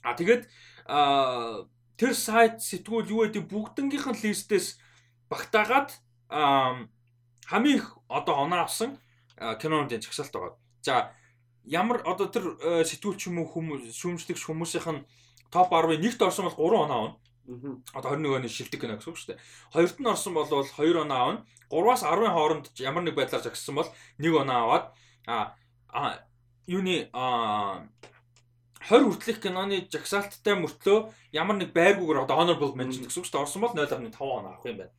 Speaker 1: А тэгээд а тэр сайт сэтгүүл юу гэдэг бүгднгийнх нь листээс багтаагаад хамгийн их одоо оноо авсан киноны жагсаалт байгаа. За ямар одоо тэр сэтгүүлч юм уу хүмүүс шүүмжлэгч хүмүүсийнх нь топ 10-ын нэгт орсон бол 3 оноо авна. Одоо 21 оны шилдэг кино гэсэн үг шүү дээ. Хоёрт нь орсон бол 2 оноо авна. 3-аас 10-ын хооронд ямар нэг байдлаар жагссан бол 1 оноо аваад а юуны а 20 хүртэлх киноны жагсаалттай мөртлөө ямар нэг байргүйгээр одоо honorable mention гэсэн үг шүү дээ. Орсон бол 0.5 он авах юм байна.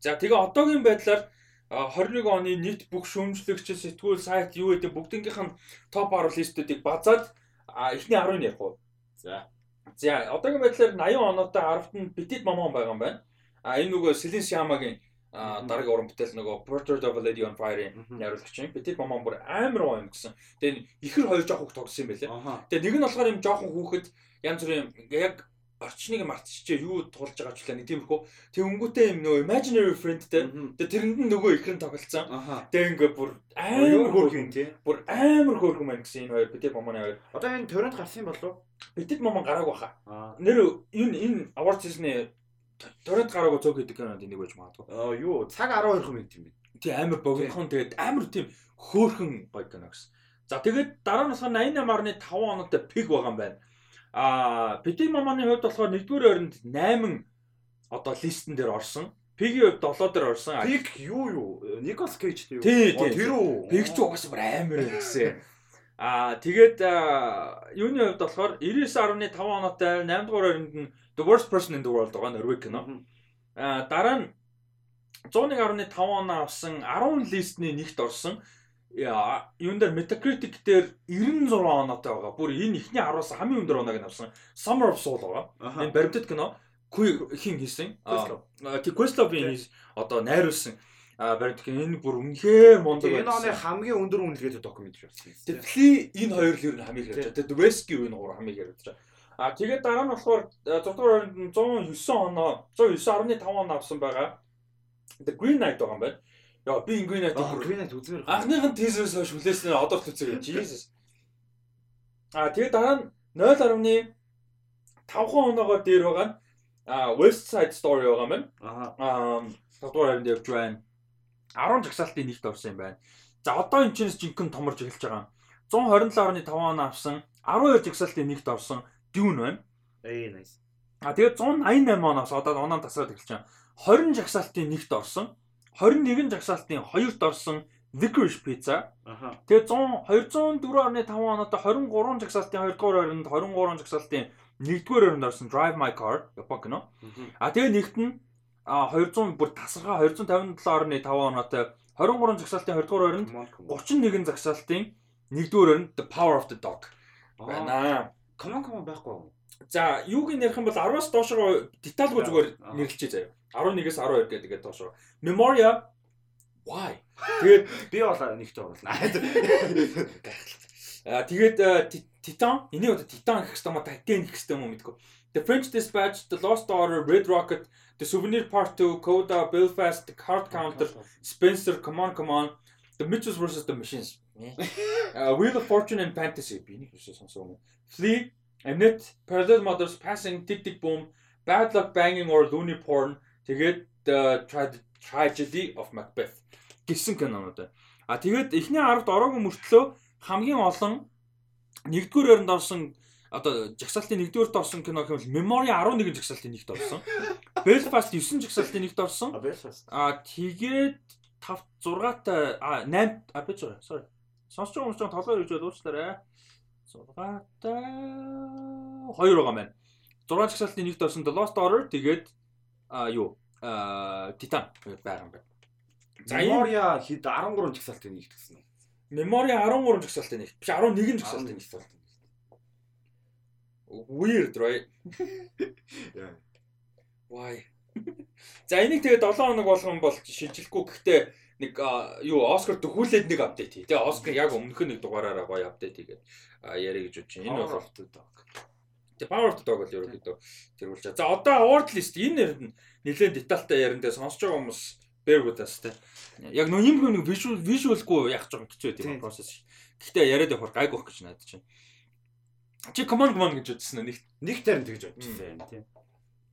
Speaker 1: За тэгээ одоогийн байдлаар 21 оны нийт бүх шүүмжлэгч сэтгүүл сайт юу гэдэг бүгднгийнх нь топ 10 листүүдийг базаад эхний 10-ыг ярих уу. За. За одоогийн байдлаар 80 оноотой 10-т нь Petit Momon байгаа юм байна. А энэ нөгөө Celine Sciamma-гийн дараагийн уран бүтээл нөгөө Portrait of a Lady on Fire-ийн найруулагч юм. Petit Momon бүр амар гоё юм гэсэн. Тэгээ ихэр хоёр жоох хүүхд тогсон юм байлээ. Тэгээ нэг нь болохоор юм жоохон хүүхэд янз бүрийн яг орчныг мартчихжээ юу тулж байгаа ч үлээ нэг тиймэрхүү. Тэг өнгөтэй юм нөгөө imaginary friendтэй. Тэг тэрэнд нь нөгөө ихрэн тоглолцсон. Тэг ингээ бүр амар хөөрх юм тий бүр амар хөөрх юм байна гэсэн энэ хоёр битээ момоны хоёр.
Speaker 2: Одоо энэ торрент гарсан юм болов
Speaker 1: битээ момон гарааг баха. Нэр энэ энэ award season-ы торрент гараагүй цог гэдэг кинонд нэг байж магадгүй.
Speaker 2: Аа юу? Цаг 12 минут юм бэ.
Speaker 1: Тий амар богинохон. Тэгээд амар тийм хөөхөн гоё кино гэсэн. За тэгээд дараа нь болохоор 88.5 оноотой пиг байгаа юм байна. Аа Petit Mamаны хувьд болохоор 1-р ойронд 8 одоо листен дээр орсон. Пигийн хувьд 7 дээр орсон.
Speaker 2: Пиг юу юу? Николас Кейж
Speaker 1: тийм. Тэр үү? Пиг ч угаасаа бүр амар гэсэн. Аа тэгээд юуны хувьд болохоор 99.5 оноотой 8 дугаар ойронд нь The Worst Person in the World байгаа Норвег кино. Аа дараа нь 101.5 оноо авсан 10 листний нэгт орсон. Юун дээр Metacritic дээр 96 оноотой байгаа. Бүр энэ ихний 10-аас хамгийн өндөр оноог нь авсан. Summer of Soul байгаа. Энэ баримтат кино. Хин хийсэн. Тэг Questlove-ийн одоо найруулсан баримт энэ бүр үнэхээр мундаг
Speaker 2: байна. Энэ оны хамгийн өндөр үнэлгээтэй докюментари
Speaker 1: болсон. Тэгвэл энэ хоёр л ер нь хамгийн хэрэгж байгаа. The Rescue энэ гур хамгийн хэрэгж байгаа. А тэгээд дараа нь болохоор 6 дугаар оронд 109 оноо 109.5 оноо авсан байгаа. The Green Knight байгаа юм байна. Яа би Green Knight
Speaker 2: Green Knight үзмээр.
Speaker 1: Анхныхын teaser-ээс хойш хүлээснээр одоо л үзээ. Jesus. А тэгээд дараа нь 0.5 оноогоор дээр байгаа нь а West Side Story байгаа байна. Аа 7 дугаар оронд явж байна. 10 жагсаалтын нэгт орсон юм байна. За одоо энэ чинь жинхэнэ томорж эхэлж байгаа. 127.5 оноо авсан, 12 жагсаалтын нэгт орсон, Dune байна.
Speaker 2: Ээ nice.
Speaker 1: А тэгээд 188 оноос одоо оноо тасраад эхэлж байгаа. 20 жагсаалтын нэгт орсон. 21 жагсаалтын хоёрт орсон Licorice Pizza. Аха. Тэгээд 100 204.5 оноотой 23 жагсаалтын 2 дугаар ойронд 23 жагсаалтын 1 дугаар ойронд орсон Drive My Car Япон кино. А тэгээд нэгт нь а 200 бүр тасархаа 257.5 оноотой 23 жагсаалтын 20 дугаар ойронд 31 жагсаалтын 1 дугаар ойронд The Power of the Dog байна.
Speaker 2: Common Common байхгүй юу?
Speaker 1: За, юуг ярих юм бол 10-аас доошоо детальгүй зүгээр нэрлэлчээ заяа. 11-ээс 12 гэдэг доошоо. Memoria why?
Speaker 2: Тэгээд би бол нэгт оруулна.
Speaker 1: Аа тэгээд Titan, энийг одоо Titan гэх хэвээр Titan гэх юм мэдгүй. The French Dispatch, The Lost Order, Red Rocket, The Souvenir Part 2, Coda, Belfast, The Card Counter, Spencer, Come On Come On, The Mitchells vs the Machines. uh, Wheel of Fortune and Fantasy би нэг хэвшээ сонсоо юм. Flea, Annette, Parallel Mothers, Passing, Tick Tick Boom, Bad Luck Banging or Looney Porn, тэгээд The Tragedy of Macbeth гэсэн кинонууд. А тэгээд эхний 10-д ороогүй мөртлөө хамгийн олон нэгдүгээр өрөнд орсон одоо жагсаалтын нэгдүгээрт орсон кино гэвэл Memory 11 жагсаалтын нэгт орсон. Belfast 9 жагсаалтын нэгт орсон. А тэгээд 5 6-тай а 8 а би sorry Сонсож байгаа хүмүүс ч толгой ирж байл уучлаарай. 6-тай 2 байгаа маань. 6 жагсаалтын нэгт орсон The Lost Order тэгээд а юу а Titan байгаа юм байна.
Speaker 2: За Memoria хэд 13 жагсаалтын нэгт гэсэн үү?
Speaker 1: Memoria 13 жагсаалтын нэгт. Биш 11 жагсаалтын нэгт. Weird right? Why? За энийг тэгээд 7 хоног болгон бол шилжлэхгүй гэхдээ нэг юу Оскар төхүүлээд нэг апдейт хий. Тэгээ Оскар яг өмнөх нэг дугаараараа гоё апдейт хийгээд яриа гэж байна. Энэ бол Тэг Power of the Dog бол ерөөхдөө тэргүүлж байгаа. За одоо award list энэ нь нэлээд детальтай яриндаа сонсож байгаа хүмүүс bear with us те. Яг нөө юм нэг visual visualгүй яах жоох хэцүү тийм process. Гэхдээ яриад явахаар гайг байх гэж надад чинь. Чи command command гэж үзсэн нэг
Speaker 2: нэг тарин тэгж бодчихсан тийм.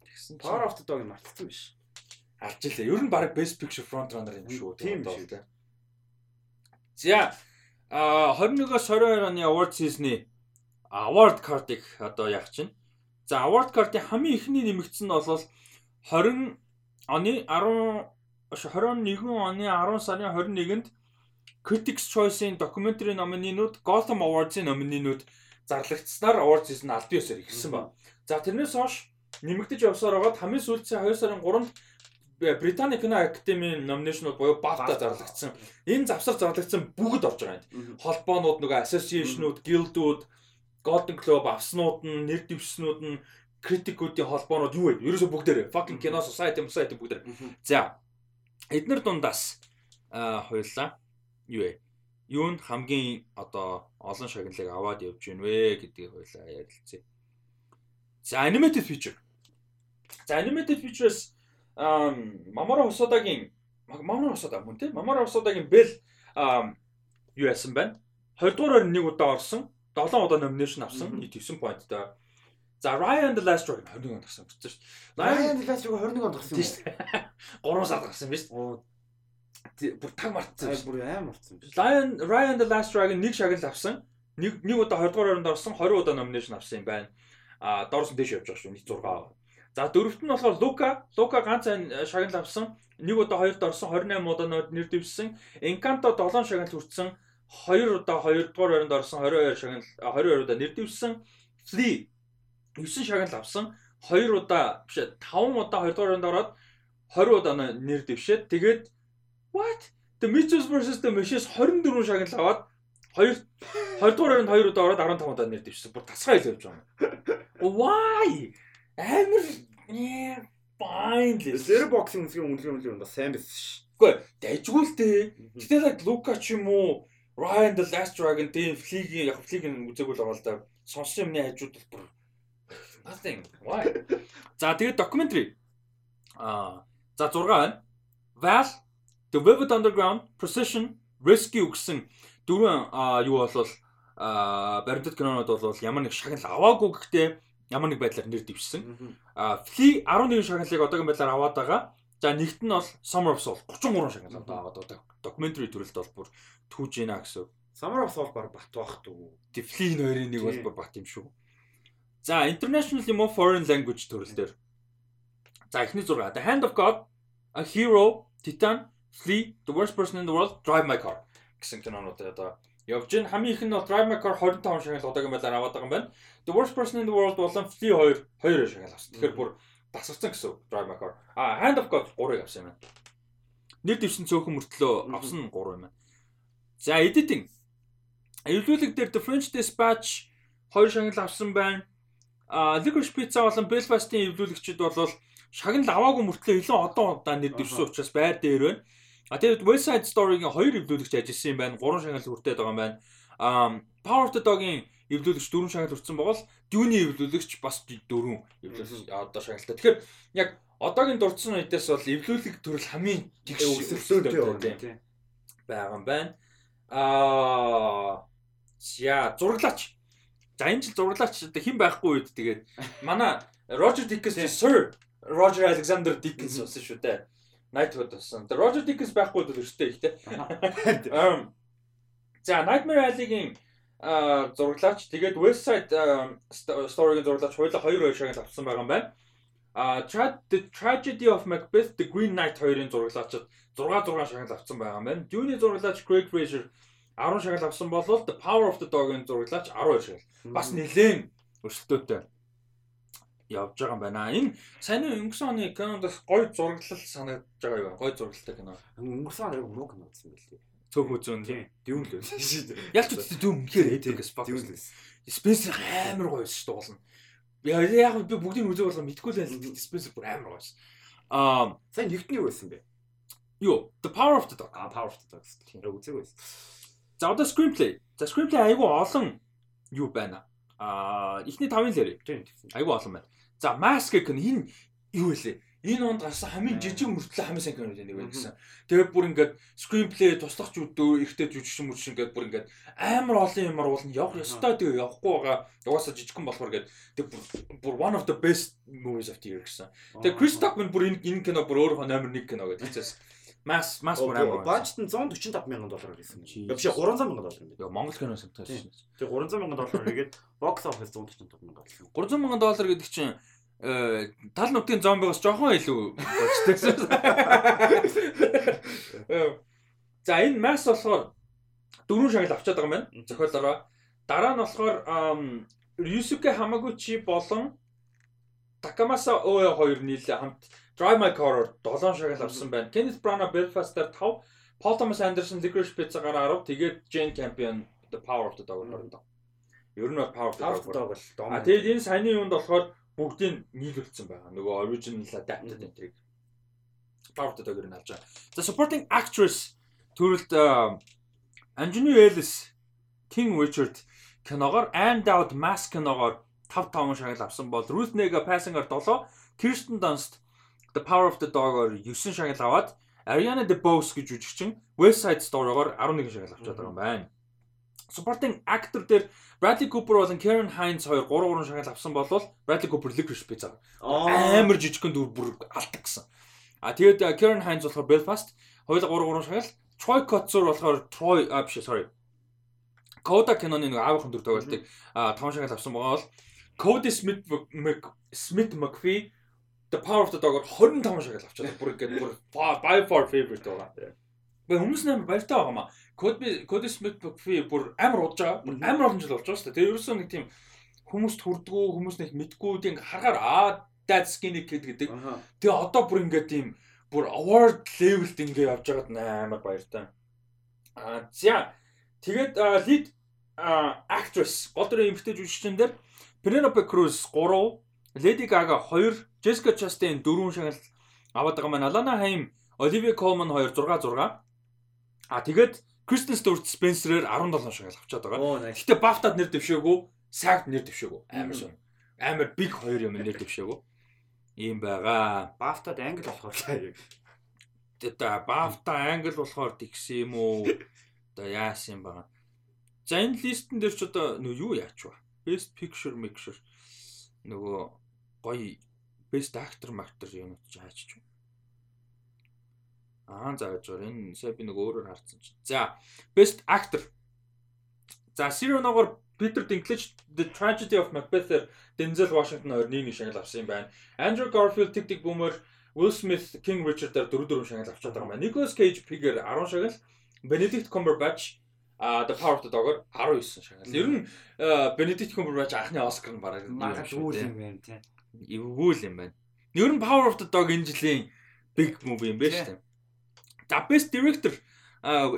Speaker 2: Тэгсэн Power of the Dog мартсан биш.
Speaker 1: Алж илээ. Ер нь баг best picture front runner юм шүү. Тийм шүү. За а 21-оос 22 оны award season-ы award card-ыг одоо яах чинь. За award card-ийн хамгийн ихний нэмэгдсэн нь бол 20 оны 10 21 оны 10 сарын 21-нд Critics Choice-ийн documentary номининууд Gotham Awards-ийн номининууд зарлагдсанаар award season аль биесээр ихсэн ба. За тэрнээс хойш нэмэгдэж явсаар байгаад хамгийн сүүлдээ 2 сарын 3-нд Британий кино академийн номинашнууд буюу BAFTA зарлагдсан. Энэ завсар зарлагдсан бүгд орж байгаа юм. Холбоонууд нөгөө association-ууд, guild-ууд, Golden Globe авснууд нь, нэр дэвшснүүд нь, критикуудын холбоонууд юу вэ? Ерөөсө бүгдээрээ fucking Kino Society, Society бүгдээр. За. Эднэр дундаас аа хоёлаа юу вэ? Юу нь хамгийн одоо олон шагналыг аваад явж гин вэ гэдгийг хоёлаа ярилцъя. За animated feature. За animated features Мамара Хосодагийн Мамара Хосода мөн тийм Мамара Хосодагийн Bell юу яасан байна? 20 дугаар нэг удаа орсон 7 удаа номинашн авсан. Нийт 9 поинттай. За Ryan the Last Dragon 21 онд гарсан гэсэн
Speaker 2: дээ. Ryan the Last Dragon 21 онд гарсан
Speaker 1: юм шүү дээ. 3 сард гарсан биз? Оо. Бүр таг мартсан.
Speaker 2: Бүр аим мартсан
Speaker 1: биз? Ryan Ryan the Last Dragon нэг шагнал авсан. Нэг нэг удаа 20 дугаар оронд орсон, 20 удаа номинашн авсан юм байна. А доорс дэш явж байгаа шүү. Нийт 6 аваа. За дөрөвт нь болохоор Лука. Лука ганц шагнал авсан. Нэг удаа хоёрт орсон, 28 удаа нэр дэвсэн. Encanto 7 шагнал хүртсэн. 2 удаа 2 дугаар байранд орсон 22 шагнал 22 удаа нэр дэвсэн. Flea 9 шагнал авсан. 2 удаа биш 5 удаа 2 дугаар байранд ороод 20 удаа нэр дэвшээд тэгээд what The Mitchells versus the Machines 24 шагнал аваад 2 20 дугаар байранд 2 удаа ороод 15 удаа нэр дэвшсэн. Бүр тасгаа хэл явж байгаа юм. Why? Амар fine
Speaker 2: л. Zero boxing үсгийн үнэлгээ үнэлгээ бас сайн байсан ш.
Speaker 1: Үгүй дайжгүй л дээ. Гэтэл Лука ч юм уу Ryan the Last Dragon тийм флигийн яг флигийн үзээгүй л байгаа л да. Сонссон юмны хажууд бүр nothing. Why? За тэгээд documentary. Аа за 6 байна. Val The Velvet Underground Precision Rescue гэсэн дөрвөн юу болвол баримтат кинонод бол ямар нэг шагнал аваагүй гэхдээ ямар нэг байдлаар нэр дэвшсэн. А Flea 11 шагналыг одоогийн байдлаар аваад байгаа. За нэгт нь бол Summer of Soul 33 шагнал аваад байгаа. Documentary төрөлд бол бүр түүж гинэ гэсэн.
Speaker 2: Summer of Soul баг бат байх дүү.
Speaker 1: Tiflin хоёрын нэг бол бат юм шүү. За international юм уу foreign language төрөл дээр. За эхний зураг The Hand of God, A Hero, Titan, Flea, The Worst Person in the World, Drive My Car гэсэн кинонууд одоо явж гин хамгийн их нь бол Drive My Car 25 шагнал одоогийн байдлаар аваад байгаа юм байна. The Worst Person in the World болон Flea 2 2 шагнал авсан. Тэгэхээр бүр тасарсан гэсэн Drive My Car. А Hand of God 3-ыг авсан юм байна. Нэр дэвсэн цөөхөн мөртлөө авсан 3 юм байна. За editing. Эвлүүлэг дээр The French Dispatch 2 шагнал авсан байна. А Licorice Pizza болон Belfast-ийн эвлүүлэгчид бол шагнал аваагүй мөртлөө илүү одоо удаа нэр дэвсэн учраас байр дээр байна. А тэгээд West Side Story-гийн хоёр эвлүүлэгч ажилласан юм байна. 3 шагнал хүртээд байгаа юм байна. А Power of the Dog-ийн эвлүүлэгч 4 шагнал хүртсэн байгаа л Dune-ийн эвлүүлэгч бас 4 эвлүүлэгч одоо шагналтай. Тэгэхээр яг одоогийн дурдсан үедээс бол эвлүүлэг төрөл хамгийн
Speaker 2: тэгш өсөлттэй
Speaker 1: байгаа юм байна. Аа за зураглаач. За энэ жил зураглаач хэн байхгүй үед тэгээд манай Roger Dickens Sir Roger Alexander Dickens болсон шүү дээ. Knighthood болсон. Тэгээд Roger Dickens байхгүй бол өстэй их те. За Nightmare Alley-гийн зураглаач тэгээд West Side Story-гийн зураглаач хоёулаа 2 2 шагнал авсан байгаа юм байна. А The Tragedy of Macbeth The Green Knight хоёрын зураглаачид 6 6 шагнал авсан байгаа юм байна. Dune-ийн зураглаач Craig Fraser 10 шагнал авсан болвол The Power of the Dog-ын зураглаач 12 шагнал. Бас нэлээд өрсөлдөөтэй явж байгаа юм байна. Энэ сайн өнгөрсөн оны киноноос гоё зураглал санагдаж байгаа юу? Гоё зурагтай кино.
Speaker 2: Өнгөрсөн оны муу кино гэсэн байлээ.
Speaker 1: Цөөх үзүүн
Speaker 2: тийм. Дүүн л байсан шүү дээ.
Speaker 1: Ялч үстэй дүүн үнэхээр эдэг спак. Дүүн л байсан. Спенсер амар гоё байсан шүү дээ уулна. Яг яг би бүгдийг үзээ болгоо мэдгүй л байл. Спенсер бүр амар гоё байсан. Аа,
Speaker 2: сайн нэгтний байсан бэ?
Speaker 1: Юу, The Power of the Dog.
Speaker 2: А Power of the Dog. Тийм үзег байсан.
Speaker 1: За одоо screenplay. За screenplay айгүй олон юу байна. Аа эхний 5-ын лэр. Айгу олон байна. За Mask гэх нь энэ юу вэ? Энэ онд гарсан хамгийн жижиг мөртлөө хамгийн сайн кино нэг байна гэсэн. Тэгээд бүр ингээд screenplay туслах жүдөө ихтэй жүжигчин мөрчин ингээд бүр ингээд амар олон юмар уулна явах ёстой тэгээ явахгүй байгаа. Угаасаа жижигхэн болохоор ингээд тэг бүр one of the best movies of the year гэсэн. Тэгээд Chris Tuckman бүр энэ кино бүр өөрөө номер 1 кино гэдэг хэлсэн. Мас мас бүр амар.
Speaker 2: Бажт нь 145 мянган доллар гэсэн. Явшаа 300 мянган доллар юм
Speaker 1: байна. Монгол кино санагдаж
Speaker 2: байна. Тэгээ 300 мянган доллар хийгээд box office 145 мянган доллар.
Speaker 1: 300 мянган доллар гэдэг чинь э тал нүдийн зомбигоос жоохон илүү болчтой. За энэ Max болохоор дөрвөн шагнал авчаад байгаа юм байна. Зохиолороо. Дараа нь болохоор Ryusuke Hamaguchi болон Takamasa Oe хоёр нийлээ хамт Drive My Car-оор 7 шагнал авсан байна. Kenneth Branagh Belfast-аар 5, Paul Thomas Anderson Licorice Pizza-гаар 10, тэгээд Jane Campion The Power of the Dog-оор 10. Ер нь бол Power of the Dog бол. А тэгээд энэ саяны юунд болохоор бүгдийг нийлүүлсэн байгаа. Нөгөө original adapted энтриг Power of the Dog-ыг авч байгаа. За supporting actress төрөлд Anjani Ellis, King Richard киногоор And Out Mask киногоор 5 5 шагнал авсан бол Ruth Negga Passing-аар 7, Kirsten Dunst The Power of the Dog-оор 9 шагнал аваад Ariana DeBose гэж жүжигчин West Side Story-оор 11 шагнал авчаад байгаа юм байна. Supporting actor дээр Bradley Cooper болон Karen Hines хоёр 3 3 шагнал авсан болвол Bradley Cooper Licorice Pizza амар жижигхэн дүр бүр алдаг гэсэн. А тэгээд Karen Hines болохоор Belfast хоёул 3 3 шагнал Troy Kotsur болохоор Troy а биш sorry. Coda киноны нэг аавынхан дүр тоглолтыг а 5 шагнал авсан байгаа бол Cody Smith Smith McPhee The Power of the Dog-оор 25 шагнал авчаад бүр ингээд бүр by far favorite байгаа. Гэхдээ хүмүүс нээр баяртай байгаа маа. Cody Cody Smith McPhee бүр амар удаж байгаа. Бүр амар олон жил болж байгаа шүү дээ. Тэгээ ерөөсөө нэг тийм хүмүүст хүрдгүү, хүмүүс нэг мэдгүү тийм харахаар аа that's skinny kid гэдэг. Тэгээ одоо бүр ингээд тийм бүр award level-д ингээд явж байгаад амар баяртай. Аа за тэгээд lead actress гол дүрийн эмэгтэй жүжигчин дээр Penelope Cruz 3, Lady Gaga 2, Jessica Chastain 4 шагнал аваад байгаа маань Alana Haim, Olivia Colman 2 6 6. А тэгээд Kristen Stewart Spencer-ээр 17 шагнал авчаад байгаа. Гэтэ BAFTA-д нэр дэвшээгүй, SAG-д нэр дэвшээгүй. Амар шин. Амар big хоёр юм нэр дэвшээгүй. Ийм байгаа.
Speaker 2: BAFTA-д англи болохоор
Speaker 1: яг. Тэгээд BAFTA англи болохоор тэгсэн юм уу? Одоо яасан юм байгаа. За энэ листен дээр ч одоо юу яач вэ? Best Picture Mixture нөгөө гоё Best Actor Actor юм чи хаачих. Аа зааж байгаа. Энэ сая би нэг өөрөөр харсан чинь. За, Best Actor. За, Zero ногоор Peter Dinklage The Tragedy of Macbeth-ээр Denzel Washington хоёр нэг нэг шагнал авсан юм байна. Andrew Garfield Tick Tick Boomer, Will Smith King Richard-аар 4 4 шагнал авчаад байгаа юм байна. Nicolas Cage Pig-ээр 10 шагнал, Benedict Cumberbatch а The Power of the Dog-оор 19 шагнал. Ер нь Benedict Cumberbatch анхны Оскар нь бараг
Speaker 2: магадгүй юм байна тийм.
Speaker 1: Эвгүй юм байна. Ер нь Power of the Dog энэ жилийн big movie юм байна шүү дээ. За Best Director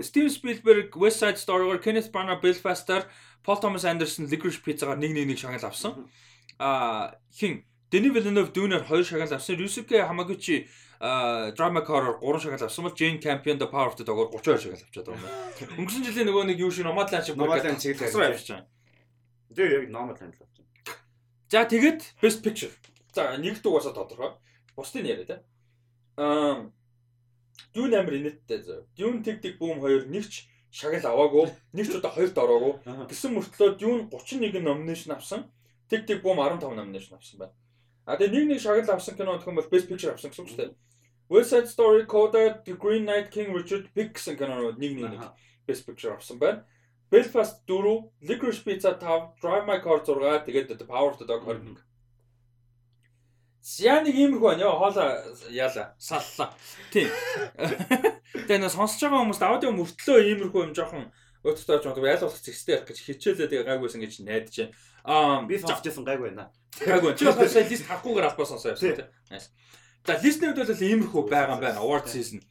Speaker 1: Steven Spielberg West Side Story-гоор Kenneth Branagh Belfast-аар Paul Thomas Anderson Licorice Pizza-гаар 1-1 шагнал авсан. А хин Denis Villeneuve Dune-аар 2 шагнал авсан. Ryusuke Hamaguchi Drama Car-оор 3 шагнал авсан бол Jane Campion The Power of the Dog-оор 32 шагнал авчаад байгаа юм. Өнгөрсөн жилийн нөгөө нэг юу шиг Nomadland шиг
Speaker 2: Nomadland шиг тасраа явчихсан. Тэгээ яг Nomadland л авчихсан.
Speaker 1: За тэгээд Best Picture. За нэгд угаасаа тодорхой. Бусдыг яриа те. Аа Дүүн амир инээдтэй зөө. Дүүн тэг тэг бүүм хоёр нэгч шагнал аваагүй, нэгч удаа хоёрт ороогүй. Гэсэн мөртлөө Дүүн 31 номинашн авсан. Тэг тэг бүүм 15 номинашн авсан байна. А тэгээ нэг нэг шагнал авсан кино гэх юм бол Best Picture авсан гэсэн үг шүү дээ. West Side Story, Coda, The Green Knight, King Richard, Big гэсэн кинонууд нэг нэг нэг Best Picture авсан байна. Belfast 4, Licorice Pizza 5, Drive My Car 6, тэгээд The Power of the Dog 21. Яа нэг иймэрхүү байна ёо хоолоо яала саллаа. Тийм. Тэгээ нэ сонсож байгаа хүмүүст аудио мөртлөө иймэрхүү юм жоохон өөртөө ч магадгүй ял болох зэгстэй ярих гэж хичээлээ тэгээ гайгүйсэн гэж найдаж байна.
Speaker 2: Аа би сонсч байсан гайгүй байна.
Speaker 1: Гайгүй. Чи бас лист харахгүйгээр албаа сонсоо явсан тийм. За листнүүд бол иймэрхүү байгаа юм байна. Award season.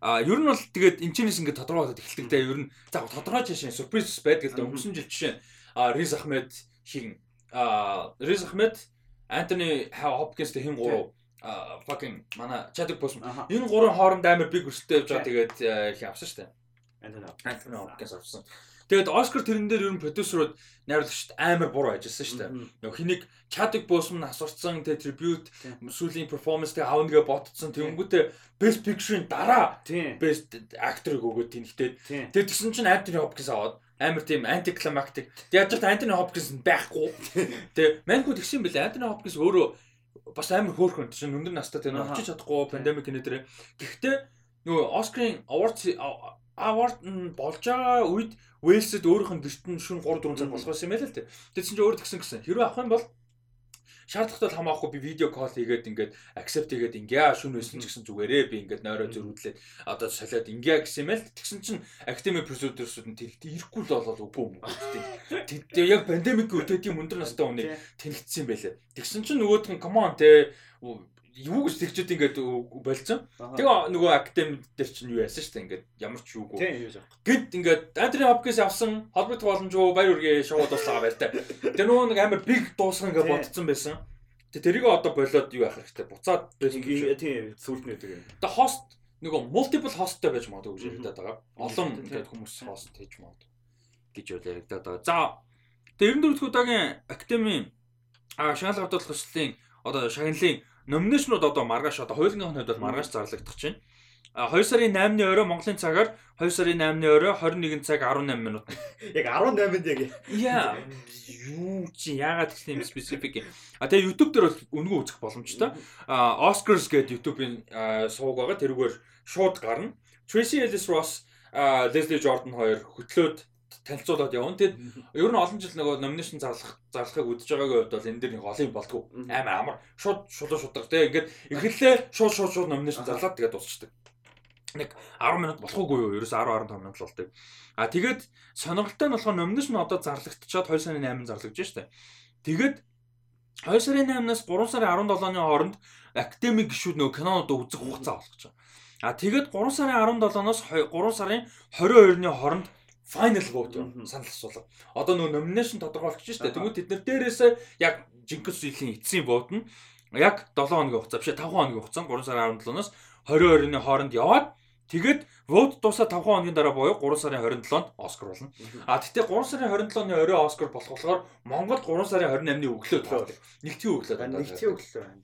Speaker 1: А ер нь бол тэгээд энэчнээс ингээд тодорхойлоод эхэлдэг те. Ер нь за тодорхой жишээ сюрприз байдаг л өнгөрсөн жил жишээ а Riz Ahmed хин а Riz Ahmed Антони Хопкинс хин гурав. Fucking манай Chadwick Boseman. Энэ гурван хооронд амар биг өсөлтөө явж байгаа. Тэгээд их авсан шүү дээ. Антони Хопкинс авсан. Тэгээд Оскар тэрэн дээр ер нь продюсерууд найруулагчд амар буруу ажилласан шүү дээ. Нөгөө хэнийг Chadwick Boseman асуурсан тэ tribute сүүлийн performance тэг аавна гэ ботцсон тэнгүүтээ best picture-ийн дараа best actor-ыг өгөөд тэнхтэй. Тэгээд тэгсэн чинь Anthony Hopkins аваад амар тийм anticlimactic. Тэгээд яаж ч Anthony Hopkins байхгүй. Тэгээд маньгүй тэгсэн бэлээ. Anthony Hopkins өөрөө бас амар хөөрхөн чинь өндөр настай тийм очиж чадахгүй пандемик нэтэр. Гэхдээ нөгөө Oscar-ын awards нь болж байгаа үед Wales-д өөрийнх нь гэрт нь шүн 3 4 цаг болох байсан юм байл л дээ. Тэгсэн чинь өөр тэгсэн гэсэн. Хэрвээ авах юм бол шаардлагатай хамаахгүй би видео кол хийгээд ингээд accept хийгээд ингээ шүн байсан ч гэсэн зүгээрээ би ингээд нойроо зөрүүлээд одоо солиод ингээ гэсэн юм л тэгсэн чинь academic producers-ууд нь тэлэлт ирэхгүй л болол үгүй юм. Тэг яг пандемик үедээ тийм өндөр настай хүнийг тэнэгдсэн юм байлээ. Тэгсэн чинь нөгөөдх нь come on те юу гэж тэгчээд ингээд болцсон. Тэгээ нөгөө академи дээр чинь юу яасан шүү дээ ингээд ямар ч юугүй. Гэт ингээд Антри Хопкинс авсан холбогд боломжгүй баяр үргээ шоу дуслаа байртай. Тэр нөгөө нэг амар биг дуусгах ингээд бодсон байсан. Тэгээ тэрийг одоо болоод юу яах хэрэгтэй буцаад.
Speaker 2: Тийм сүлд
Speaker 1: нэдэг. Тэгээ хост нөгөө multiple hostтэй байж магадгүй гэж яригадаад байгаа. Олон ингээд хүмүүс хост хийж магадгүй гэж яригадаад байгаа. За тэгээ 94 дэх удаагийн академи а шаналгын хөдөлгөх хөслийн одоо шагналын номинашнууд одоо маргааш одоо хуулийн хувьд бол маргааш зарлагдах чинь. А 2 сарын 8-ны орой Монголын цагаар 2 сарын 8-ны орой 21 цаг 18 минут.
Speaker 2: Яг 18-нд яг.
Speaker 1: Яа. Юу чи яагаад гэсэн юм специфик юм. А тэгээ YouTube дээр бол үнгүй үзэх боломжтой. А Oscars гэдэг YouTube-ийн сувг байгаа. Тэрүүгээр шууд гарна. Tracy Ellis Ross, Leslie Jordan хоёр хөтлөөд танилцуулаад явна. Тэгэд ер нь олон жил нөгөө номинашн зарлах зарлахыг үдэж байгаагийн хувьд бол энэ дээр нэг олон юм болтгоо. Амар амар шууд шулуу шудаг те ингээд эхлэлээ шууд шууд шууд номинашн зарлаад тэгээд дуусчихдаг. Нэг 10 минут болохгүй юу? Ерөөс 10 15 минут л болдог. А тэгээд сонирхолтой нь болохоор номинашн одоо зарлагдчихад 2 сарын 8-нд зарлагдж штэ. Тэгээд 2 сарын 8-наас 3 сарын 17-ны хооронд академик гишүүд нөгөө кинонууд үзэх хугацаа болгож байгаа. А тэгээд 3 сарын 17-ноос 3 сарын 22-ны хооронд final vote санал асуулга. Одоо нөгөө nomination тодорхойлогч шүү дээ. Тэгмээ тэд нар дээрээсээ яг жинкс жилийн эцсийн vote нь яг 7 хоногийн хугацаа биш 5 хоногийн хугацаанд 3 сарын 17-ноос 22-ны хооронд яваад тэгээд vote дуусаа 5 хоногийн дараа буюу 3 сарын 27-нд Оскар болно. А тэгтээ 3 сарын 27-ны орой Оскар болох болохоор Монголд 3 сарын 28-ны өглөө таадаг. Нэгтгэн өглөө.
Speaker 2: Нэгтгэн өглөө байна.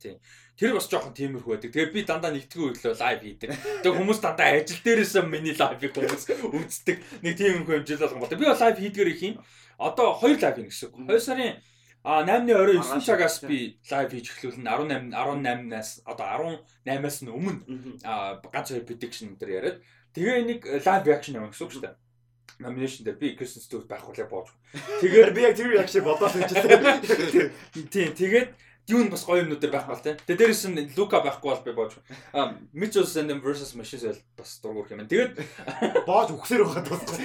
Speaker 1: Тийм. Тэр бас жоохон тиймэрхүү байдаг. Тэгээ би дандаа нэгтгэн өглөө лайв хийдэг. Тэгээ хүмүүс дандаа ажил дээрээсээ миний лайвыг хүмүүс үздэг. Нэг тиймэрхүү хэмжил болгон бодог. Би лайв хийдгээр их юм. Одоо хоёр лайв хийнэ гэсэн үг. 2 сарын А 8-ны орой 9 цагаас би лайв хийж эхлүүлнэ 18 18-наас одоо 18-аас нь өмнө ганц хоёр prediction дээр яриад тэгээ нэг лайв reaction яваа гэсэн үг шүү дээ. Nomination дээр би Kristen Stewart байх үлээ боож.
Speaker 2: Тэгээд би яг тэр reaction бодоод
Speaker 1: байжээ. Тийм тэгээд Dune бас гоё юмнууд дээр байх бол тийм. Тэгээ дээрээс нь Luca байхгүй бол би боож. А Mitchell Sandem versus Machines бол бас дургуур юм. Тэгээд
Speaker 2: боож өгсөр байхад тусгай.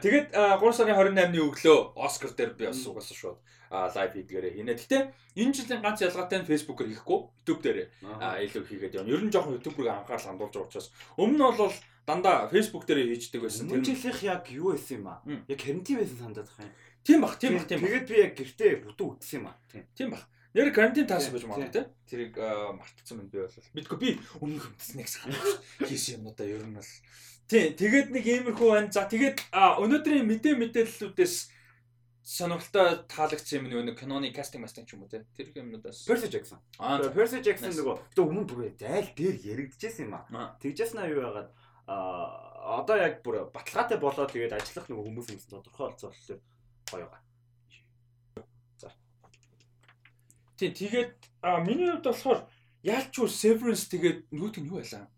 Speaker 1: Тэгээд 3 сарын 28-ны өглөө Оскар дээр би бас угаасаа шууд лайв хийдгээрээ хийнэ. Гэтэ энэ жилийн ганц ялгаатай нь Facebook-оор хийхгүй, YouTube дээр илүү хийгээд явна. Ер нь жоохон YouTube-ыг анхаарал хандуулж байгаа учраас өмнө нь бол дандаа Facebook дээр хийждэг байсан.
Speaker 2: Тэр жилийнх яг юу байсан юм аа? Яг карантин байсан санагдаад байна.
Speaker 1: Тийм бах, тийм бах, тийм.
Speaker 2: Тэгээд би яг гэртээ бүтэн үтсэн юм аа.
Speaker 1: Тийм бах. Нэр карантин таасан байж магадгүй тийм. Тэрийг мартцсан юм би бол. Мэдгүй би өмнөх хөмтснэг санахгүй. Хийсэн юмудаа ер нь бол. Тийм, тэгээд нэг иймэрхүү байна. За тэгээд өнөөдрийн мэдээ мэдээллүүдээс сонирхолтой таалагдсан юм нэг киноны кастинг мастинг ч юм уу те тэр юмнуудаас
Speaker 2: Percy Jackson. Аа Percy Jackson нөгөө одоо өмнө бүр зайл дээр яригдчихсэн юм аа. Тэгжсэн аа юу яагаад а одоо яг бүр баталгаатай болоод тэгээд ажиллах нөгөө хүмүүс юмсан тодорхой олцоолол гоё байгаа.
Speaker 1: За. Тий, тэгээд а миний хувьд болохоор яалч уу Severance тэгээд нөгөөт нь юу байлаа?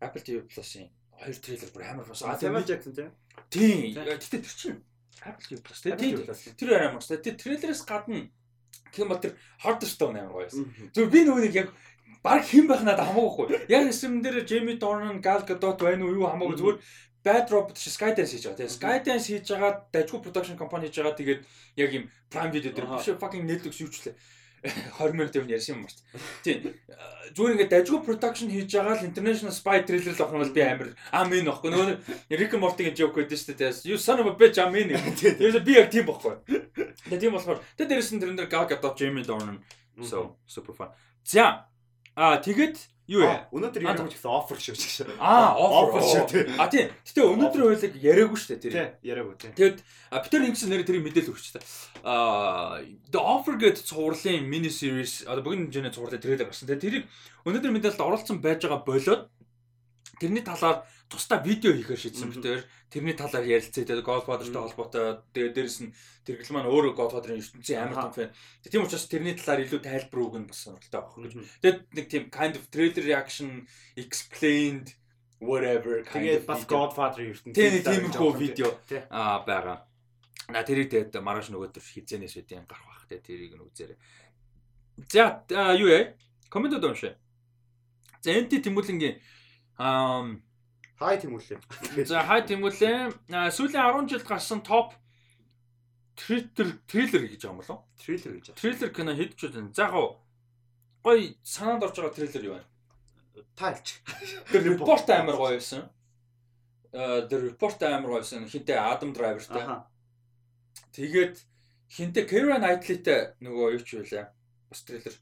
Speaker 1: Apple TV Plus-ын хоёр трейлер бүр амар болсон.
Speaker 2: А Samuel Jackson тий.
Speaker 1: Тий. Гэтэ тэр чинь Apple TV Plus тий. Тэр амар болсон. Тэр трейлерээс гадна бол тэр Hardstone амар гоё байсан. Зөв би нэг яг баг хэн байх надад хамаагүй. Яг эсрэн дээр Jamie Dornan, Gal Gadot байна уу юу хамаагүй зүгээр Bad Robot чи Skydance хийж байгаа. Тэгээ Skydance хийж байгаа дажгүй production компани хийж байгаа. Тэгээд яг юм Prime Video дээр биш fucking Netflix юучлээ. 20 минут юм ярьсан юм байна. Тийм. Зүгээр ингээд дажгүй production хийж байгаа л International Spy trailer л авах нь бол би амар амин байхгүй. Нөгөө Rick Morty-гийн joke гэдэг шүү дээ. You son of a bitch амин. Тэгээд би яг тийм байхгүй. Тэгээд тийм болохоор тэгээд дээрэс нь тэрэн дээр Gal Gadot, Jamie Dornan so super fun. За а тэгээд Юу яа?
Speaker 2: Өнөөдөр яриаг ч гэсэн offer шүү ч гэсэн.
Speaker 1: Аа, offer шүү тий. А тий. Гэтэ өнөөдөр хоёлыг яриаггүй шүү дээ
Speaker 2: тэр. Тий, яриаггүй тий.
Speaker 1: Тэгэд Питер Инкс нэр тэрийг мэдээлэл өгч та. Аа, The Offer гэдэг цувралын mini series одоо бүгд хэмжээний цувралын трейлер гарсан. Тэгээ тэрийг өнөөдөр мэдээлэлд оролцсон байж байгаа болоод тэрний талаар тусдаа видео хийхээр шийдсэн битээр тэрний талаар ярилцээ тэгээд Godfather-тай холбоотой тэгээд дээрэс нь тэргэл маань өөрөө Godfather-ын ертөнцийн амар том фэн. Тийм учраас тэрний талаар илүү тайлбар өгнө бас сонирхолтой авах гэж. Тэгээд нэг тийм kind of trailer reaction explained whatever
Speaker 2: тэгээд бас Godfather-ын
Speaker 1: ертөнцийн тиймэрхүү видео аа байгаа. На тэрийг тэгээд маргааш нөгөөдөр хизэнээс үдийн гарах бах тэгээд тэрийг нь үзээрэй. За юу яа? Коммент уншаа. За энти Тэмүүлэнгийн аа
Speaker 2: Хай Тэмүүлэн.
Speaker 1: За хай Тэмүүлэн сүүлийн 10 жилд гарсан топ трейлер трейлер гэж юм болов?
Speaker 2: Трейлер гэж.
Speaker 1: Трейлер кино хэд ч үгүй. За яг гой санаанд орж байгаа трейлер юу вэ?
Speaker 2: Тайлч.
Speaker 1: Тэр report амар гоё байсан. Э тэр report амар гоё байсан. Хинтээ Adam Driver-тай. Тэгээд хинтээ Keira Knightley-тэй нөгөө юу ч байлаа. Бас трейлер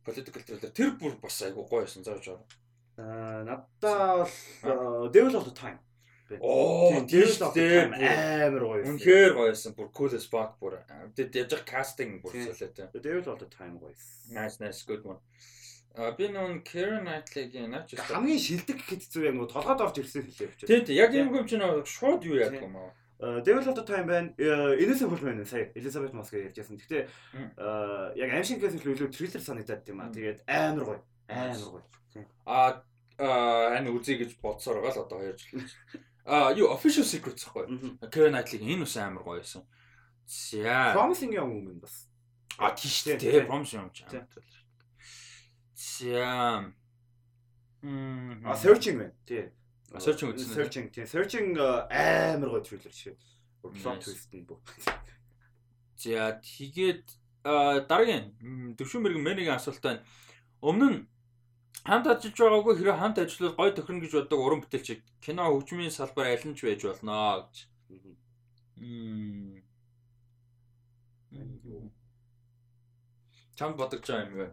Speaker 1: political трейлер тэр бүр бас айгу гоё байсан зааж байгаа.
Speaker 2: Аа надаа бол Devil of the Time.
Speaker 1: Оо
Speaker 2: Devil of the Time амар гоё.
Speaker 1: Үнэхээр гоё байсан. Бүр cool as fuck бүр. Тэд яаж кастинг бүр солиотой.
Speaker 2: Devil of the Time гоё.
Speaker 1: Nice nice good one. А би нүүн Karen Knightley-гийн наач
Speaker 2: хамгийн шилдэг гэхэд зүг яг нөгөө толгойд орж ирсэн хэлээ.
Speaker 1: Тийм тийм яг юм юм чинь шууд юу яадаг юм аа.
Speaker 2: Devil of the Time байна. Innocent Woman сая Elizabeth Moss гэж ярьжсэн. Гэтэ яг аимшигээс илүү триллер санагдаад тийм аа. Тэгээд амар гоё. Амар гоё.
Speaker 1: А энэ үзье гэж бодсоор байгаа л одоо хоёр жил. А юу official secrets гэхгүй. Kevin Knightley-ийн энэ ус амар гоё байсан. За.
Speaker 2: Promising Young Woman бас.
Speaker 1: А тийш дээ. Promising Young Woman. За.
Speaker 2: Мм. А searching байна. Тий.
Speaker 1: Searching үзсэн.
Speaker 2: Searching тий. Searching амар гоё трейлер шиг. Plot twist нь бүх.
Speaker 1: За тэгээд дараагийн төвшин мэрэгэн менегийн асуулт байна. Өмнө нь хамт ажиллаж байгаагүй хэрэг хамт ажиллавал гой тохирно гэж боддог уран бүтээлч кино хөгжмийн салбар аль нь ч байж болно гэж. Чамд бодож байгаа юм бэ?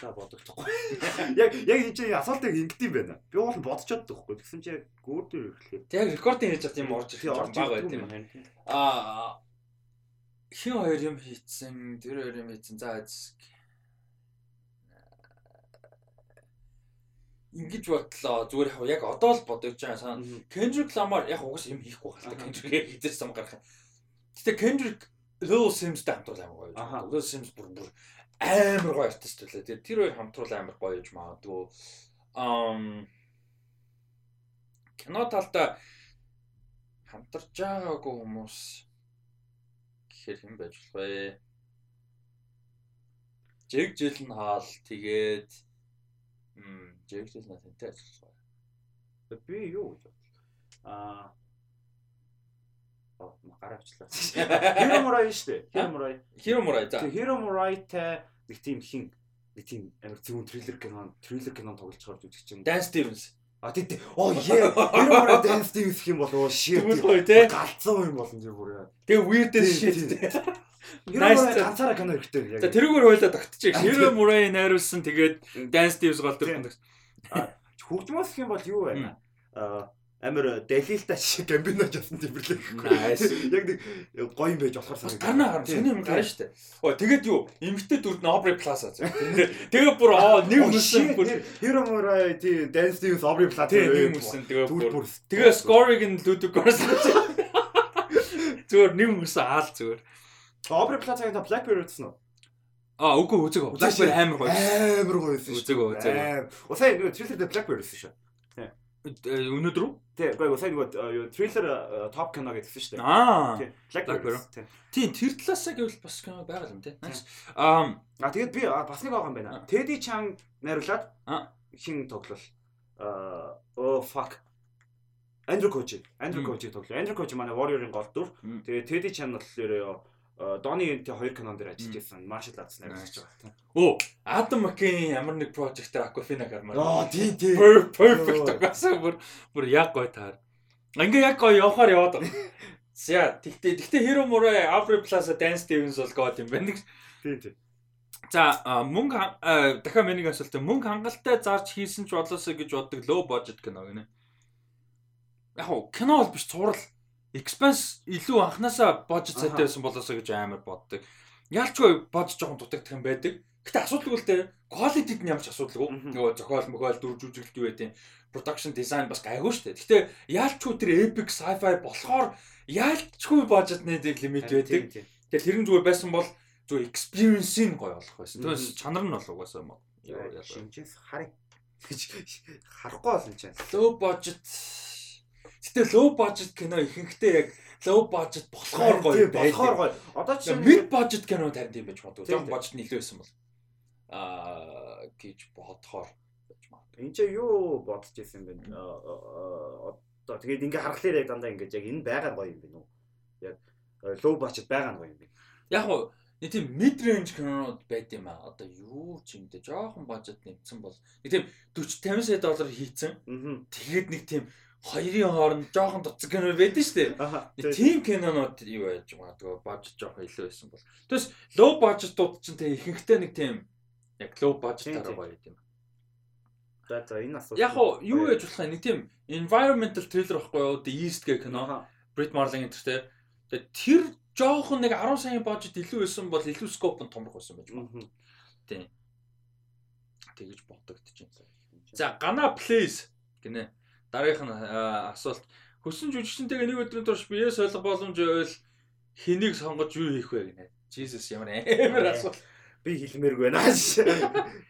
Speaker 2: Та бодогдохгүй. Яг яг энэ чинь асуултыг ингэдэм байна. Би уул бодчиход байхгүй. Тэгсэн чи яг гүүр дээр ирэхлээр.
Speaker 1: Яг рекординг хийж байгаа юм орж ирэх баг байт юм. Аа хин хоёр юм хийцэн, тэр хоёр юм хийцэн. За ингэж бодлоо зүгээр яг одоо л бодож байгаа сан Kendrick Lamar яг угс юм хийхгүй байна Kendrick хийдэж сам гарах. Гэтэ Kendrick Lil Sims-тай хамтруул амар гоё. Lil Sims бүр бүр амар гоё артист байлаа. Тэгээ тэр хоёр хамтруул амар гоё гэж магадгүй. Ам кино талдаа хамтарч байгаагүй хүмүүс гэхээр хэн байж болох вэ? Жиг жил нь хаал тэгээд м Жэглэл на тэнтэй ажиллаж
Speaker 2: байгаа. Би юу гэж бодлоо. Аа гараа авчлаа. Hero Murai шүү дээ. Hero Murai.
Speaker 1: Hero Murai за.
Speaker 2: Hero Murai-тай нэг тийм хин нэг тийм амар зөвхөн триллер кино, триллер кино тоглож гарч үзэж чинь.
Speaker 1: Dan Stevens.
Speaker 2: А тий. Оо яа. Hero Murai Dan Stevens гэх юм бол оо shit. Галцсан юм болно тийм бүр.
Speaker 1: Тэгээ weird shit.
Speaker 2: Nice ганцаараа кино хэрэгтэй.
Speaker 1: За тэрүүгээр хойлоо тогтчих. Hero Murai найруулсан тэгээд Dan Stevens гол дүр.
Speaker 2: Хөгжмөөс гэх юм бол юу байна? Аа амар дэлилтэй шиг гамбино жасан тэмэрлээ гэхгүй. Яг нэг гоё юм байж болохоор
Speaker 1: санагдав. Гарна гарна. Сони юм гарна штэ. Оо тэгээд юу? Эмгтэй дүрд Aubrey Plaza. Тэгээ бүр аа нэг үсэн бүр
Speaker 2: Hero Murai тий Dance Stevens Aubrey Plaza
Speaker 1: нэг үсэн тэгээ бүр. Тэгээ scoring нь Ludwig Göransson. Зүгээр нэг үсэн аал зүгээр.
Speaker 2: Aubrey Plaza-гийн та Blackbird үзсэн үү?
Speaker 1: Аа үгүй үзэг. Blackbird амар гоё.
Speaker 2: Амар гоё байсан
Speaker 1: шүү. Үзэг үзэг.
Speaker 2: Усаа нэг трейлер дээр Blackbird байсан шүү.
Speaker 1: Өнөөдөр үү?
Speaker 2: Тий, гоё усаа нэг юу трейлер топ кино гэсэн шүү дээ.
Speaker 1: Аа.
Speaker 2: Тий. Blackbird.
Speaker 1: Тий, тэр талаасаа гэвэл бас кино байгаа юм тий. Аа.
Speaker 2: Аа тэгээд би бас нэг байгаа юм байна. Teddy Chang найруулад хин тоглол. Аа оо fuck Андрю Коч. Андрю Коч тоглоо. Андрю Коч манай Warrior-ын гол дүр. Тэгээ Teddy Chan болохоор Доны энтэй хоёр кинон дээр ажиллаж байсан Martial Arts найруулж байгаа.
Speaker 1: Оо, Adam McKay ямар нэг project-ээр Aquafina гармаар.
Speaker 2: Аа, тий, тий.
Speaker 1: Perfect гэсэн бүр бүр яг гоё таар. Ингээ яг гоё явахаар яваад байгаа. За, тэгтээ тэгтээ Hero Murai, Aubrey Plaza, Dan Stevens бол god юм байна.
Speaker 2: Тий, тий.
Speaker 1: За мөнгө дахиад миний асуулт мөнгө хангалттай зарж хийсэн ч болоосоо гэж боддог low budget кино гинэ. Яг кино бол биш цуврал expense илүү анханасаа budget сайтай байсан болоосоо гэж амар боддог. Ялчгүй бодож жоохон дутагдах юм байдаг. Гэтэ асуудалгүй л дээ. Quality-д нь ямар ч асуудалгүй. Нөгөө зохиол мөхөөл дүр жүжиглэлт юу гэдэг production design бас гайгүй шүү дээ. Гэтэ яалчгүй тэр epic sci-fi болохоор яалчгүй budget-ны лимит байдаг. Тэгэхээр тэр нь зүгээр байсан бол зүгээр experience-ийг гоё болох байсан. Тэгээс чанар нь бол угаасаа юм.
Speaker 2: Шинжээс харъя. Харахгүй бол энэ чинь.
Speaker 1: Low budget. Гэтэ low budget кино ихэнхдээ яг low budget болохоор гоё
Speaker 2: болохоор гоё. Одоо
Speaker 1: чинь mid budget кино тавьд юм байж магадгүй. Жохон budget нь илүү байсан бол аа гэж бодохоор
Speaker 2: Энд чи юу бодож ирсэн бэ? Одоо тэгээд ингээ харахаар яг дандаа ингээ яг энэ байгаа гоё юм бэ нү? Яг low budget байгаа гоё юм бэ?
Speaker 1: Яг уу нэг тийм mid range кинонууд байд юм аа. Одоо юу ч юм дэ жоохон бажет нэмсэн бол нэг тийм 40 50 сая доллар хийцэн. Тэгээд нэг тийм хоёрын хооронд жоохон дуцсан кино байдаг шүү дээ. Тийм кинонууд юу байж магадгүй бажет жоохон илүү байсан бол. Тэгээс low budget-ууд ч тийм ихэнхдээ нэг тийм яг low budget-аар гоё юм.
Speaker 2: За за энэ асуулт.
Speaker 1: Яг юу яж болох юм нэг тийм environmental thriller байхгүй юу? The East гэх кино. Brit Marling энтертэй. Тэгээ тэр жоохон нэг 10 сая бажет илүү байсан бол илүү scope нь томрох байсан байж магадгүй. Тийм. Тэгэж бодогдож байна. За гана please гинэ. Дараагийнх нь асуулт. Хөсөн жүжигчэнтэйгээ нэг өдрийн турш бие солих боломж байвал хэнийг сонгож юу хийх вэ гинэ. Jesus ямар амар асуулт
Speaker 2: би хэлмээргүй байна.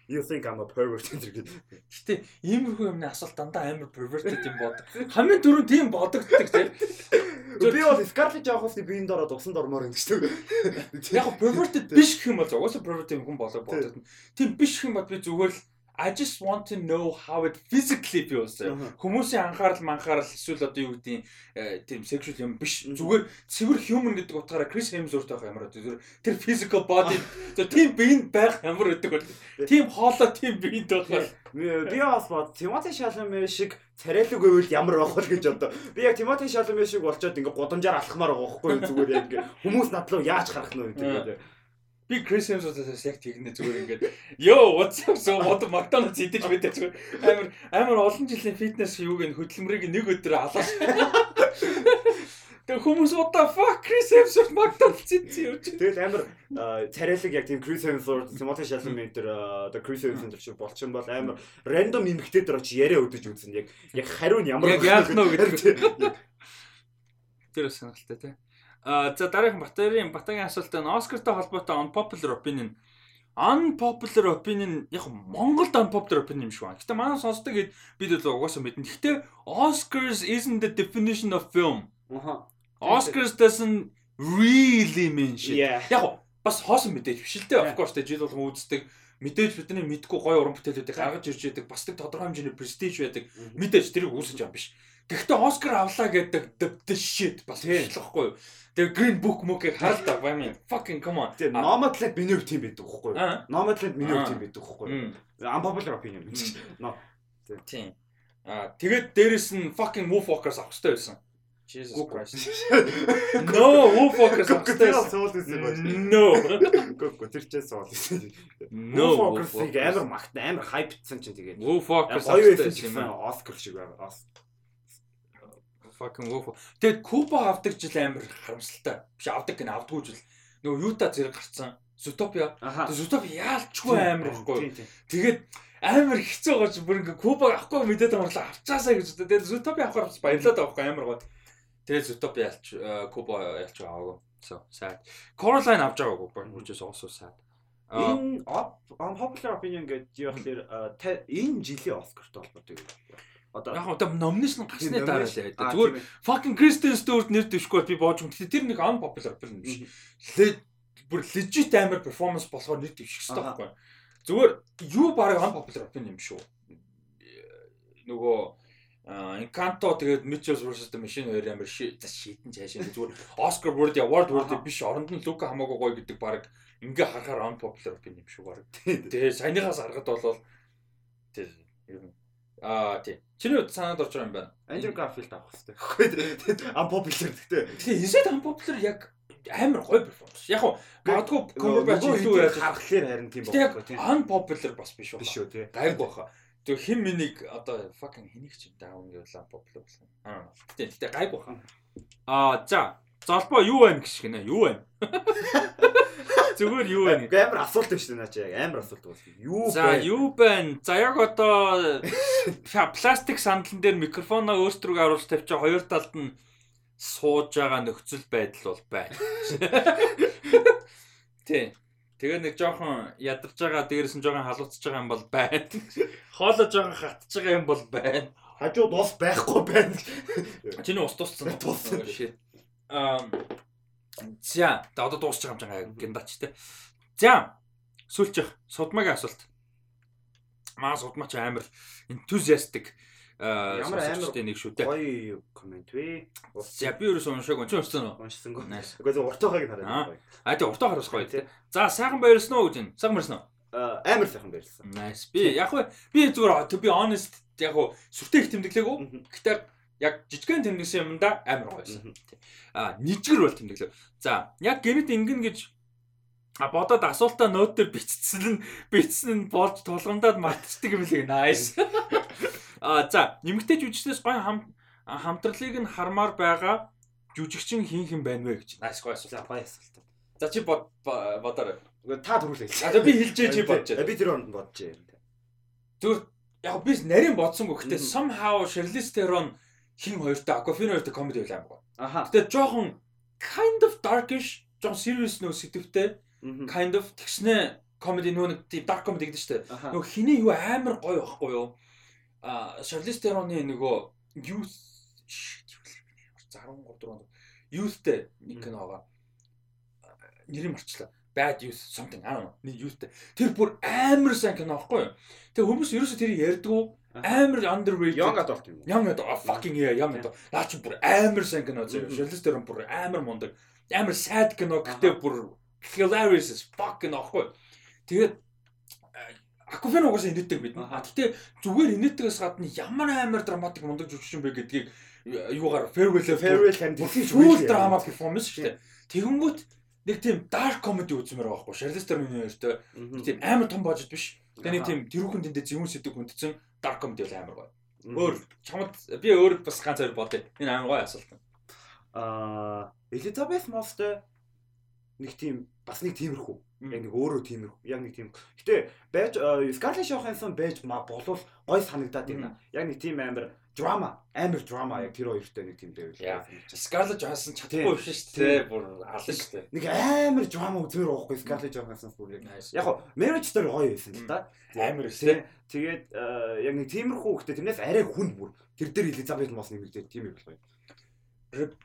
Speaker 2: You think I'm a pervert гэдэг.
Speaker 1: Гэтэ иймэрхүү юмны асуулт дандаа амар perverted юм бод. Хамгийн түрүү тийм бодогддаг тийм.
Speaker 2: Би бол Scarlett Johansson-ы биеинд ороод усан дормоор шүү
Speaker 1: дээ. Яг perverted биш гэх юм бол угаасаа perverted хүн болоо бодогдно. Тийм биш гэх юм бол би зүгээр л I just want to know how it physically feels. Хүмүүсийн анхаарал манхаарал эсвэл одоо юу гэдэг тийм sexual юм биш. Зүгээр цэвэр human гэдэг утгаараа Chris Hemsworth байх ямар тэр тэр physical body тийм биеинд байх ямар гэдэг бол тийм хоолой тийм биеинд байх.
Speaker 2: Би бас бод Тимоти Шаламе шиг царайлаг байвал ямар байх вэ гэж одоо. Би яг Тимоти Шаламе шиг болчоод ингээ гудамжаар алхмаар байгаа байхгүй зүгээр яг ингээ хүмүүс над руу яаж харах нь вэ гэдэг.
Speaker 1: Би Крис Хемсвортоос яг тэгнэ зүгээр ингээд ёо what's up so одоо Макдоналдс идэж мэдээ зүгээр амар амар олон жилийн фитнес юуг нь хөдөлмөрийг нэг өдөр алаас Тэг хүмүүс what the fuck Chris Hemsworth Макдоналдс идсэн юм чи.
Speaker 2: Тэгэл амар царайлаг яг тийм Chris Hemsworth Timothée Chalamet тэр одоо Chris Hemsworth шиг болчихсон бол амар random эмгтээ дээр очи яриа өдөж үзэн яг яг хариу нь ямар
Speaker 1: яг яах нь гэдэг. Тэр сонирхолтой тий. За дараагийн Батарын Батагийн асуулт нь Оскартай холбоотой unpopular opinion. Unpopular opinion яг Монголд unpopular opinion юм шиг байна. Гэтэ манай сонсдог хэд бид бол угаасаа мэднэ. Гэтэ Oscars isn't the definition of film. Аха. Oscars doesn't really mean shit. Яг бас хоосон мэдээж биш л дээ. Of course тэ жил болгон үздэг мэдээж бидний мэдгүй гой уран бүтээлүүдийг гаргаж ирж яадаг бас нэг тодорхой хэмжээний престиж байдаг мэдээж тэрийг үүсэж байгаа юм биш гэхдээ оскар авлаа гэдэг the shit бас хэлэхгүй Тэгээ Green Book мөгийг харал та I mean fucking come on.
Speaker 2: Тэгээ Nomadland миний хувьд тийм байдаг байхгүй юу? Nomadland миний хувьд тийм байдаг байхгүй юу? Unpopular opinion гэж. Но
Speaker 1: тийм. Аа тэгээд дээрэс нь fucking Wolfwalkers авах хэрэгтэй байсан. Jesus Christ. No, Wolfwalkers авах хэрэгтэй байсан.
Speaker 2: Байсан.
Speaker 1: No.
Speaker 2: Гүг тэр ч суул байсан. No. Wolfwalkers-ыг амар магт амар хайптсан чинь тэгээд.
Speaker 1: Wolfwalkers авах
Speaker 2: хэрэгтэй юм. Oscar шиг байгаа
Speaker 1: fucking Wolf. Тэгээд Куба авдаг жил амар харамсалтай. Биш авдаг гэн авдаггүй жил. Нөгөө Юта зэрэг гарцсан. Зутопия. Зутопия яалчгүй амар ихгүй. Тэгээд амар хэцүү гооч бүр ингээ Куба авахгүй мэдээд амарлаа авчаасаа гэж одоо. Тэгээд Зутопия авахаар бас баярлаад байхгүй амар гоо. Тэгээд Зутопия ялч Куба ялч аваагүй. So sad. Coraline авч байгаагүй бүр is also sad.
Speaker 2: Энэ unpopular opinion гэж юу гэхээр энэ жилийн Оскарт холбоотой юм.
Speaker 1: Одоо яг одоо номинашн гарсны дараа л яриад. Зүгээр fucking Kristen Stewart нэр дэвшгүй би боож юм. Гэтэ тэр нэг unpopular film биш. Бүр legit амар performance болохоор нэр дэвших хэрэгтэй байхгүй. Зүгээр юу баг unpopular film юм шүү. Нөгөө Encanto тэгээд Mitchell vs the Machine хоёр амар шийдэн цаашаа зүгээр Oscar worthy award worthy биш оронд нь Luca хамаагүй гоё гэдэг баг ингээ харахаар unpopular film юм шүү баг. Тэгээ саяныхаас аргад болвол тэр ер нь Аа тий. Чиний хувьд санаад орж байгаа юм байна.
Speaker 2: Andrew Garfield авах хэрэгтэй. Unpopular гэхдээ.
Speaker 1: Тэгээ Inside Unpopular яг амар гоё перформанс. Яг уу магадгүй Cumberbatch илүү
Speaker 2: яаж харахлаар харин тийм
Speaker 1: байна тийм. Unpopular бас биш
Speaker 2: байна. Биш үү тий.
Speaker 1: Гайгүй баха. Тэг хин минийг одоо fucking хэнийг ч юм даавн гэвэл unpopular болсон. Аа. Гэтэ гэтэ гайгүй баха. Аа за. Золбоо юу байна гэх шиг нэ? Юу байна? Зүгээр юу байна?
Speaker 2: Амар асуулт байна шүү дээ наа чи яг амар асуулт байна. Юу
Speaker 1: байна? За юу байна? За яг одоо пластик сандлан дээр микрофоноо өөртөө харуулж тавьчаа хоёр талд нь сууж байгаа нөхцөл байдал бол байна. Тий. Тэгээ нэг жоохон ядарч байгаа дээрээс нь жоохон халууцж байгаа юм бол байна. Хоолоо жоохон хатж байгаа юм бол байна.
Speaker 2: Хажууд ус байхгүй байна.
Speaker 1: Чиний ус тусцсан.
Speaker 2: Туссан.
Speaker 1: Аа За, одоо дуусчих юм чангаа гэндач те. За, сүүлчих судмаагийн асуулт. Маа судмаач амар enthusiastic
Speaker 2: ямар амар
Speaker 1: нэг шүү дээ.
Speaker 2: Гоё комент вэ?
Speaker 1: За би ерөөс уншааг уншсан уншсан уу?
Speaker 2: Уншсангүй. Үгүй зөв уртаахыг хараад.
Speaker 1: Аа тий уртаа харуулах гоё тий. За сайхан баярлсан уу гэж байна. Сайхан баярлсан уу?
Speaker 2: Амар сайхан баярлсан.
Speaker 1: Nice. Би яг би зүгээр be honest яг сүртэй их тэмдэглээгүү. Гэтэ яг жижигхэн тэмдэгсэн юмда амар гоёсэн. А нижгэр бол тэмдэглэв. За яг гэнэт ингэн гэж а бодоод асуултаа нот дээр бичсэн нь бичсэн нь болж тулгамдаад мартчихдаг юм лээ. Nice. А за нэмэгтэй жүжигчдээс гоё хам хамтралыг нь хармаар байгаа жүжигчин хин хин байна вэ гэж.
Speaker 2: Nice гоё асуулт. Гоё асуулт.
Speaker 1: За чи бод бодорой.
Speaker 2: Та төрүүлээ.
Speaker 1: А би хэлжээ чи бодож.
Speaker 2: Би тэр онд бодож.
Speaker 1: Зүгээр яг би нарийн бодсонгүй гэхдээ somehow Charlize Theron хин хоёртой Aquafina хоёртой comedy байл амар гоо. Аха. Гэтэ жоохон kind of darkish, жоохон serious нөө сэтвтэй kind of тэгснэ comedy нөө нэг тийм dark comedy гэдэг чинь нөгөө хиний юу амар гоё байхгүй юу? А Charlize Theron-ы нөгөө youth shit юу л би 13 4 онд youthтэй нэг киноога нэрийг марчлаа. Bad Youth something know. Нэг youthтэй. Тэр бүр амар сайн кино байхгүй юу? Тэгээ хүмүүс ерөөсөө тэрийг ярьдгүү амар underrated
Speaker 2: young adult юм.
Speaker 1: Young adult fucking yeah young adult. Наа чи бүр амар сайн кино зөө. Дээр бүр амар мундаг. Амар sad кино гэхдээ бүр hilarious as fuck кино аахгүй. Тэгээд Акуфен угаасаа инээдэг бид. Гэтэ зүгээр инээдэгээс гадна ямар амар драматик мундаг жүжигчин бэ гэдгийг юугаар farewell
Speaker 2: farewell хам
Speaker 1: full drama performance шүү дээ. Тэгэнгүүт нэг тийм dark comedy үзмээр байгаа байхгүй. Шарлиз дээр миний хоёртой. Тийм амар том бажет биш. Нэг тийм тэрүүхэн тэндээ зөвүүн сэдв хүндсэн dark comedy бол амар гоё. Өөр чамд би өөр бас ганц хоёр бодъё. Энэ амар гоё асуулт.
Speaker 2: Аа, Elizabeth Moss нэг тийм бас нэг тиймэрхүү. Яг нэг өөрөө тиймэрхүү. Яг нэг тийм. Гэтэ байж Scarlett Johansson байж болов гой санагдаад байна. Яг нэг тийм амар драма, амар драма яг тэр хоёртой нэг тийм
Speaker 1: дэвэл. Scarlett Johansson чадахгүй биш шүү дээ. Бүр алан шүү дээ.
Speaker 2: Нэг амар драма үзмээр байхгүй Scarlett Johansson бүр яг. Яг хоо marriage дээр гоё байсан л да.
Speaker 1: Амар шүү.
Speaker 2: Тэгээд яг нэг тиймэрхүү хөхтэй тэрнээс арай хүнд бүр. Тэр дээр Elizabeth Moss нэмэгдээд тийм их гоё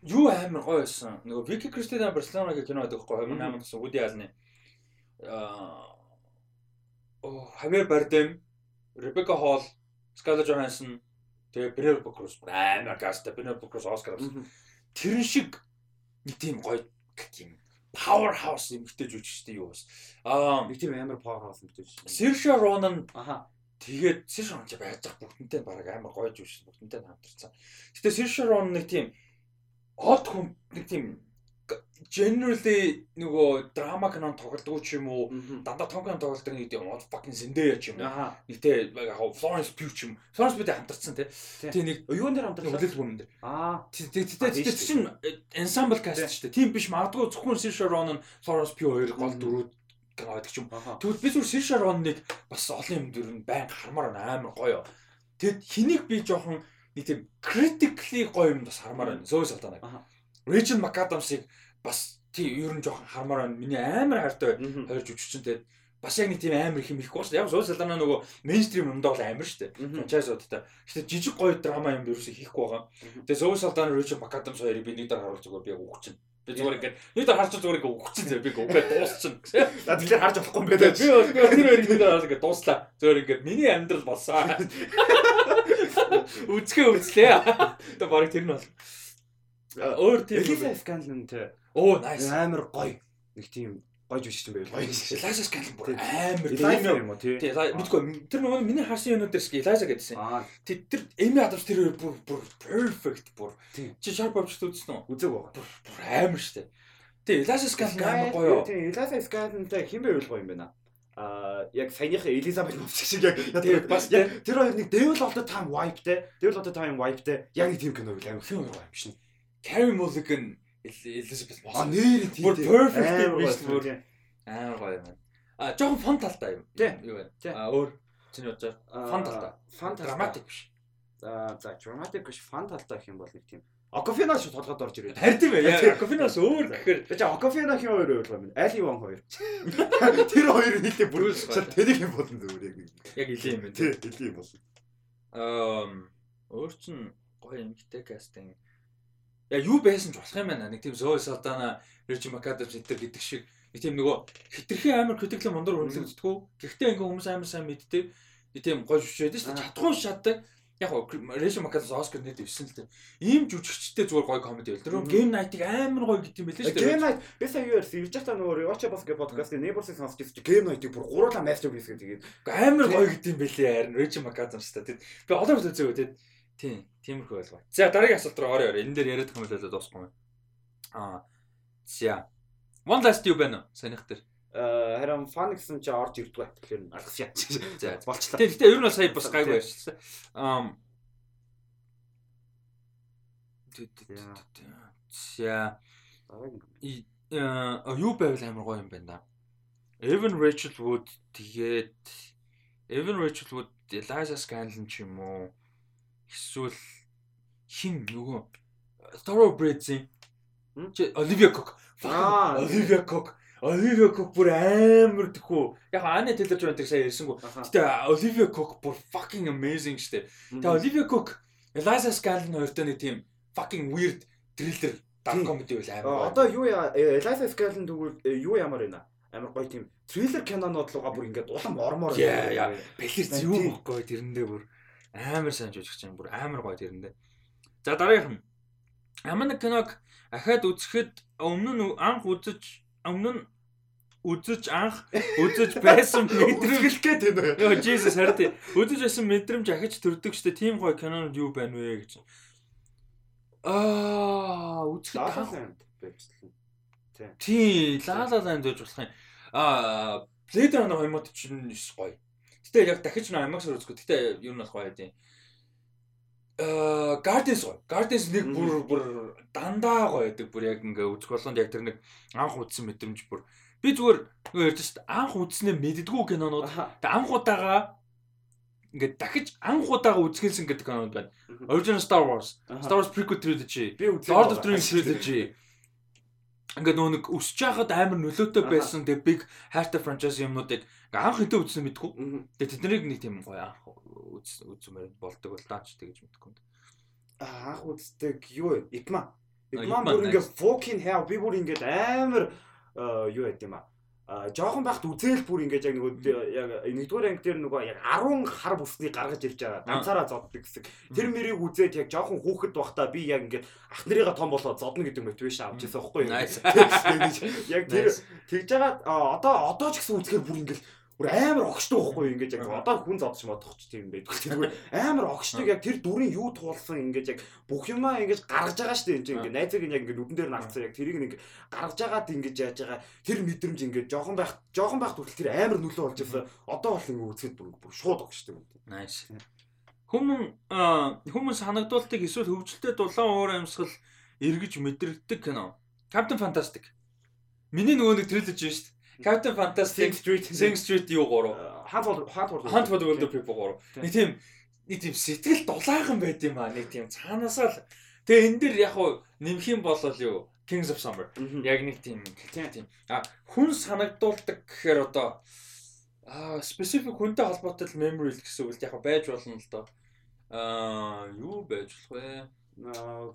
Speaker 1: юу амар гоё байсан. Нөгөө Вики Кристина Барселонагийн кино байдаг байхгүй 2008 онд гэсэн Woody Allen-ы аа оо Хавьер Бардем, Ребека Холл, Скарлетт Жоханссон тэгээ Пенелопе Круз амар каста Пенелопе Круз Оскар авсан. Тэрэн шиг нэг тийм гоё тийм power house эмгтэй жүжигчтэй юу бас.
Speaker 2: Аа нэг тийм амар power house эмгтэй жүжигч.
Speaker 1: Сэрша Ронан аха тэгээд Сэрша Ронан ч байж байгаа бүгдэнтэй баг амар гоё жүжигч бүгдэнтэй хамтарсан. Гэтэ Сэрша Ронан нэг тийм од хүн нэг тийм generally нөгөө драма кинон тоглодог ч юм уу дандаа том кинон тоглодог нэг тийм fucking Zendaya ч юм нэг те яг Florence Pugh ч юм Florence Pugh хамтарсан те. Тий. Нэг
Speaker 2: юун дээр хамтарсан?
Speaker 1: Үлээл бүмэн дээр аа. Тий тий тий чинь ensemble cast шүү дээ тийм биш магадгүй зөвхөн Saoirse Ronan Florence Pugh хоёр гол дөрүүд байдаг ч юм тэгвэл би зүгээр Saoirse Ronan-ыг бас олон юм дэр нь байн хармаар амар гоё. Тэгэд хэнийг би жоохон нэг тийм critically гоё юм бас хармаар байна. Зөөс алдаанаг. Rachel McAdams-ыг бас тий ер нь жоохон хармаар байна. Миний амар хайртай хоёр жүжигчтэй бас яг нэг тийм амар их юм шүү дээ. Яг зөөс алдаанаа нөгөө мейнстрим юмдаа бол амар дээ. Франчайзуудтай. Гэхдээ жижиг гоё драма юм ерөөсөө хийхгүй байгаа. Тэгээ зөөс алдаанаа Rachel McAdams хоёрыг би нэг дараа харуулж зүгээр би өгч чинь. Би зүгээр ингээд нэг дараа харж зүгээр ингээд өгч чинь би үгээ дуусчихна.
Speaker 2: За тэгэхээр харж болохгүй юм байна.
Speaker 1: Би тэр хоёрыг нэг дараа ингээд дууслаа. Зүгээр ингээд миний амьдрал болсон. Үзгээ үзлээ. Тэ барыг тэр нь бол. Өөр тийм
Speaker 2: Elisa Scanlon тэ.
Speaker 1: Оо nice.
Speaker 2: Амар гоё. Нэг тийм гоё жүжигч юм байл.
Speaker 1: Гоё. Elisa Scanlon бүр амар
Speaker 2: тийм юм уу тий.
Speaker 1: Тий, мэдгүй тэр нөгөө миний харсан юмнууд дээр Elisa гэдсэн. Тий тэр Amy Adams тэр бүр бүр perfect бүр. Чи Sharp Object үзсэн үү?
Speaker 2: Үзег байгаа.
Speaker 1: Бүр амар штэ. Тий, Eliza Scanlon амар гоё.
Speaker 2: Тий, Eliza Scanlonтай хэн байвал гоё юм бэ наа? а яг саяныхаа Элизабет Мовч шиг яг
Speaker 1: тэгээд бас
Speaker 2: тэр хоёр нэг Devil of the Time wipe те Devil of the Time wipe те яг нэг тийм кино байл амар
Speaker 1: гоё юм шин. Carey Mulligan Elizabeth
Speaker 2: Moss. А нэр тийм
Speaker 1: бүр perfect юм биш бүр амар гоё юм. А жоохон фон талтай юм. Юу вэ? А өөр чиний бодож фон талтай.
Speaker 2: Фон
Speaker 1: драматик биш.
Speaker 2: За за драматик биш фон талтай гэх юм бол нэг тийм Окофино ш толгойд орж ирээд.
Speaker 1: Харин тийм ээ. Окофиноос өөр гэхээр
Speaker 2: чи Окофино хин хоёр ойлгоо юм. Али ван хоёр. Тэр хоёр нийлээ бүр тэнийг юм болно зүгээр яг.
Speaker 1: Яг илээ юм байна.
Speaker 2: Тийм, илээ юм болно.
Speaker 1: Аа өөр чин гоё эмгтэй кастинг. Яг юу байсан ч болох юм байна. Нэг тийм Saldana, Reggie McAdams энэ төр гэдэг шиг нэг тийм нөгөө хитрхи амар критикл мундар үнэлэгддэг. Гэхдээ ингээ хүмүүс амар сайн мэддэг. Нэг тийм гоё шүшээд шүү дээ. Чадхуун шатдаг яг Рэшо Макалс Оскар нэт ивсэн л дээ. Ийм жүжигчтэй зүгээр гоё комеди байл. Тэр Game Night-ыг амар гоё гэдэг юм байлээ шүү
Speaker 2: дээ. Game Night би сая юу ярьсан. Ирж байхдаа нөгөө Watch Boss гэх подкастын Neighbors-ыг сонсч ирсэн. Game Night-ыг бүр гуруула masterpiece гэдэг.
Speaker 1: Амар гоё гэдэг юм байлээ харин Рэшо Макалс та. Би олон зүйл үзэв тийм. Тийм, тиймэрхүү байлгаа. За дараагийн асуулт руу орё орё. Энэ дээр яриад хүмүүс болоод дуусахгүй юм. Аа. За. One last юу байна уу? Санийх дээр.
Speaker 2: Э, харин фан гэсэн чи орж ирдгүй. Тэгэхээр алгасяа.
Speaker 1: За болчлаа. Тэгвэл ер нь бол сая бас гайгүй ярьсан. Аа За юу байвал амар гоё юм байна да. Evan Rachel Wood тэгээд Evan Rachel Wood Eliza Scanlon ч юм уу эсвэл хин нөгөө Thoroughbreds-ийн Olivia Cook. Olivia Cook Оливия Кок бүр амар тэхүү. Яг Ани Тейлор Жонтыг сая ярьсангүй. Гэтэ Оливия Кок бүр fucking amazing штэ. Тэгээ Оливия Кок Eliza Scanlon хоёртой нэг тийм fucking weird thriller dark comedy байл
Speaker 2: амар. Одоо юу Eliza Scanlon тэгвэл э, юу ямар байна? Амар гоё тийм thriller кинонууд руугаа бүр ингээд улам ормоор.
Speaker 1: Яа яа. Бэлэр зүү бохгүй тэрэндээ бүр амар сайн жүжигч юм бүр амар гоё тэрэндээ. За дараагийнх нь. Ямар нэг киног ахаад үзэхэд өмнө нь анх үзэж өмнө нь үзэж анх үзэж байсан мэдрэмж
Speaker 2: гээд байна.
Speaker 1: Йоо Jesus харин үзэж байсан мэдрэмж ахиж төрдөг штэ тийм гоё кинонууд юу байна вэ гэж. Аа үзэхэд анх
Speaker 2: байвчлаа.
Speaker 1: Тий, Лала Ланд гэж болох юм. Аа Blade Runner 2049 гоё. Гэтэ яг дахиж нэг IMAX-аар үзэхгүй. Гэтэ юу нь болох гоё тийм. Э Guardians гоё. Guardians нэг бүр бүр дандаа гоё гэдэг. Бүр яг ингээ үзэх болгонд яг тэр нэг анх үзсэн мэдрэмж бүр би зүгээр нөгөө ярьж дээ. Анх үзснээ мэддгүү кинонууд. Тэгээ анх удаага ингээ дахиж анх удаага үзгэлсэн гэдэг кинонууд байна. Original Star Wars, Star Wars prequel trilogy, Lord of the Rings trilogy. Ингээ нөгөө нэг өсөж байхад амар нөлөөтэй байсан тэгээ big хайртай franchise юмнуудыг анх хэдэ үзсэн мэдгүй. Тэгээ тэднийг нэг тийм гоё анх үзмээр болдог бол даач тэгэж мэдгүй.
Speaker 2: Анх үздэг юу вэ? Икма. Икма бүр ингээ fucking hell би бүр ингээ амар юу яд юм аа жоохон байхад үзэл бүр ингэж яг нөгөө яг нэгдүгээр анги дээр нөгөө яг 10 хар бүснийг гаргаж ирж байгаа. Ганцаараа зоддог гэсэн. Тэр мэрийг үзээд яг жоохон хүүхэд байхдаа би яг ингэж ах нарыгаа том болоод зодно гэдэг мотивашн авч ирсэн байхгүй юу. Яг тэр тэгж байгаа одоо одоо ч гэсэн үзэхээр бүр ингэж бүр амар огштой байхгүй ингээд яг одоо хүн зодч модохч тийм байдаг. Тэгвэл амар огштой яг тэр дүрийн юу туулсан ингээд яг бүх юмаа ингээд гаргаж байгаа шүү дээ. Ингээд найзыг яг ингээд нүдэн дээр нагцсан яг тэрийг нэг гаргаж байгаад ингээд яаж байгаа тэр мэдрэмж ингээд жоохон байх жоохон байх хүртэл тэр амар нөлөө болж ирсэн. Одоо бол ингээд үзэхэд бүр шууд огштой юм.
Speaker 1: Nice. Хүмүүс хүмүүс санагдуултыг эсвэл хөвгөлтэй дулаан уур амьсгал эргэж мэдрэгдэг кино. Captain Fantastic. Миний нөгөө нэг трилэж шүү дээ Captain Fantastic Street Sing Street юу гурав?
Speaker 2: Хант бол хант бол
Speaker 1: хант бол World of People гурав. Нэг тийм нэг тийм сэтгэл дулаахан байд юм аа. Нэг тийм цаанаасаа л тэгээ энэ дэр яг хуу нэмэх юм бол юу? Kings of Summer. Яг нэг тийм тийм. А хүн санагдуулдаг гэхээр одоо а specific хүнтэй холбоотой memory л гэсэн үг л яг байж болно л доо. Аа юу байж болох вэ?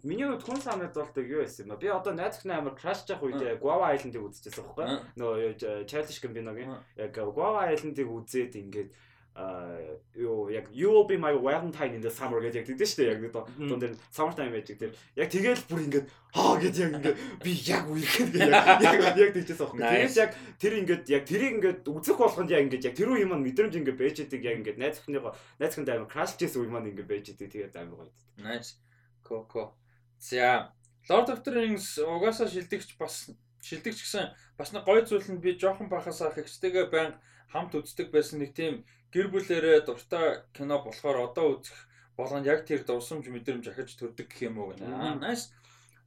Speaker 2: Миний хувьд хүн санагдуулдаг юу байсан юм бэ? Би одоо найзхны амар crash жах үед Guava Island-ыг үзчихсэн байхгүй? Нөгөө Childish Gambino-гийн яг Guava Island-ыг үзээд ингээд а юу яг you will be my valentine in the summer гэж яг тэгдэж штэ яг дунд дээр summer time magic тэр яг тэгэл бүр ингээд хаа гэж яг ингээд би яг үерхэд яг яг тэгжээс аахгүй тэгээс яг тэр ингээд яг тэрийг ингээд үзэх болгонд яг ингээд яг тэр үе юм мэдрэмж ингээд байж идэг яг ингээд найз охиныгоо найз охинд амар crash гэсэн үе маань ингээд байж идэг тэгээд амар гоё.
Speaker 1: Nice. Коко. За Lord of the Rings угаасаа шилдэгч бас шилдэг ч гэсэн бас нэг гоё зүйл нь би жоохон бахасаа хэгчтэйгээ байн хамт үздэг байсан нэг тийм гэр бүлэрээ дуртай кино болохоор одоо үзэх болгонд яг тэр дурсамж мэдрэмж ахиж төрдөг гэх юм уу гэнэ. Nice.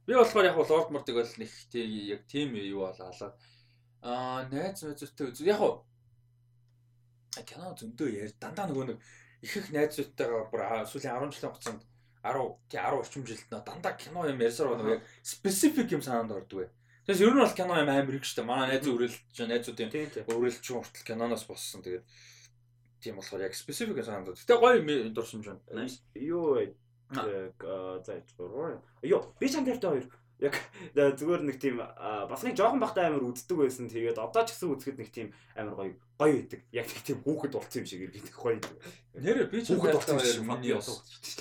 Speaker 1: Би болохоор яг бол Lord Mort-ыг бол нэг тийм яг тийм юу болоо. Аа найз найзтай үз. Яг уу кино зөндөө яар дандаа нөгөө нэг их их найзуудтайгаа бүр сүүлийн 10 жилийн хугацаанд 10 тий 10 орчим жилд нөө дандаа кино юм ярьсаар байна яг специфик юм санаанд ордог бай. Тэгээс ер нь бол кино юм амар их дээ. Манай найз үрэлж найзуудын үрэлж хүртэл киноноос боссон. Тэгээд тийм болохоор яг специфик санаанд. Гэтэ гоё дурсамж байна.
Speaker 2: Юу яг за зуруу. Йоо би чамтай хоёр яг зүгээр нэг тийм бас нэг жоохон бахтай амар үздэг байсан. Тэгээд одоо ч гэсэн үзэхэд нэг тийм амар гоё гоё идэг. Яг нэг тийм хүүхэд болсон юм шиг иргэдэг гоё идэг.
Speaker 1: Нэрэ би ч хүүхэд болсон юм миний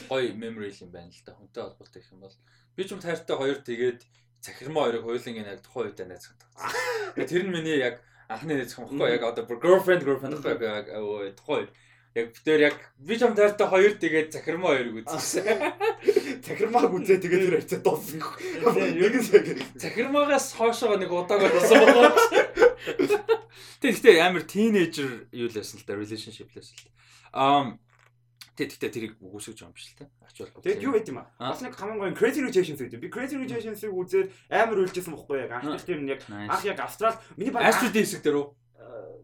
Speaker 1: гоё memory юм байна л да. Хүнтэй холбоотой гэх юм бол би ч юм тайртай хоёр тэгээд захирмаа хоёрыг хойлонгийн яг тухайн үед найз хатдаг. Тэр нь миний яг анхны найз юм баггүй яг одоо girlfriend girlfriend яг тухайн үед яг битээр яг би ч юм тайртай хоёр тэгээд захирмаа хоёрыг үзсэн.
Speaker 2: Захирмааг үзээ тэгээд тэр хайцаа дууссан.
Speaker 1: Нэгээс захирмаагаас хоошоо нэг удааг болсон болоо. Тэгэхдээ амар тинейжер юу лсэн л да relationship лсэн л. Аа Тэгэхдээ тэрийг үгүйсгэж байгаа юм биш л те.
Speaker 2: Ачаал. Тэгээд юу байт юм аа? Бас нэг хаман гоё Crazy Rich Asians гэдэг. Би Crazy Rich Asians-ыг үзээд амар үлжсэн бохгүй яг. Анх нь яг анх яг Австрал миний
Speaker 1: баг Astrid хэсэг дээр үү?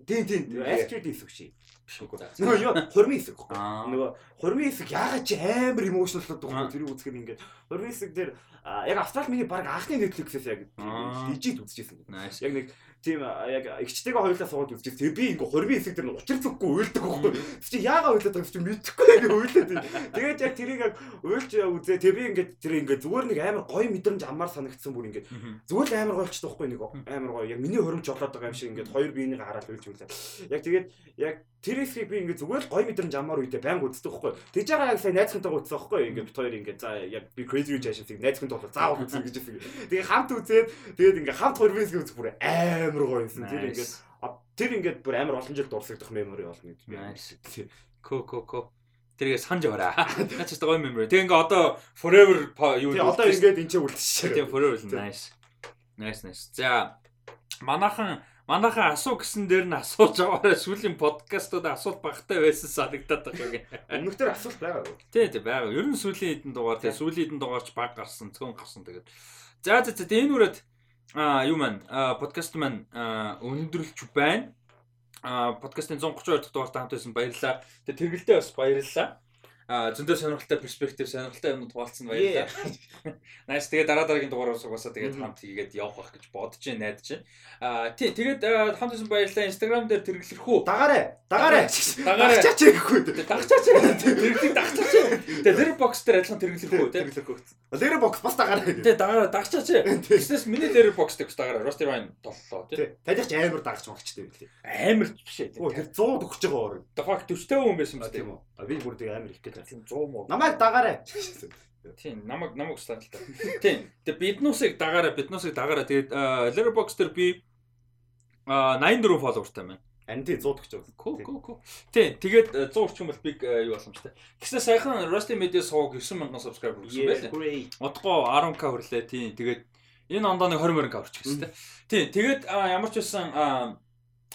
Speaker 2: Тийм тийм. Astrid хэсэг ший. Нөгөө юу хурмын хэсэг гэхгүй. Нөгөө хурмын хэсэг яагаад чи амар emotional болдог вэ? Тэрийг үзэхээр ингээд хурмын хэсэг дээр яг Австрал миний баг анхны Netflix-ээс яг дижит үзчихсэн. Яг нэг тийм яг эгчтэйгээ хоёулаа суугаад үзчихсэн. Тэгээ би ингээ хурмын хэсэг дээр учир зүггүй уйлдаг байхгүй. Чи яагаад уйлаад байгаа чи мэдэхгүй ингээ уйлаад. Тэгээд яг тэрийг яг уйлж үзээ. Тэгээ би ингээ тэр ингээ зүгээр нэг амар гоё мэдрэмж амаар санагдсан бүр ингээ зүгээр л амар гойлчдаг байхгүй нэг амар гоё. Яг миний хөрөмж болоод байгаа юм шиг ингээ хоёр биенийг хараад уйлж үзээ. Яг тэгээд яг тэр хэсгийг би ингээ зүгээр л гоё мэдрэмж амар үедээ байнг үздэг байхгүй. Тэгж байгаа яг сая найзхантайгаа үзсэн байхгүй. Ингээ бит хоёр ингээ за яг би crazy rich asian-ыг найзхантай болоо заавал үзье гэж хэлсэн. Тэгээ хамт үзээд тэгээд ингээ хамт хоёр биенийг үзэх бүр амар гоё юмсан. Тэр ингээд тэр ингээд бүр амар олон жил дурсагдах мемори болно гэж би.
Speaker 1: Ко ко ко. Тэргээ санаж аваарай. Наач ч гоё мемори. Тэг ингээ одоо forever
Speaker 2: юу Тэгээ одоо ингээд энэ ч үлдчихэж
Speaker 1: байгаа. Тэг forever nice. Nice nice. За манахан Манайхан асуу гэсэн дээр нь асууж байгаараа сүүлийн подкастууд асуулт багтай байсан санагдаад байгаа
Speaker 2: юм. Өмнөхдөр асуулт байгаа?
Speaker 1: Тий, тий байгаа. Ер нь сүүлийн хэдэн дугаар тий сүүлийн хэдэн дугаарч баг гарсан, цөөн гарсан тэгээд. За за за энэ үрээд а юу маань подкаст маань өндөрлж байна. А подкастын 132 дахь дугаарт хамт байсан баярлалаа. Тэгээ тэргэлдээ бас баярлалаа. Зөндөө сонирхолтой перспектив сонирхолтой юмуд хуваалцсан баярлалаа. Nice тэгээ дараа дараагийн дугаараас угаасаа тэгээд хамт хийгээд явах гэж бодож байна, найдаж байна. А тий тэгээд хамт байсан баярлалаа. Instagram дээр тэргэлэрх үү?
Speaker 2: Дагаарэ. Дагаарэ.
Speaker 1: Дагаарэ.
Speaker 2: Дагчаач гэхгүй.
Speaker 1: Дагчаач. Тэргэлэг дагчаач. Тэгээ Letterbox дээр адилхан тэргэлэрх үү?
Speaker 2: Тэргэлэрх үү. Letterbox бас дагаарэ.
Speaker 1: Тэгээ дагаарэ дагчаач. Тэснээс миний Letterbox дээр бас дагаарэ. Rusty Wine толлоо
Speaker 2: тий. Таньч амар дагч болчтой юм лээ.
Speaker 1: Амар биш ээ.
Speaker 2: Тэр 100 өгч байгаа.
Speaker 1: The fuck 40 хүн байсан юм
Speaker 2: тийм үү? Би бүр тэгээ амар их
Speaker 1: тийм 100 муу.
Speaker 2: Намайг дагаарай.
Speaker 1: Тийм, намайг намайг устгал та. Тийм. Тэгээ биднүүсийг дагаараа, биднүүсийг дагаараа. Тэгээд Letterboxd дээр би а 84 followerтай байна.
Speaker 2: Ань тий 100 гэж байна.
Speaker 1: Ку ку ку. Тий, тэгээд 100 орчим бол big юу боломжтой. Гэснээр саяхан Rusty Media сууг 9000 subscriber өгсөн байлаа. Удахгүй 10k хүрлээ. Тий, тэгээд энэ ондоо нэг 20 мөрөнгө авчих гэсэн тий. Тий, тэгээд ямар ч байсан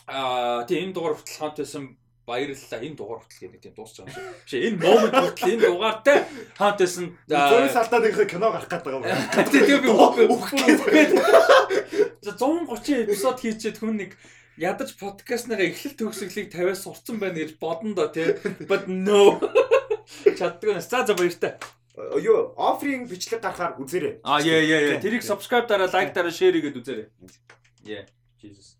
Speaker 1: аа тий энэ дугаар хүртэл хамт байсан баярлалаа. Энэ дугаар хүртэл гэдэг тийм байгаа юм шиг. Энэ момент хүртэл энэ дугаартай хамт байсан.
Speaker 2: Зургийн салдаад их кино гарах гэдэг юм байна.
Speaker 1: Тэгээ би үхгээд. За 130 эпизод хийчихэд хүн нэг ядаж подкастныгаа эхлэл төгсгөлийг 50-аас сурцсан байна гэж бодно доо тий. But no. Чаддгүй. За за баяртай.
Speaker 2: Юу, офферинг бичлэг гарахаар үзээрэй.
Speaker 1: А яа яа яа. Тэрийг subscribe дараа, like дараа, share хийгээд үзээрэй. Yeah. Jesus.